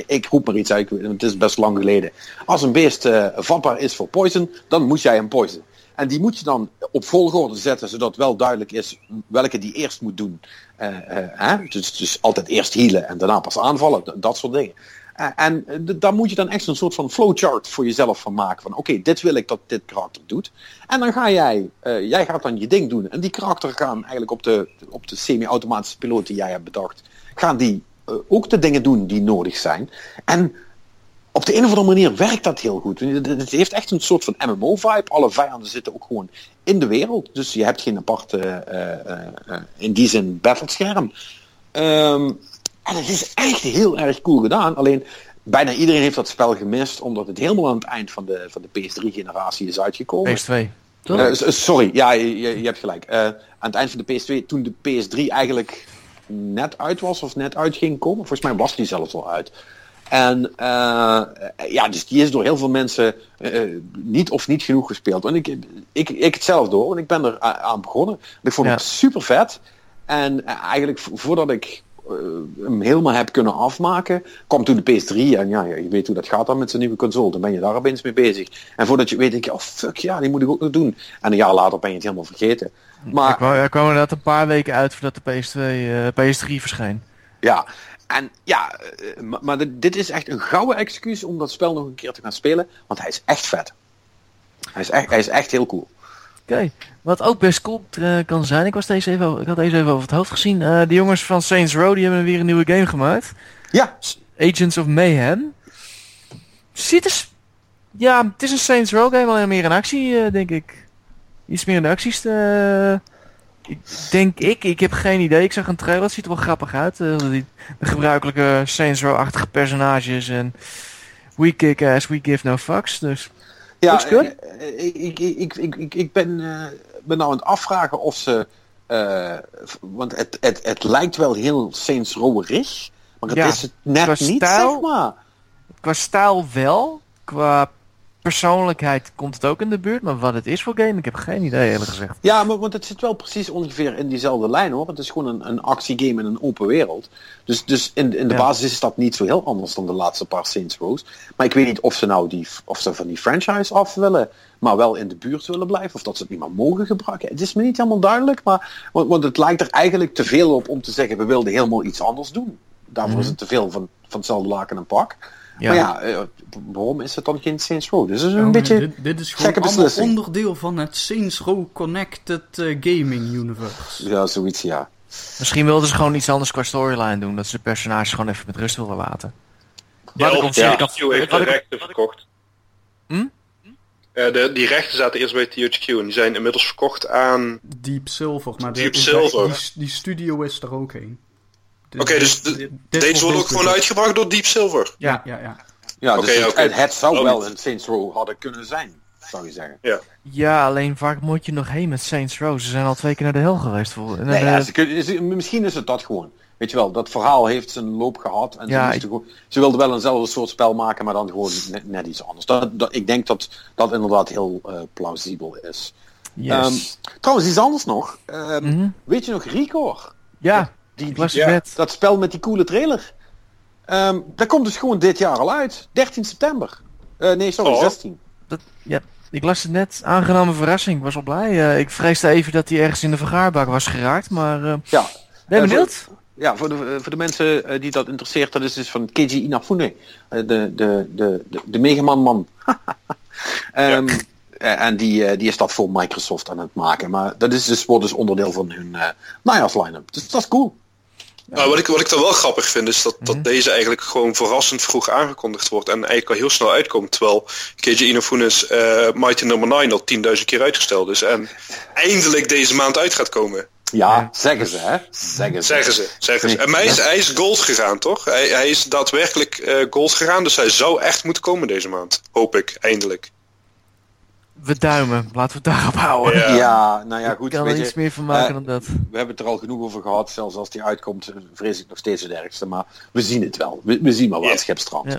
ik roep maar iets uit, het is best lang geleden. Als een beest eh, vatbaar is voor poison, dan moet jij hem poison. En die moet je dan op volgorde zetten, zodat wel duidelijk is welke die eerst moet doen. Hè? Dus, dus altijd eerst healen en daarna pas aanvallen, dat soort dingen. Eh, en eh, daar moet je dan echt een soort van flowchart voor jezelf van maken. Van oké, dit wil ik dat dit karakter doet. En dan ga jij, eh, jij gaat dan je ding doen. En die karakter gaan eigenlijk op de, op de semi-automatische piloot die jij hebt bedacht, gaan die ook de dingen doen die nodig zijn. En op de een of andere manier werkt dat heel goed. Het heeft echt een soort van MMO-vibe. Alle vijanden zitten ook gewoon in de wereld. Dus je hebt geen aparte, in die zin, battlescherm. Ehm, en het is echt heel erg cool gedaan. Alleen, bijna iedereen heeft dat spel gemist, omdat het helemaal aan het eind van de, van de PS3-generatie is uitgekomen. PS2. Toch? Eh, s- sorry, ja, je, je- hebt gelijk. Eh, aan het eind van de PS2, toen de PS3 eigenlijk net uit was of net uit ging komen, volgens mij was die zelfs al uit. En eh, ja, dus die is door heel veel mensen eh, niet of niet genoeg gespeeld. En ik, ik, ik hetzelfde hoor, en ik ben er aan begonnen. En ik vond Ja. het super vet. En eh, eigenlijk vo- voordat ik eh, hem helemaal heb kunnen afmaken, kwam toen de PS3. En ja, je weet hoe dat gaat dan met zijn nieuwe console. Dan ben je daar opeens mee bezig. En voordat je weet, denk je, oh fuck ja, die moet ik ook nog doen. En een jaar later ben je het helemaal vergeten. Er Maar kwam, er kwam inderdaad een paar weken uit voordat de PS2, eh, PS3 verscheen. Ja, en ja, eh, maar, dit is echt een gouden excuus om dat spel nog een keer te gaan spelen, want hij is echt vet. Hij is echt, hij is echt heel cool. Oké, wat ook best cool eh, kan zijn, ik, was deze even, ik had deze even over het hoofd gezien. Eh, de jongens van Saints Row die hebben weer een nieuwe game gemaakt. Ja, Agents of Mayhem. Ziet er... Ja, het is een Saints Row game, alleen meer een actie, eh, denk ik. Iets meer in de acties. ik denk ik, ik heb geen idee. Ik zag een trailer, het ziet er wel grappig uit. die, de gebruikelijke Saints Row-achtige personages en... We kick ass, we give no fucks. Dus ja eh, eh, ik, ik, ik, ik, ben, eh, ben nou aan het afvragen of ze... want het, het, het lijkt wel heel Saints Row-erig, maar het Ja, is het net niet, zeg maar. qua stijl wel. Qua persoonlijkheid komt het ook in de buurt. Maar wat het is voor game, ik heb geen idee eerlijk gezegd. Ja, maar want het zit wel precies ongeveer in diezelfde lijn hoor. Het is gewoon een, een actiegame in een open wereld. Dus, dus in, in de Ja. basis is dat niet zo heel anders dan de laatste paar Saints Rows. Maar ik weet niet of ze nou die, of ze van die franchise af willen, maar wel in de buurt willen blijven. Of dat ze het niet meer mogen gebruiken. Het is me niet helemaal duidelijk, maar want, want het lijkt er eigenlijk te veel op om te zeggen we wilden helemaal iets anders doen. Daarvoor is het te veel van, van hetzelfde laken en pak. Ja. Maar ja, eh, waarom is het dan geen Saints Row? Dus is een Oh, beetje... dit, dit is gewoon onderdeel van het Saints Row Connected eh, Gaming Universe. Ja, zoiets ja. Misschien wilden ze gewoon iets anders qua storyline doen. Dat ze de personages gewoon even met rust wilden laten. Ja, Wat ik of op zich THQ kan- heeft de ik- rechten verkocht. Hm? Eh, de, die rechten zaten eerst bij THQ en die zijn inmiddels verkocht aan... Deep Silver, maar Deep Silver. Die, die studio is er ook heen. Oké, dus de- dit- Deze wordt worden ook gewoon weer- uitgebracht door Deep Silver. Ja, ja, ja. Ja, Oké, dus het, oké. het, het zou Oh, wel een Saints Row hadden kunnen zijn, zou je zeggen. Ja, alleen waar moet je nog heen met Saints Row? Ze zijn al twee keer naar de hel geweest. Voor, Nee, de- ja, ze kunnen- ze- misschien is het dat gewoon. Weet je wel, dat verhaal heeft zijn loop gehad. En Ja, ze, moesten gewoon, ze wilden wel eenzelfde soort spel maken, maar dan gewoon net, net iets anders. Dat, dat, ik denk dat dat inderdaad heel eh, plausibel is. Yes. Ehm, trouwens, iets anders nog. Ehm, Mhm. Weet je nog Record? Ja, Die, ik die- ja. dat spel met die coole trailer. Ehm, dat komt dus gewoon dit jaar al uit. 13 september. Eh, nee, sorry, Oh. 16. Dat, ja, ik las het net. Aangename verrassing. Ik was wel blij. Eh, ik vreesde even dat hij ergens in de vergaarbak was geraakt. Maar eh Ja. ben je benieuwd? Ja, voor de, voor de mensen die dat interesseert, dat is dus van Keiji Inafune. De, de, de, de, de Megaman man. Ehm, eh, En die, die is dat voor Microsoft aan het maken. Maar dat is dus, wordt dus onderdeel van hun uh, najaarsline-up. Dus dat is cool. Nou, wat, ik, wat ik dan wel grappig vind is dat, Mhm. dat deze eigenlijk gewoon verrassend vroeg aangekondigd wordt en eigenlijk al heel snel uitkomt. Terwijl Keiji Inafune's eh Mighty Number 9 al 10.000 keer uitgesteld is en eindelijk deze maand uit gaat komen. Ja, zeggen ze hè. Zeggen ze. Zeggen ze. Zeggen ze. En hij is, hij is gold gegaan, toch? Hij, hij is daadwerkelijk eh, gold gegaan, dus hij zou echt moeten komen deze maand. Hoop ik, eindelijk. We duimen. Laten we het daarop houden. Ja. Ja, nou ja ik goed. kan er je, iets meer van maken eh, dan dat. We hebben het er al genoeg over gehad. Zelfs als die uitkomt, vrees ik nog steeds het ergste. Maar we zien het wel. We, we zien maar waar Ja. het schip strandt. Ja.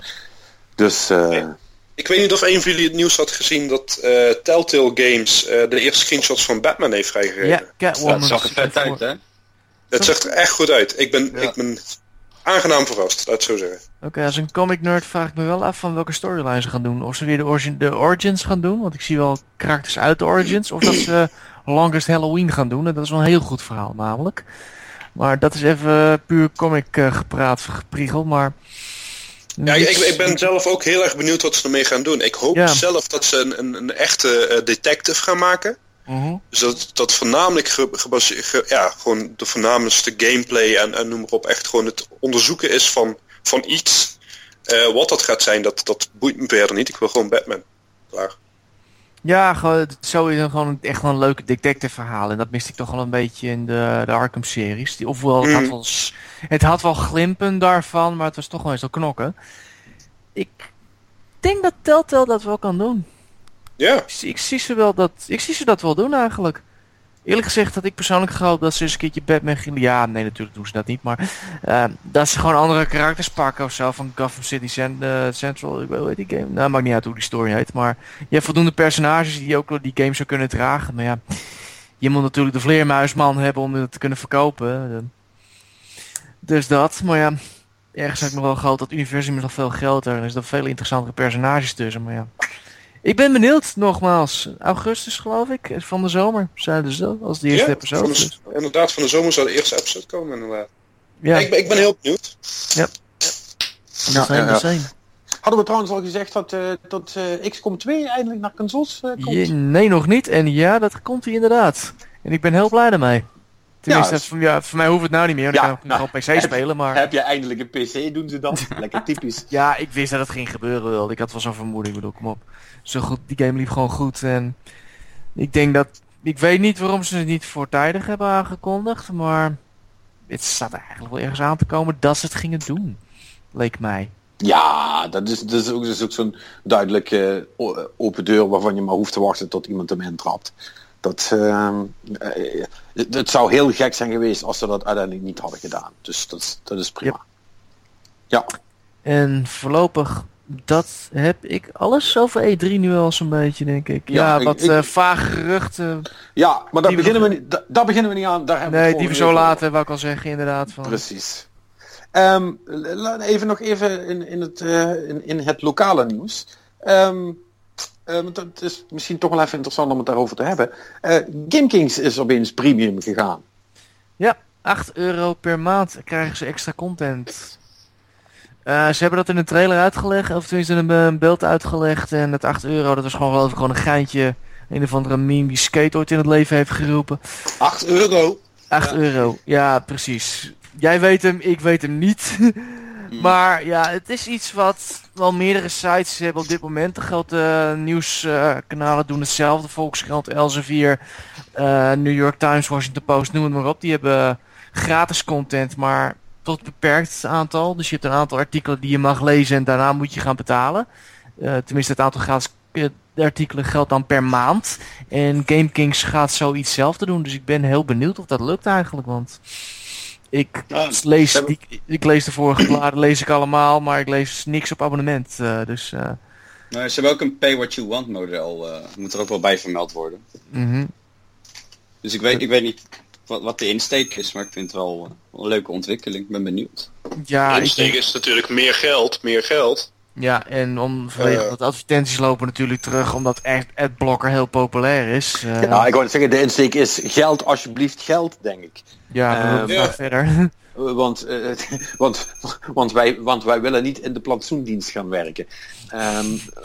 Dus eh, Ja. Ik weet niet of een van jullie het nieuws had gezien dat eh, Telltale Games eh, de eerste screenshots van Batman heeft vrijgegeven. Ja, Catwoman. Dat zag er vet uit, hè? Het zag er echt goed uit. Ik ben, Ja. ik ben aangenaam verrast, laat het zo zeggen. Oké, als een comic nerd vraag ik me wel af van welke storyline ze gaan doen. Of ze weer de, origin, de Origins gaan doen, want ik zie wel karakters uit de Origins. Of dat ze Longest Halloween gaan doen. En dat is wel een heel goed verhaal namelijk. Maar dat is even puur comic eh, gepraat, gepriegeld. Maar... Ja, ik, ik ben zelf ook heel erg benieuwd wat ze ermee gaan doen. Ik hoop Ja. zelf dat ze een, een, een echte eh, detective gaan maken. Mhm. Dus dat, dat voornamelijk ge, gebaseerd, ge- ja, gewoon de voornaamste gameplay en, en noem maar op, echt gewoon het onderzoeken is van, van iets. Eh, wat dat gaat zijn, dat, dat boeit me verder niet. Ik wil gewoon Batman. Klaar. Ja, gewoon, het is sowieso gewoon echt wel een leuke detective verhaal. En dat miste ik toch wel een beetje in de, de Arkham series. Die, ofwel, het had, Mhm. wel, het had wel glimpen daarvan, maar het was toch wel eens wel knokken. Ik denk dat Telltale dat wel kan doen. Ja, Ik, zie- ik, zie ze wel dat, ik zie ze dat wel doen eigenlijk. Eerlijk gezegd had ik persoonlijk gehoopt dat ze eens een keertje Batman gingen. Ja, nee, natuurlijk doen ze dat niet. Maar eh, dat ze gewoon andere karakters pakken of zo. Van Gotham City Cent- eh, Central. Ik weet die game. Nou, maakt niet uit hoe die story heet. Maar je hebt voldoende personages die ook die game zou kunnen dragen. Maar ja, je moet natuurlijk de vleermuisman hebben om het te kunnen verkopen. Dus dat. Maar ja, ergens heb ik nog wel gehoopt dat universum is nog veel groter. En er veel interessantere personages tussen. Maar ja. Ik ben benieuwd, nogmaals. Augustus, geloof ik, van de zomer, zeiden ze dat, als de eerste ja episode. van de- inderdaad, van de zomer zou de eerste episode komen. Inderdaad. ja, Ik, ben, ik ben heel benieuwd. Ja, same, ja, ja. hadden we trouwens al gezegd dat, eh dat eh, XCOM 2 eindelijk naar consoles eh, komt? Je- nee, nog niet. En ja, dat komt hij inderdaad. En ik ben heel blij daarmee. Tenminste, Ja, voor, ja, voor mij hoeft het nou niet meer. want Ja, ik kan nou, nog op PC heb- spelen, maar... Heb je eindelijk een PC, doen ze dat? Lekker typisch. Ja, ik wist dat het ging gebeuren wel. Ik had wel zo'n vermoeding, ik bedoel, kom op. Zo goed, die game liep gewoon goed. En ik denk dat... Ik weet niet waarom ze het niet voortijdig hebben aangekondigd, maar... Het staat er eigenlijk wel ergens aan te komen dat ze het gingen doen. Leek mij. Ja, dat is, dat is ook, dat is ook zo'n duidelijke eh, open deur waarvan je maar hoeft te wachten tot iemand hem intrapt. Dat, ehm, eh, het, zou heel gek zijn geweest als ze dat uiteindelijk niet hadden gedaan. Dus dat, dat is prima. Ja, En voorlopig, dat heb ik alles over E3 nu al zo'n beetje, denk ik. Ja, wat ik- eh, vage geruchten. ja maar daar beginnen, we niet, daar beginnen we niet aan. Daar hebben we Nee, die we zo laten, wou ik al zeggen, inderdaad. Van. Precies. La- even nog even in, in, het, eh, in, in het lokale nieuws. Eh, want het is misschien toch wel even interessant om het daarover te hebben. Eh GameKings is opeens premium gegaan. Ja, 8 euro per maand krijgen ze extra content. Eh, ze hebben dat in een trailer uitgelegd, of tenminste in een, eh, een beeld uitgelegd. En dat 8 euro, dat was gewoon geloof ik gewoon een geintje. Een of andere meme die Skate ooit in het leven heeft geroepen. 8 euro? 8 euro, ja precies. Jij weet hem, ik weet hem niet. maar ja, het is iets wat wel meerdere sites hebben op dit moment. De grote nieuwskanalen doen hetzelfde. Volkskrant, Elsevier, eh New York Times, Washington Post, noem het maar op. Die hebben gratis content, maar tot beperkt aantal. Dus je hebt een aantal artikelen die je mag lezen en daarna moet je gaan betalen. Eh, tenminste, het aantal gratis eh, artikelen geldt dan per maand. En GameKings gaat zoiets zelf doen. Dus ik ben heel benieuwd of dat lukt eigenlijk. Want ik, lees, hebben- ik lees de vorige bladen lees ik allemaal, maar ik lees niks op abonnement. eh, dus Nou, ze hebben ook een pay what you want model. moet er ook wel bij vermeld worden. mhm. Dus ik weet, ik weet niet wat, wat de insteek is, maar ik vind het wel, eh, een leuke ontwikkeling. Ik ben benieuwd. Ja, de insteek denk- is natuurlijk meer geld, meer geld. ja, en om vanwege Eh. dat advertenties lopen natuurlijk terug, omdat echt adblocker heel populair is. Eh, Ja, ik wou zeggen, de insteek is geld, alsjeblieft geld, denk ik. ja, we eh, ja. maar verder. Want, eh, want, want, wij, want wij willen niet in de plantsoendienst gaan werken. Ehm, eh,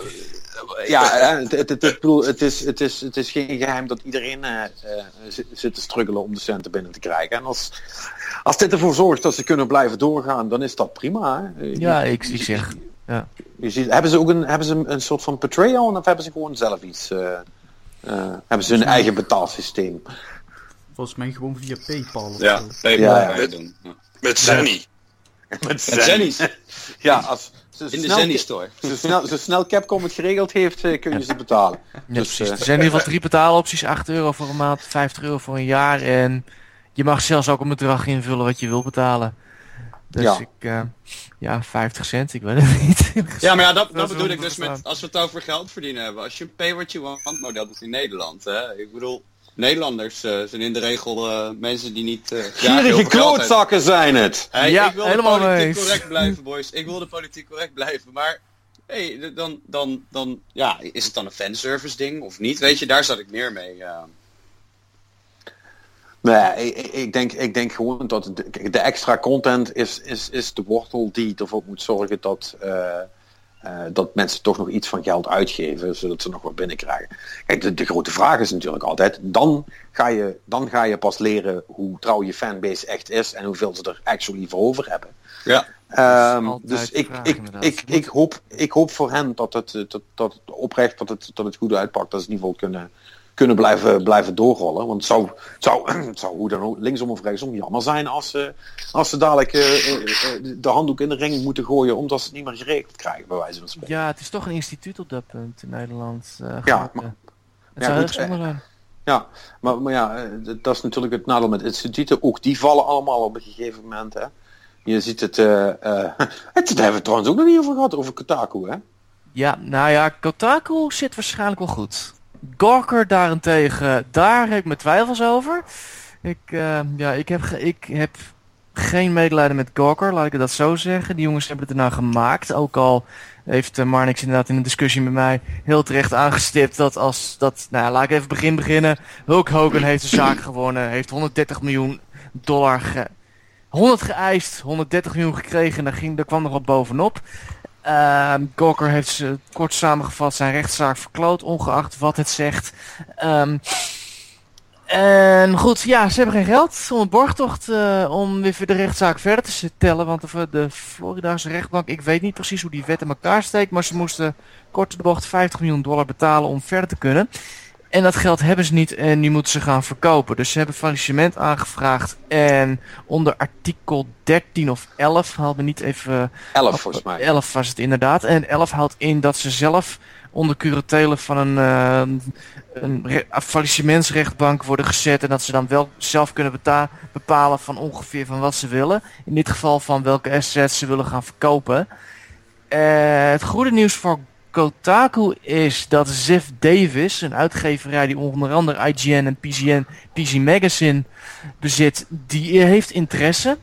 ja, eh, het, het, het, ik bedoel, het, is, het, is, het is geen geheim dat iedereen eh, eh, zit, zit te struggelen om de centen binnen te krijgen. En als, als dit ervoor zorgt dat ze kunnen blijven doorgaan, dan is dat prima. hè. ja, ik, ik zeg, ja. je ziet, hebben ze ook een, hebben ze een, soort van Patreon of hebben ze gewoon zelf iets? eh, eh, hebben ze hun eigen betaalsysteem? Volgens mij gewoon via Paypal of Ja, zo. PayPal Ja, ja. doen. Ja. Met Zenny. Met Met Zenny's, Ja, als ze in de Zenny Store. Zo snel, zo snel Capcom het geregeld heeft, eh, kun je ze betalen. Ja, Dus, precies. eh, er zijn in ieder geval drie betaalopties. 8 euro voor een maand, 50 euro voor een jaar. En je mag zelfs ook een bedrag invullen wat je wil betalen. Dus Ja. ik, eh, ja, 50 cent, ik weet het niet. Ja, maar ja, dat, Dat bedoel ik dus met, als we het over geld verdienen hebben. Als je een pay what you want model doet in Nederland, hè. Ik bedoel, Nederlanders eh, zijn in de regel eh, mensen die niet... heel Gierige klootzakken zijn het! Hey, Ja, ik wil helemaal de politiek eens. correct blijven, boys. Ik wil de politiek correct blijven, maar... Hey, dan, dan, dan, ja, is het dan een fanservice ding of niet? Weet je, daar zat ik meer mee. Nee, ik, ik- denk, ik denk gewoon dat de, extra content is, is, is de wortel die ervoor moet zorgen dat, eh, dat mensen toch nog iets van geld uitgeven, zodat ze nog wat binnenkrijgen. Kijk, de, de grote vraag is natuurlijk altijd, dan ga, je, dan ga je pas leren hoe trouw je fanbase echt is en hoeveel ze er actually voor over hebben. Ja. Ehm, dus ik, vraag, ik, inderdaad. ik, ik, hoop, ik hoop voor hen dat het, eh, dat, dat het oprecht dat het, dat het goed uitpakt. Dat ze in ieder geval kunnen, kunnen blijven, blijven doorrollen. Want het zou, het, zou, het zou hoe dan ook linksom of rechtsom jammer zijn als ze, als ze dadelijk eh, eh, eh, de handdoek in de ring moeten gooien omdat ze het niet meer geregeld krijgen, bij wijze van spreken. Ja, het is toch een instituut op dat punt in Nederland. eh, Ja, maar- het ja, goed. Ja, maar, maar ja, eh, dat is natuurlijk het nadeel met instituten. Ook die vallen allemaal op een gegeven moment. Hè. Je ziet het, eh eh het, daar hebben we trouwens ook nog niet over gehad, over Kotaku. Hè? Ja, nou ja, Kotaku zit waarschijnlijk wel goed. Gawker daarentegen, daar heb ik mijn twijfels over. Ik, eh, ja, ik, heb ik heb geen medelijden met Gawker, laat ik dat zo zeggen. Die jongens hebben het ernaar gemaakt. Ook al heeft eh, Marnix inderdaad in een discussie met mij heel terecht aangestipt dat als dat, nou laat ik even begin beginnen. Hulk Hogan heeft de zaak gewonnen, heeft 130 miljoen dollar ge 100 geëist, 130 miljoen gekregen en daar, ging, daar kwam nog wat bovenop. Ehm Gawker heeft ze kort samengevat zijn rechtszaak verkloot, ongeacht wat het zegt. Ehm, en goed, ja, ze hebben geen geld om een borgtocht eh, om weer de rechtszaak verder te tellen. Want de, de Floridaanse rechtbank, ik weet niet precies hoe die wet in elkaar steekt, maar ze moesten kort de bocht 50 miljoen dollar betalen om verder te kunnen. En dat geld hebben ze niet en nu moeten ze gaan verkopen. Dus ze hebben faillissement aangevraagd. En onder artikel 13 of 11, haal me niet even 11 volgens mij. 11 was het inderdaad. En 11 houdt in dat ze zelf onder curatele van een, eh, een re- faillissementsrechtbank worden gezet. En dat ze dan wel zelf kunnen bepalen van ongeveer van wat ze willen. In dit geval van welke assets ze willen gaan verkopen. Eh, het goede nieuws voor Kotaku is dat Ziff Davis, een uitgeverij die onder andere IGN en PCN, PC Magazine bezit, die heeft interesse.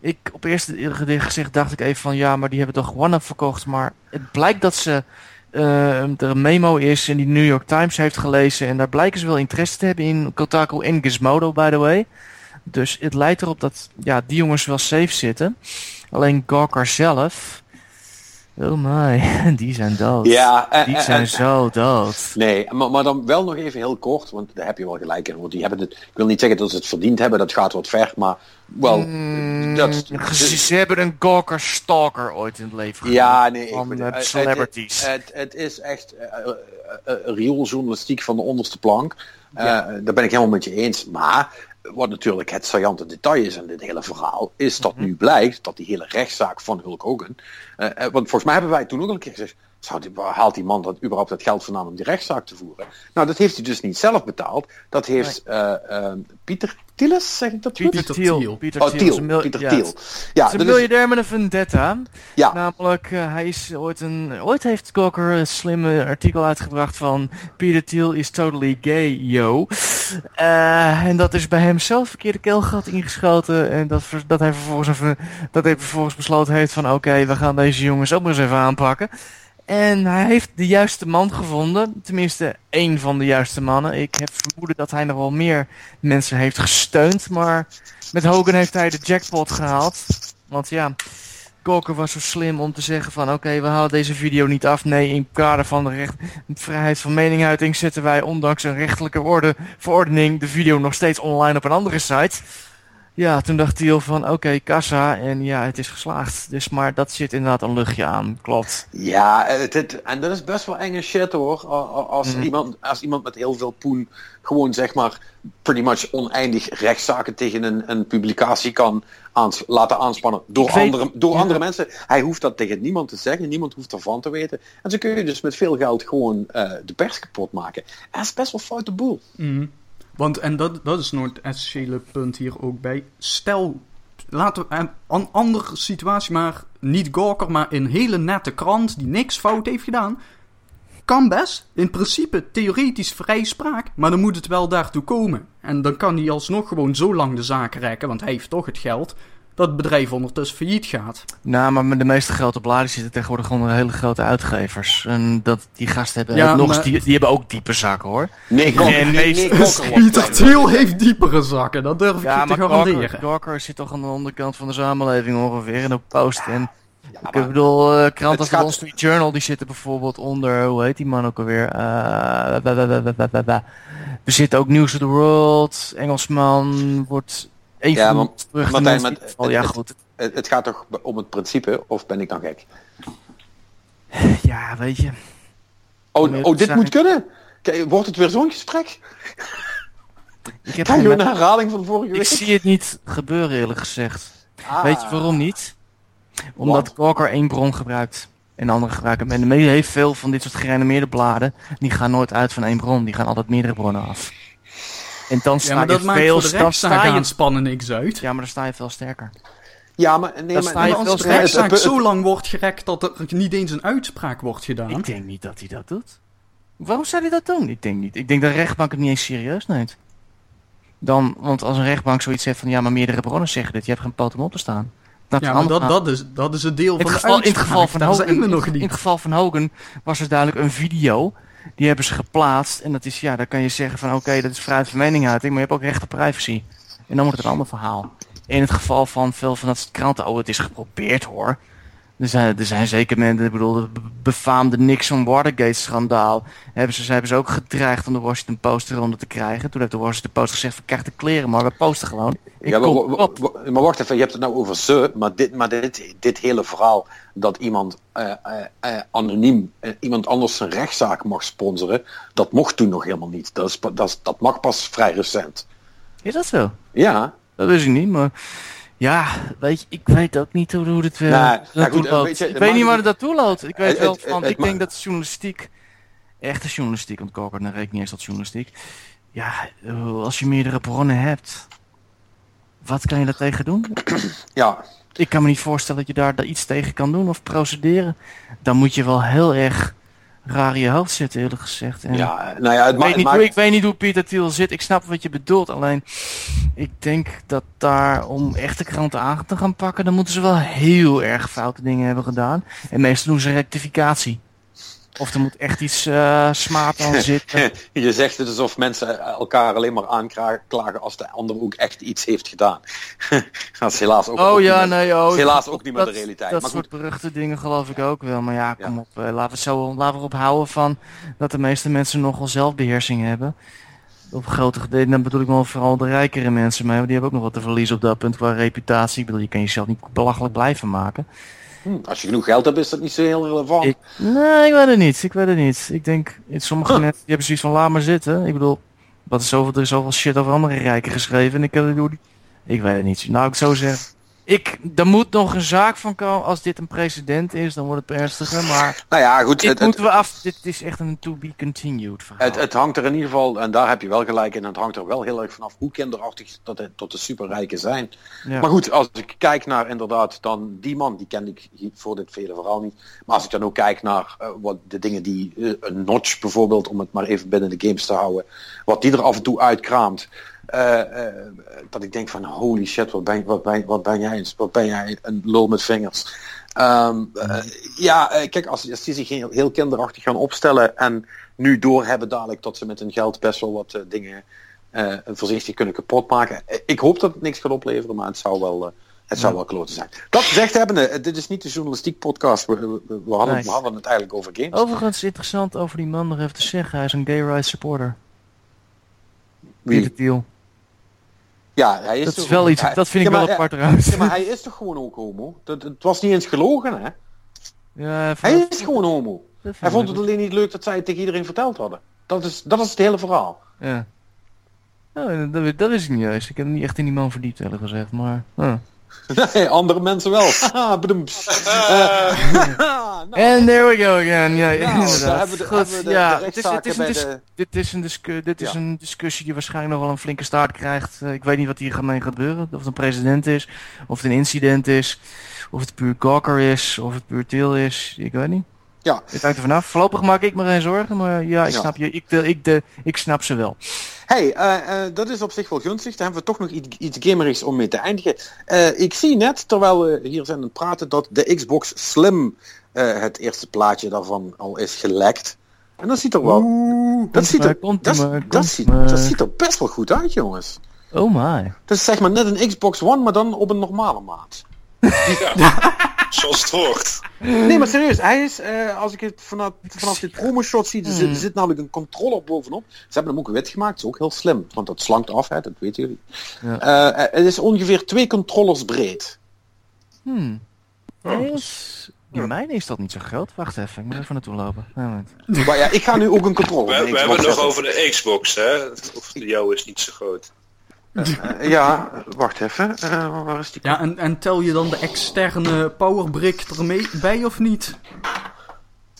Ik op eerste gezicht dacht ik even van ja, maar die hebben toch One-Up verkocht. Maar het blijkt dat ze eh, er een memo is en die New York Times heeft gelezen. En daar blijken ze wel interesse te hebben in Kotaku en Gizmodo, by the way. Dus het lijkt erop dat ja, die jongens wel safe zitten. Alleen Gawker zelf. Oh my, die zijn dood. Ja, eh, Die eh, zijn eh, zo dood. Nee, maar, maar dan wel nog even heel kort, want daar heb je wel gelijk in. Want die hebben het, ik wil niet zeggen dat ze het verdiend hebben, dat gaat wat ver, maar wel, Mm, dat, ze, ze hebben een Gawker Stalker ooit in het leven ja, nee, van celebrities. Het, het, het is echt eh, eh, riooljournalistiek van de onderste plank. Eh, Daar ben ik helemaal met je eens. Maar wat natuurlijk het saillante detail is in dit hele verhaal, is dat Mhm. nu blijkt dat die hele rechtszaak van Hulk Hogan. eh, eh, want volgens mij hebben wij toen ook al een keer gezegd. Zou die, haalt die man dat überhaupt dat geld vandaan om die rechtszaak te voeren? Nou, dat heeft hij dus niet zelf betaald. Dat heeft eh, eh, Pieter Tillis, zeg ik dat goed? Pieter Thiel. Pieter Oh, Thiel Thiel. Pieter ja, Thiel. Ja, Het is een miljardair met een vendetta. ja. Namelijk, eh, hij is ooit een. Ooit heeft Gawker een slimme artikel uitgebracht van. Peter Thiel is totally gay, yo. Eh, en dat is bij hem zelf verkeerde keelgat ingeschoten. En dat, dat, hij vervolgens even, dat hij vervolgens besloten heeft van. Oké, we gaan deze jongens ook maar eens even aanpakken. En hij heeft de juiste man gevonden. Tenminste, één van de juiste mannen. Ik heb vermoeden dat hij nog wel meer mensen heeft gesteund. Maar met Hogan heeft hij de jackpot gehaald. Want ja, Gawker was zo slim om te zeggen van oké, we halen deze video niet af. Nee, in kader van de recht, vrijheid van meninguiting zetten wij ondanks een rechtelijke orde, verordening de video nog steeds online op een andere site. Ja, toen dacht Thiel van oké, kassa en ja, het is geslaagd. Dus maar dat zit inderdaad een luchtje aan, klopt. Ja, het, het- en dat is best wel enge shit hoor. Als, Mhm. iemand, als iemand met heel veel poen gewoon zeg maar pretty much oneindig rechtszaken tegen een, een publicatie kan aans- laten aanspannen door, weet- andere, door ja. andere mensen. Hij hoeft dat tegen niemand te zeggen, niemand hoeft ervan te weten. En zo kun je dus met veel geld gewoon eh, de pers kapot maken. En dat is best wel foute boel. Mhm. Want, en dat, dat is nog het essentiële punt hier ook bij. Stel, laten we een an, andere situatie, maar niet Gawker, maar een hele nette krant die niks fout heeft gedaan. Kan best, in principe theoretisch vrij spraak, maar dan moet het wel daartoe komen. En dan kan hij alsnog gewoon zo lang de zaak rekken, want hij heeft toch het geld, dat het bedrijf ondertussen failliet gaat. Nou, maar met de meeste grote bladen zitten tegenwoordig gewoon hele grote uitgevers. En dat, die gasten hebben Ja, ook nog maar- die, die hebben ook diepe zakken hoor. Nee, nee, nee, nee, heeft diepere zakken, dat durf ik Ja, je te maar garanderen. Gawker, Gawker zit toch aan de onderkant van de samenleving ongeveer in op post. En Ja, ik bedoel, eh kranten als de Wall Street Journal, die zitten bijvoorbeeld onder, hoe heet die man ook alweer? Eh, ba- ba- ba- ba- ba- ba- ba. Er zit ook News of the World, Engelsman, wordt even Ja, maar- terug. Martijn, maar geval. ja het- goed. Het, het gaat toch om het principe, of ben ik dan gek? Ja, weet je. Oh, oh dit moet kunnen? Kijk, wordt het weer zo'n gesprek? Ik, heb geen- een herhaling van vorige ik week? zie het niet gebeuren eerlijk gezegd. Ah. Weet je waarom niet? Omdat? Gawker één bron gebruikt en de andere gebruiken. En de media heeft veel van dit soort gerenommeerde bladen. Die gaan nooit uit van één bron. Die gaan altijd meerdere bronnen af. En dan sta Ja, maar je dat maakt veel voor de sta je, aanspannen niks uit. Ja, maar dan sta je veel sterker. Ja, maar nee, Dat maar, sta je Maar als de rechtszaak Het- het- zo lang wordt gerekt dat er niet eens een uitspraak wordt gedaan. Ik denk niet dat hij dat doet. Waarom zou hij dat doen? Ik denk niet. Ik denk dat de rechtbank het niet eens serieus neemt. Dan, want als een rechtbank zoiets zegt van ja, maar meerdere bronnen zeggen dit, je hebt geen poot om op te staan. Dat Ja, maar dat, dat, is, dat is het deel in van het, de geval, in het uitspraak. geval van Hogan, in, het geval van Hogan was er duidelijk een video. Die hebben ze geplaatst. En dat is, ja, dan kan je zeggen van oké, dat is vrijheid van meninguiting, maar je hebt ook recht op privacy. En dan wordt het een ander verhaal. In het geval van veel van dat kranten, oh, het is geprobeerd hoor. Er zijn, er zijn zeker mensen, ik bedoel, het be- befaamde Nixon Watergate schandaal. Hebben ze, ze hebben ze ook gedreigd om de Washington Post eronder te krijgen. Toen heeft de Washington Post gezegd krijg de kleren, maar we posten gewoon. Ik ja, maar, wacht even, je hebt het nou over ze, maar dit, maar dit, dit hele verhaal dat iemand eh, eh, eh, anoniem iemand anders zijn rechtszaak mag sponsoren, dat mocht toen nog helemaal niet. Dat, is, dat, is- dat mag pas vrij recent. Is dat zo? Ja, Dat wist ik niet, maar ja, weet je, ik weet ook niet hoe, hoe dit weer Nou, nou goed, loopt. ik het weet niet waar het- het naartoe loopt. Ik weet Het- wel het- het ik denk dat journalistiek, echte journalistiek, want Gawker dan reken niet eens tot journalistiek. Ja, eh, als je meerdere bronnen hebt, wat kan je daar tegen doen? ja. Ik kan me niet voorstellen dat je daar, daar iets tegen kan doen of procederen. Dan moet je wel heel erg je hoofd zitten, eerlijk gezegd. En ja, nou ja, het ik, ma- weet niet, maakt- hoe- ik weet niet hoe Pieter Thiel zit. Ik snap wat je bedoelt. Alleen, ik denk dat daar om echte kranten aan te gaan pakken, dan moeten ze wel heel erg foute dingen hebben gedaan. En meestal doen ze rectificatie. Of er moet echt iets smaad aan zitten. Je zegt het alsof mensen elkaar alleen maar aanklagen als de ander ook echt iets heeft gedaan. dat is helaas ook, Oh niet ja, meer- nee, oh. helaas ook niet meer de realiteit. Dat maar soort goed, beruchte dingen geloof ik ook wel. Maar ja, kom Ja. op. eh, laten we zo laten we erop houden van dat de meeste mensen nogal zelfbeheersing hebben. Op grote gedeelte, dan bedoel ik wel vooral de rijkere mensen mee. want Die hebben ook nog wat te verliezen op dat punt qua reputatie. Ik bedoel, je kan jezelf niet belachelijk blijven maken. Hm, als je genoeg geld hebt is dat niet zo heel relevant. Ik, nee, ik weet het niet. Ik weet het niet. Ik denk, in sommige mensen die hebben zoiets van laat maar zitten. Ik bedoel, wat is zoveel, er is zoveel shit over andere rijken geschreven. En ik heb het door die... Ik weet het niet. Nou, ik zo zeggen. Ik, er moet nog een zaak van komen. Als dit een precedent is, dan wordt het ernstiger. Maar Nou ja, goed. dit Het, het, moeten we af. Dit is echt een to be continued verhaal. het, het hangt er in ieder geval, en daar heb je wel gelijk in, het hangt er wel heel erg vanaf hoe kinderachtig dat het, tot de superrijken zijn. Ja. Maar goed, als ik kijk naar inderdaad dan die man, die kende ik voor dit vele verhaal niet. Maar als ik dan ook kijk naar eh, wat de dingen die, eh, een notch bijvoorbeeld, om het maar even binnen de games te houden, wat die er af en toe uitkraamt. Eh, eh, dat ik denk van holy shit, wat ben, wat ben, wat ben jij, wat ben jij een lul met vingers. Ehm, eh, ja, kijk, als, als die zich heel, heel kinderachtig gaan opstellen en nu doorhebben dadelijk dat ze met hun geld best wel wat dingen eh, voorzichtig kunnen kapotmaken. Ik hoop dat het niks gaat opleveren, maar het zou wel, het zou wel kloten zijn. Dat gezegd hebbende, dit is niet de journalistiek podcast. We, we, we hadden, Nee. we hadden het eigenlijk over games. Overigens interessant over die man nog even te zeggen. Hij is een gay rights supporter. Wie? Wie? deal. Ja, hij is Dat is wel iets. hij- Dat vind ik wel apart eh, eruit. Ja, maar hij is toch gewoon ook homo? Dat, het was niet eens gelogen, hè? Ja, Hij is gewoon homo. Hij vond het alleen niet leuk dat zij het tegen iedereen verteld hadden. Dat is, dat is het hele verhaal. Ja. Oh, dat, dat wist ik niet eens. Ik heb niet echt in die man verdiept, eerlijk gezegd. Maar. Nee, andere mensen wel. Haha, bedoemps. Eh, nou, And there we go again. Ja, nou, inderdaad. dit is, een, discu dit is Ja. een discussie die waarschijnlijk nog wel een flinke staart krijgt. Eh, ik weet niet wat hier mee gaat gebeuren. Of het een president is, of het een incident is, of het puur Gawker is, of het puur Til is. Ik weet niet. Ja. Het hangt er vanaf. Voorlopig maak ik me geen zorgen, maar ja, ik Ja. snap je. Ik, de, ik, de, ik snap ze wel. Hey, eh, eh, dat is op zich wel gunstig. Dan hebben we toch nog iets, iets gamerigs om mee te eindigen. Eh, ik zie net, terwijl we hier zijn aan het praten, dat de Xbox Slim, het eerste plaatje daarvan, al is gelekt. En dat ziet er wel... dat, ziet er, dat, maar, dat, komt ziet, dat ziet er best wel goed uit, jongens. Oh my. Dat is zeg maar net een Xbox One, maar dan op een normale maat. Zoals het hoort. Nee, maar serieus, hij is, eh, als ik het vanaf, vanaf dit promo-shot zie, er zit, er zit namelijk een controller bovenop. Ze hebben hem ook wit gemaakt, dat is ook heel slim, want dat slankt af, hè, dat weten jullie. Ja. Eh, het is ongeveer twee controllers breed. Hmm. Oh. Is- mijne is dat niet zo groot. Wacht even, ik moet even naartoe lopen. Ja, moment. Maar ja, ik ga nu ook een controller We, we hebben het nog over de Xbox, hè? Of de jouw is niet zo groot. Eh, ja, wacht even, Eh, waar is die? Ja, en, en tel je dan de externe powerbrick ermee bij of niet?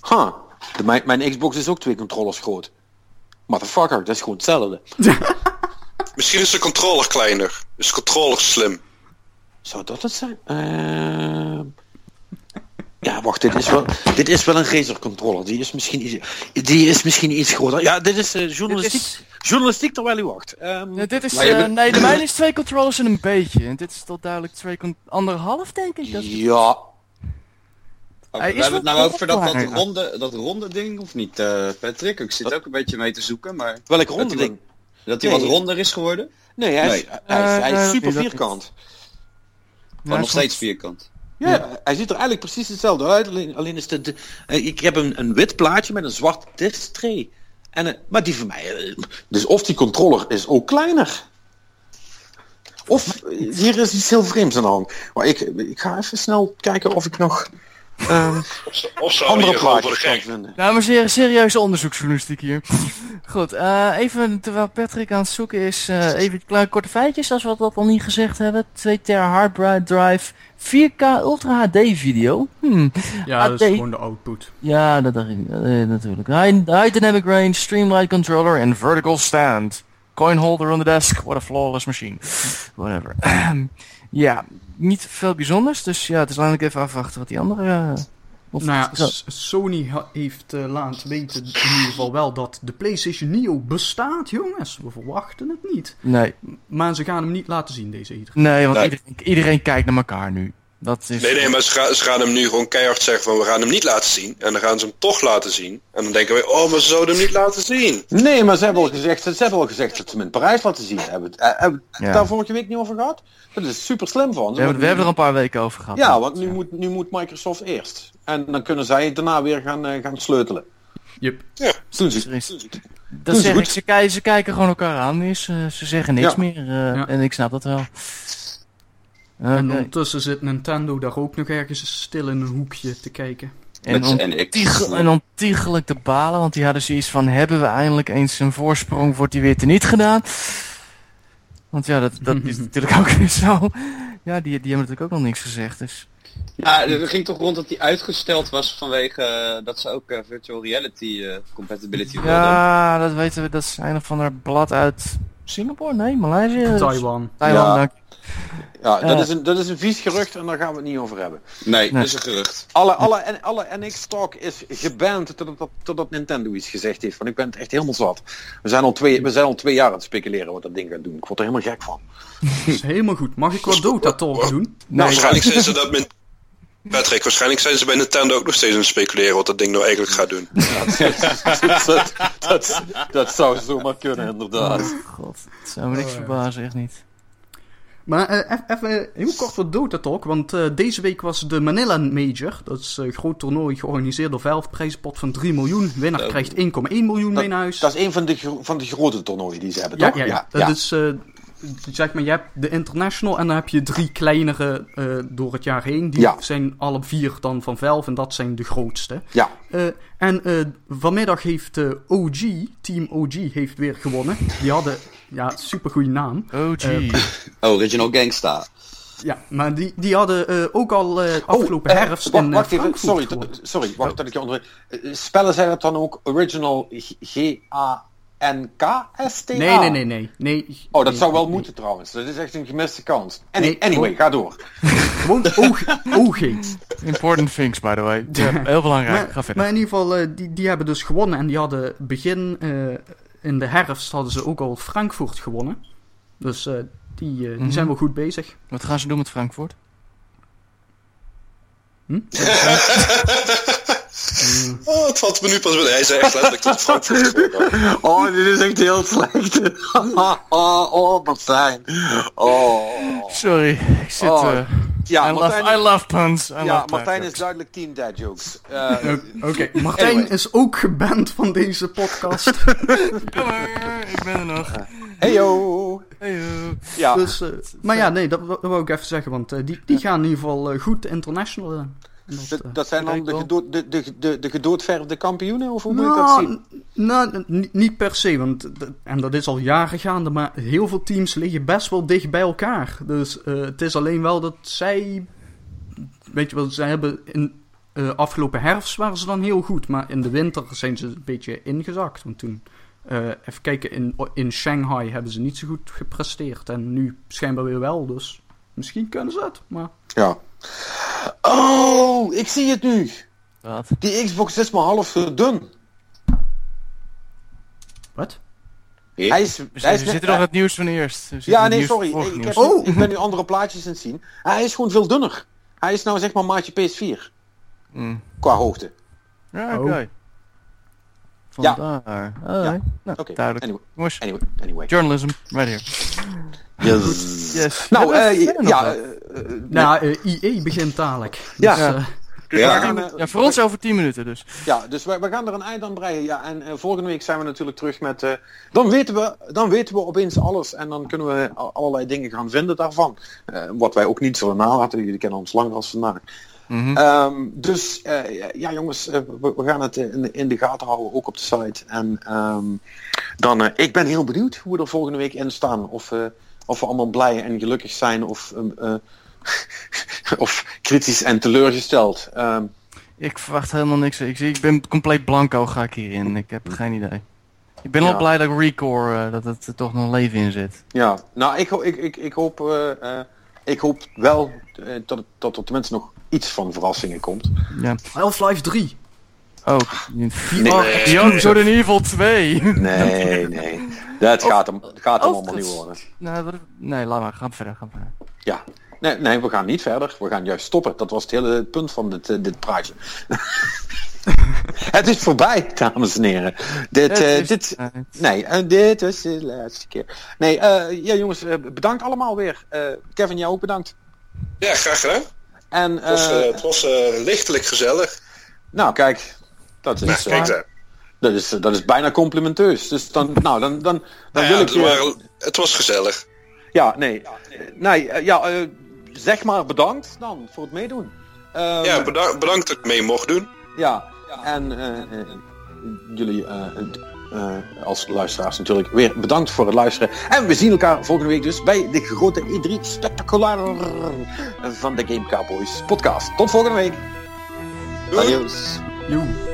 Huh. De, mijn, mijn Xbox is ook twee controllers groot. Motherfucker, dat is gewoon hetzelfde. Misschien is de controller kleiner. Dus de controller slim. Zou dat het zijn? Ehm, Ja, wacht, dit is wel, dit is wel een Razer controller. Die is misschien iets, die is misschien iets groter. Ja, dit is eh, journalistiek, is- journalistiek terwijl u wacht. Ehm, Ja, dit is, eh, bent- nee, de mijne is twee controllers en een beetje. En dit is toch duidelijk twee anderhalf, denk ik. Dat... Ja, Oh, Hij we is hebben het nou over dat, ronde, dat ronde ding, of niet, eh, Patrick? Ik zit ook een beetje mee te zoeken, maar welk ronde ding? dat hij Nee. wat ronder is geworden? Nee, hij is, Nee. hij is, hij is super niet. vierkant. Maar nog steeds vierkant. Ja, hij ziet er eigenlijk precies hetzelfde uit. Alleen, alleen is de- eh, ik heb een, een wit plaatje met een zwart disktray. En, eh, maar die van mij, eh, dus of die controller is ook kleiner. Of hier is iets heel vreemds aan de hand. Maar ik, ik ga even snel kijken of ik nog ehm, Of houden andere plaatjes kan gek. vinden. Dames en heren, serieuze onderzoeksjournalistiek hier. Goed, eh, even terwijl Patrick aan het zoeken is, eh, even kleine korte feitjes, als we dat al niet gezegd hebben. 2 ter hard drive, 4K Ultra HD video. Hmm. Ja, dat is gewoon de output. Ja, dat dacht ik eh, natuurlijk. High, high dynamic range, streamlined controller en vertical stand. Coin holder on the desk, what a flawless machine. Whatever. ja, niet veel bijzonders, dus ja, het is eigenlijk even afwachten wat die andere... eh, of- Nou ja, zo. S- Sony heeft eh, laten weten in ieder geval wel dat de PlayStation Neo bestaat, jongens. We verwachten het niet. Nee, Maar ze gaan hem niet laten zien, deze ieder. nee, want Nee. Iedereen, iedereen kijkt naar elkaar nu. Dat is... Nee, nee, maar ze gaan, ze gaan hem nu gewoon keihard zeggen van we gaan hem niet laten zien. En dan gaan ze hem toch laten zien. En dan denken we, oh, maar ze zouden hem niet laten zien. Nee, maar ze hebben al gezegd, ze hebben al gezegd dat ze hem in Parijs laten zien. Hebben we het, eh, hebben we het Ja. daar vorige week niet over gehad? Dat is super slim van ze. we, hebben, we hebben er een paar weken over gehad. Ja, want nu moet, nu moet Microsoft eerst. En dan kunnen zij daarna weer gaan, eh, gaan sleutelen. Yep. Dat doen ze. Is-. Dat zeg ik, ze, kijken, ze kijken gewoon elkaar aan, dus eh, ze zeggen niks Ja. meer. Ja. En ik snap dat wel. En ondertussen zit Nintendo daar ook nog ergens stil in een hoekje te kijken. En, zijn ontiegel- en ontiegelijk te balen, want die hadden zoiets van, hebben we eindelijk eens een voorsprong, wordt die weer teniet gedaan? Want ja, dat, dat is natuurlijk ook weer zo. Ja, die, die hebben natuurlijk ook nog niks gezegd. Dus. Ja, er ging toch rond dat die uitgesteld was vanwege eh, dat ze ook eh, virtual reality eh, compatibility wilden. Ja, dat weten we. Dat is een of ander blad uit Singapore? Nee, Maleisië? Taiwan. Taiwan, Ja. dank. Ja, dat, Ja. is een, dat is een vies gerucht en daar gaan we het niet over hebben. Nee, Nee. dat is een gerucht. Alle, alle, en alle NX-talk is geband totdat, totdat Nintendo iets gezegd heeft. Want ik ben het echt helemaal zat. We zijn, al twee, we zijn al twee jaar aan het speculeren wat dat ding gaat doen. Ik word er helemaal gek van. Dat is helemaal goed. Mag ik wat Dota Talk doen? Nou, waarschijnlijk zijn ze dat met... Patrick, waarschijnlijk zijn ze bij Nintendo ook nog steeds aan het speculeren wat dat ding nou eigenlijk gaat doen. dat, dat, dat zou zomaar kunnen, inderdaad. God, het zou me niks verbazen, echt niet. Maar eh, even heel kort wat Dota Talk, want eh, deze week was de Manila Major. Dat is een groot toernooi georganiseerd door Valve, prijzenpot van 3 miljoen. Winnaar krijgt 1,1 miljoen mee naar huis. Dat is een van de, van de grote toernooien die ze hebben, ja, toch? ja, ja, dat is, eh, zeg maar, je hebt de International en dan heb je drie kleinere eh, door het jaar heen. Die Ja. zijn alle vier dan van Valve en dat zijn de grootste. Ja. Eh, en eh, vanmiddag heeft eh, OG, Team OG, heeft weer gewonnen. Die hadden, ja, supergoeie naam. OG. Original Gangsta. Ja, maar die, die hadden eh, ook al eh, afgelopen Oh, eh, herfst wacht, in eh, wacht even, sorry, sorry, wacht dat ik je onder... Spellen zij dat dan ook Original G-A-N-K-S-T-A? Nee, nee, nee, nee. nee Oh, dat nee, zou wel nee. moeten trouwens. Dat is echt een gemiste kans. Any- Nee, anyway, ga door. Gewoon OG. Important things, by the way. Ja, heel belangrijk. Ga Maar, verder. maar in ieder geval, eh, die, die hebben dus gewonnen. En die hadden begin eh, in de herfst hadden ze ook al Frankfurt gewonnen. Dus eh, die, die Mhm. zijn wel goed bezig. Wat gaan ze doen met Frankfurt? Oh, het valt me nu pas bij. Hij zei echt letterlijk dat Frankfurt. Oh, dit is echt heel slecht. oh, oh, Martijn. Oh. Sorry, ik zit... Oh, eh, Ja, I, love, Martijn, I love puns. I ja, love Martijn is duidelijk team dad jokes. Eh, Oké, Martijn Anyway. is ook geband van deze podcast. Kom maar, ik ben er nog. heyo. Hey, Ja, dus, eh, maar ja, nee, dat, dat wou ik even zeggen. Want die, die gaan in ieder geval goed international. Eh. Dat, dat, dat zijn dan de, gedood, de, de, de, de gedoodverfde kampioenen, of hoe moet ik dat zien? Nou, nou, n- niet per se, want en dat is al jaren gaande, maar heel veel teams liggen best wel dicht bij elkaar. Dus eh, het is alleen wel dat zij, weet je wel, zij hebben in eh, afgelopen herfst waren ze dan heel goed, maar in de winter zijn ze een beetje ingezakt. Want toen, even kijken, in, in Shanghai hebben ze niet zo goed gepresteerd en nu schijnbaar weer wel, dus misschien kunnen ze het, maar... Ja. Oh, ik zie het nu. Wat? Die Xbox is maar half zo dun. Wat? Hij is, We, hij zitten- is we net- zitten nog het nieuws van eerst. Ja, nee, sorry. Ik, ik, nieuws. heb, Oh. ik ben nu andere plaatjes aan het zien. Hij is gewoon veel dunner. Hij is nou zeg maar maatje PS4. Mm. Qua hoogte. Ja, Oh. oké. Ja. Vandaar. Alright. Nou, Oké, duidelijk. anyway, Jongens, anyway, anyway. journalism, right here. Yes. Yes. Nou, eh, ja, wat? eh, Nou, eh, IE begint dadelijk. Ja. Dus, Ja. eh, Ja. Ja. gaan, ja, voor ons over 10 minuten dus. Ja, dus we, we gaan er een eind aan breien. Ja, en volgende week zijn we natuurlijk terug met... eh, dan, weten we, dan weten we opeens alles. En dan kunnen we al- allerlei dingen gaan vinden daarvan. Eh, wat wij ook niet zullen nalaten. Jullie kennen ons langer als vandaag. Mhm. Ehm, dus eh, ja jongens, we, we gaan het in, de- in de gaten houden, ook op de site. En ehm, dan, eh, ik ben heel benieuwd hoe we er volgende week in staan. Of, eh, of we allemaal blij en gelukkig zijn of, ehm, eh, of kritisch en teleurgesteld. Ehm, Ik verwacht helemaal niks. Ik, ik ben compleet blanco ga ik hierin. Ik heb geen idee. Ik ben Ja. al blij dat Recore, eh, dat het er toch nog leven in zit. ja, nou ik, ik, ik, ik, hoop, eh, eh, ik hoop wel dat, het- dat er tenminste nog iets van verrassingen komt. Ja. Half-Life 3. Oh, Nee. And Evil 2. Nee, nee. Dat gaat hem, gaat hem allemaal niet worden. nee, wat- nee, laat maar. Ga verder. Ga verder. Ja, nee, nee, we gaan niet verder. We gaan juist stoppen. Dat was het hele punt van dit, eh, dit praatje. het is voorbij, dames en heren. Dit, eh, is- dit, nee, eh, dit was de laatste keer. Nee, eh, ja jongens, bedankt allemaal weer. Eh, Kevin, jou ook bedankt. Ja, graag gedaan. En, Het was, het was lichtelijk gezellig. nou kijk, dat is, kijk daar. dat is, dat is bijna complimenteus. Dus dan, nou, dan, dan, dan Nou wil ik het, je... waren- het was gezellig. Ja, nee. Nee, eh, ja, eh, zeg maar bedankt dan voor het meedoen. Ehm, Ja, beda- bedankt dat ik mee mocht doen. Ja, en eh, jullie, eh, eh, als luisteraars natuurlijk weer bedankt voor het luisteren. En we zien elkaar volgende week dus bij de grote E3 Spectaculair van de Game Cowboys podcast. Tot volgende week. Adios. Joe.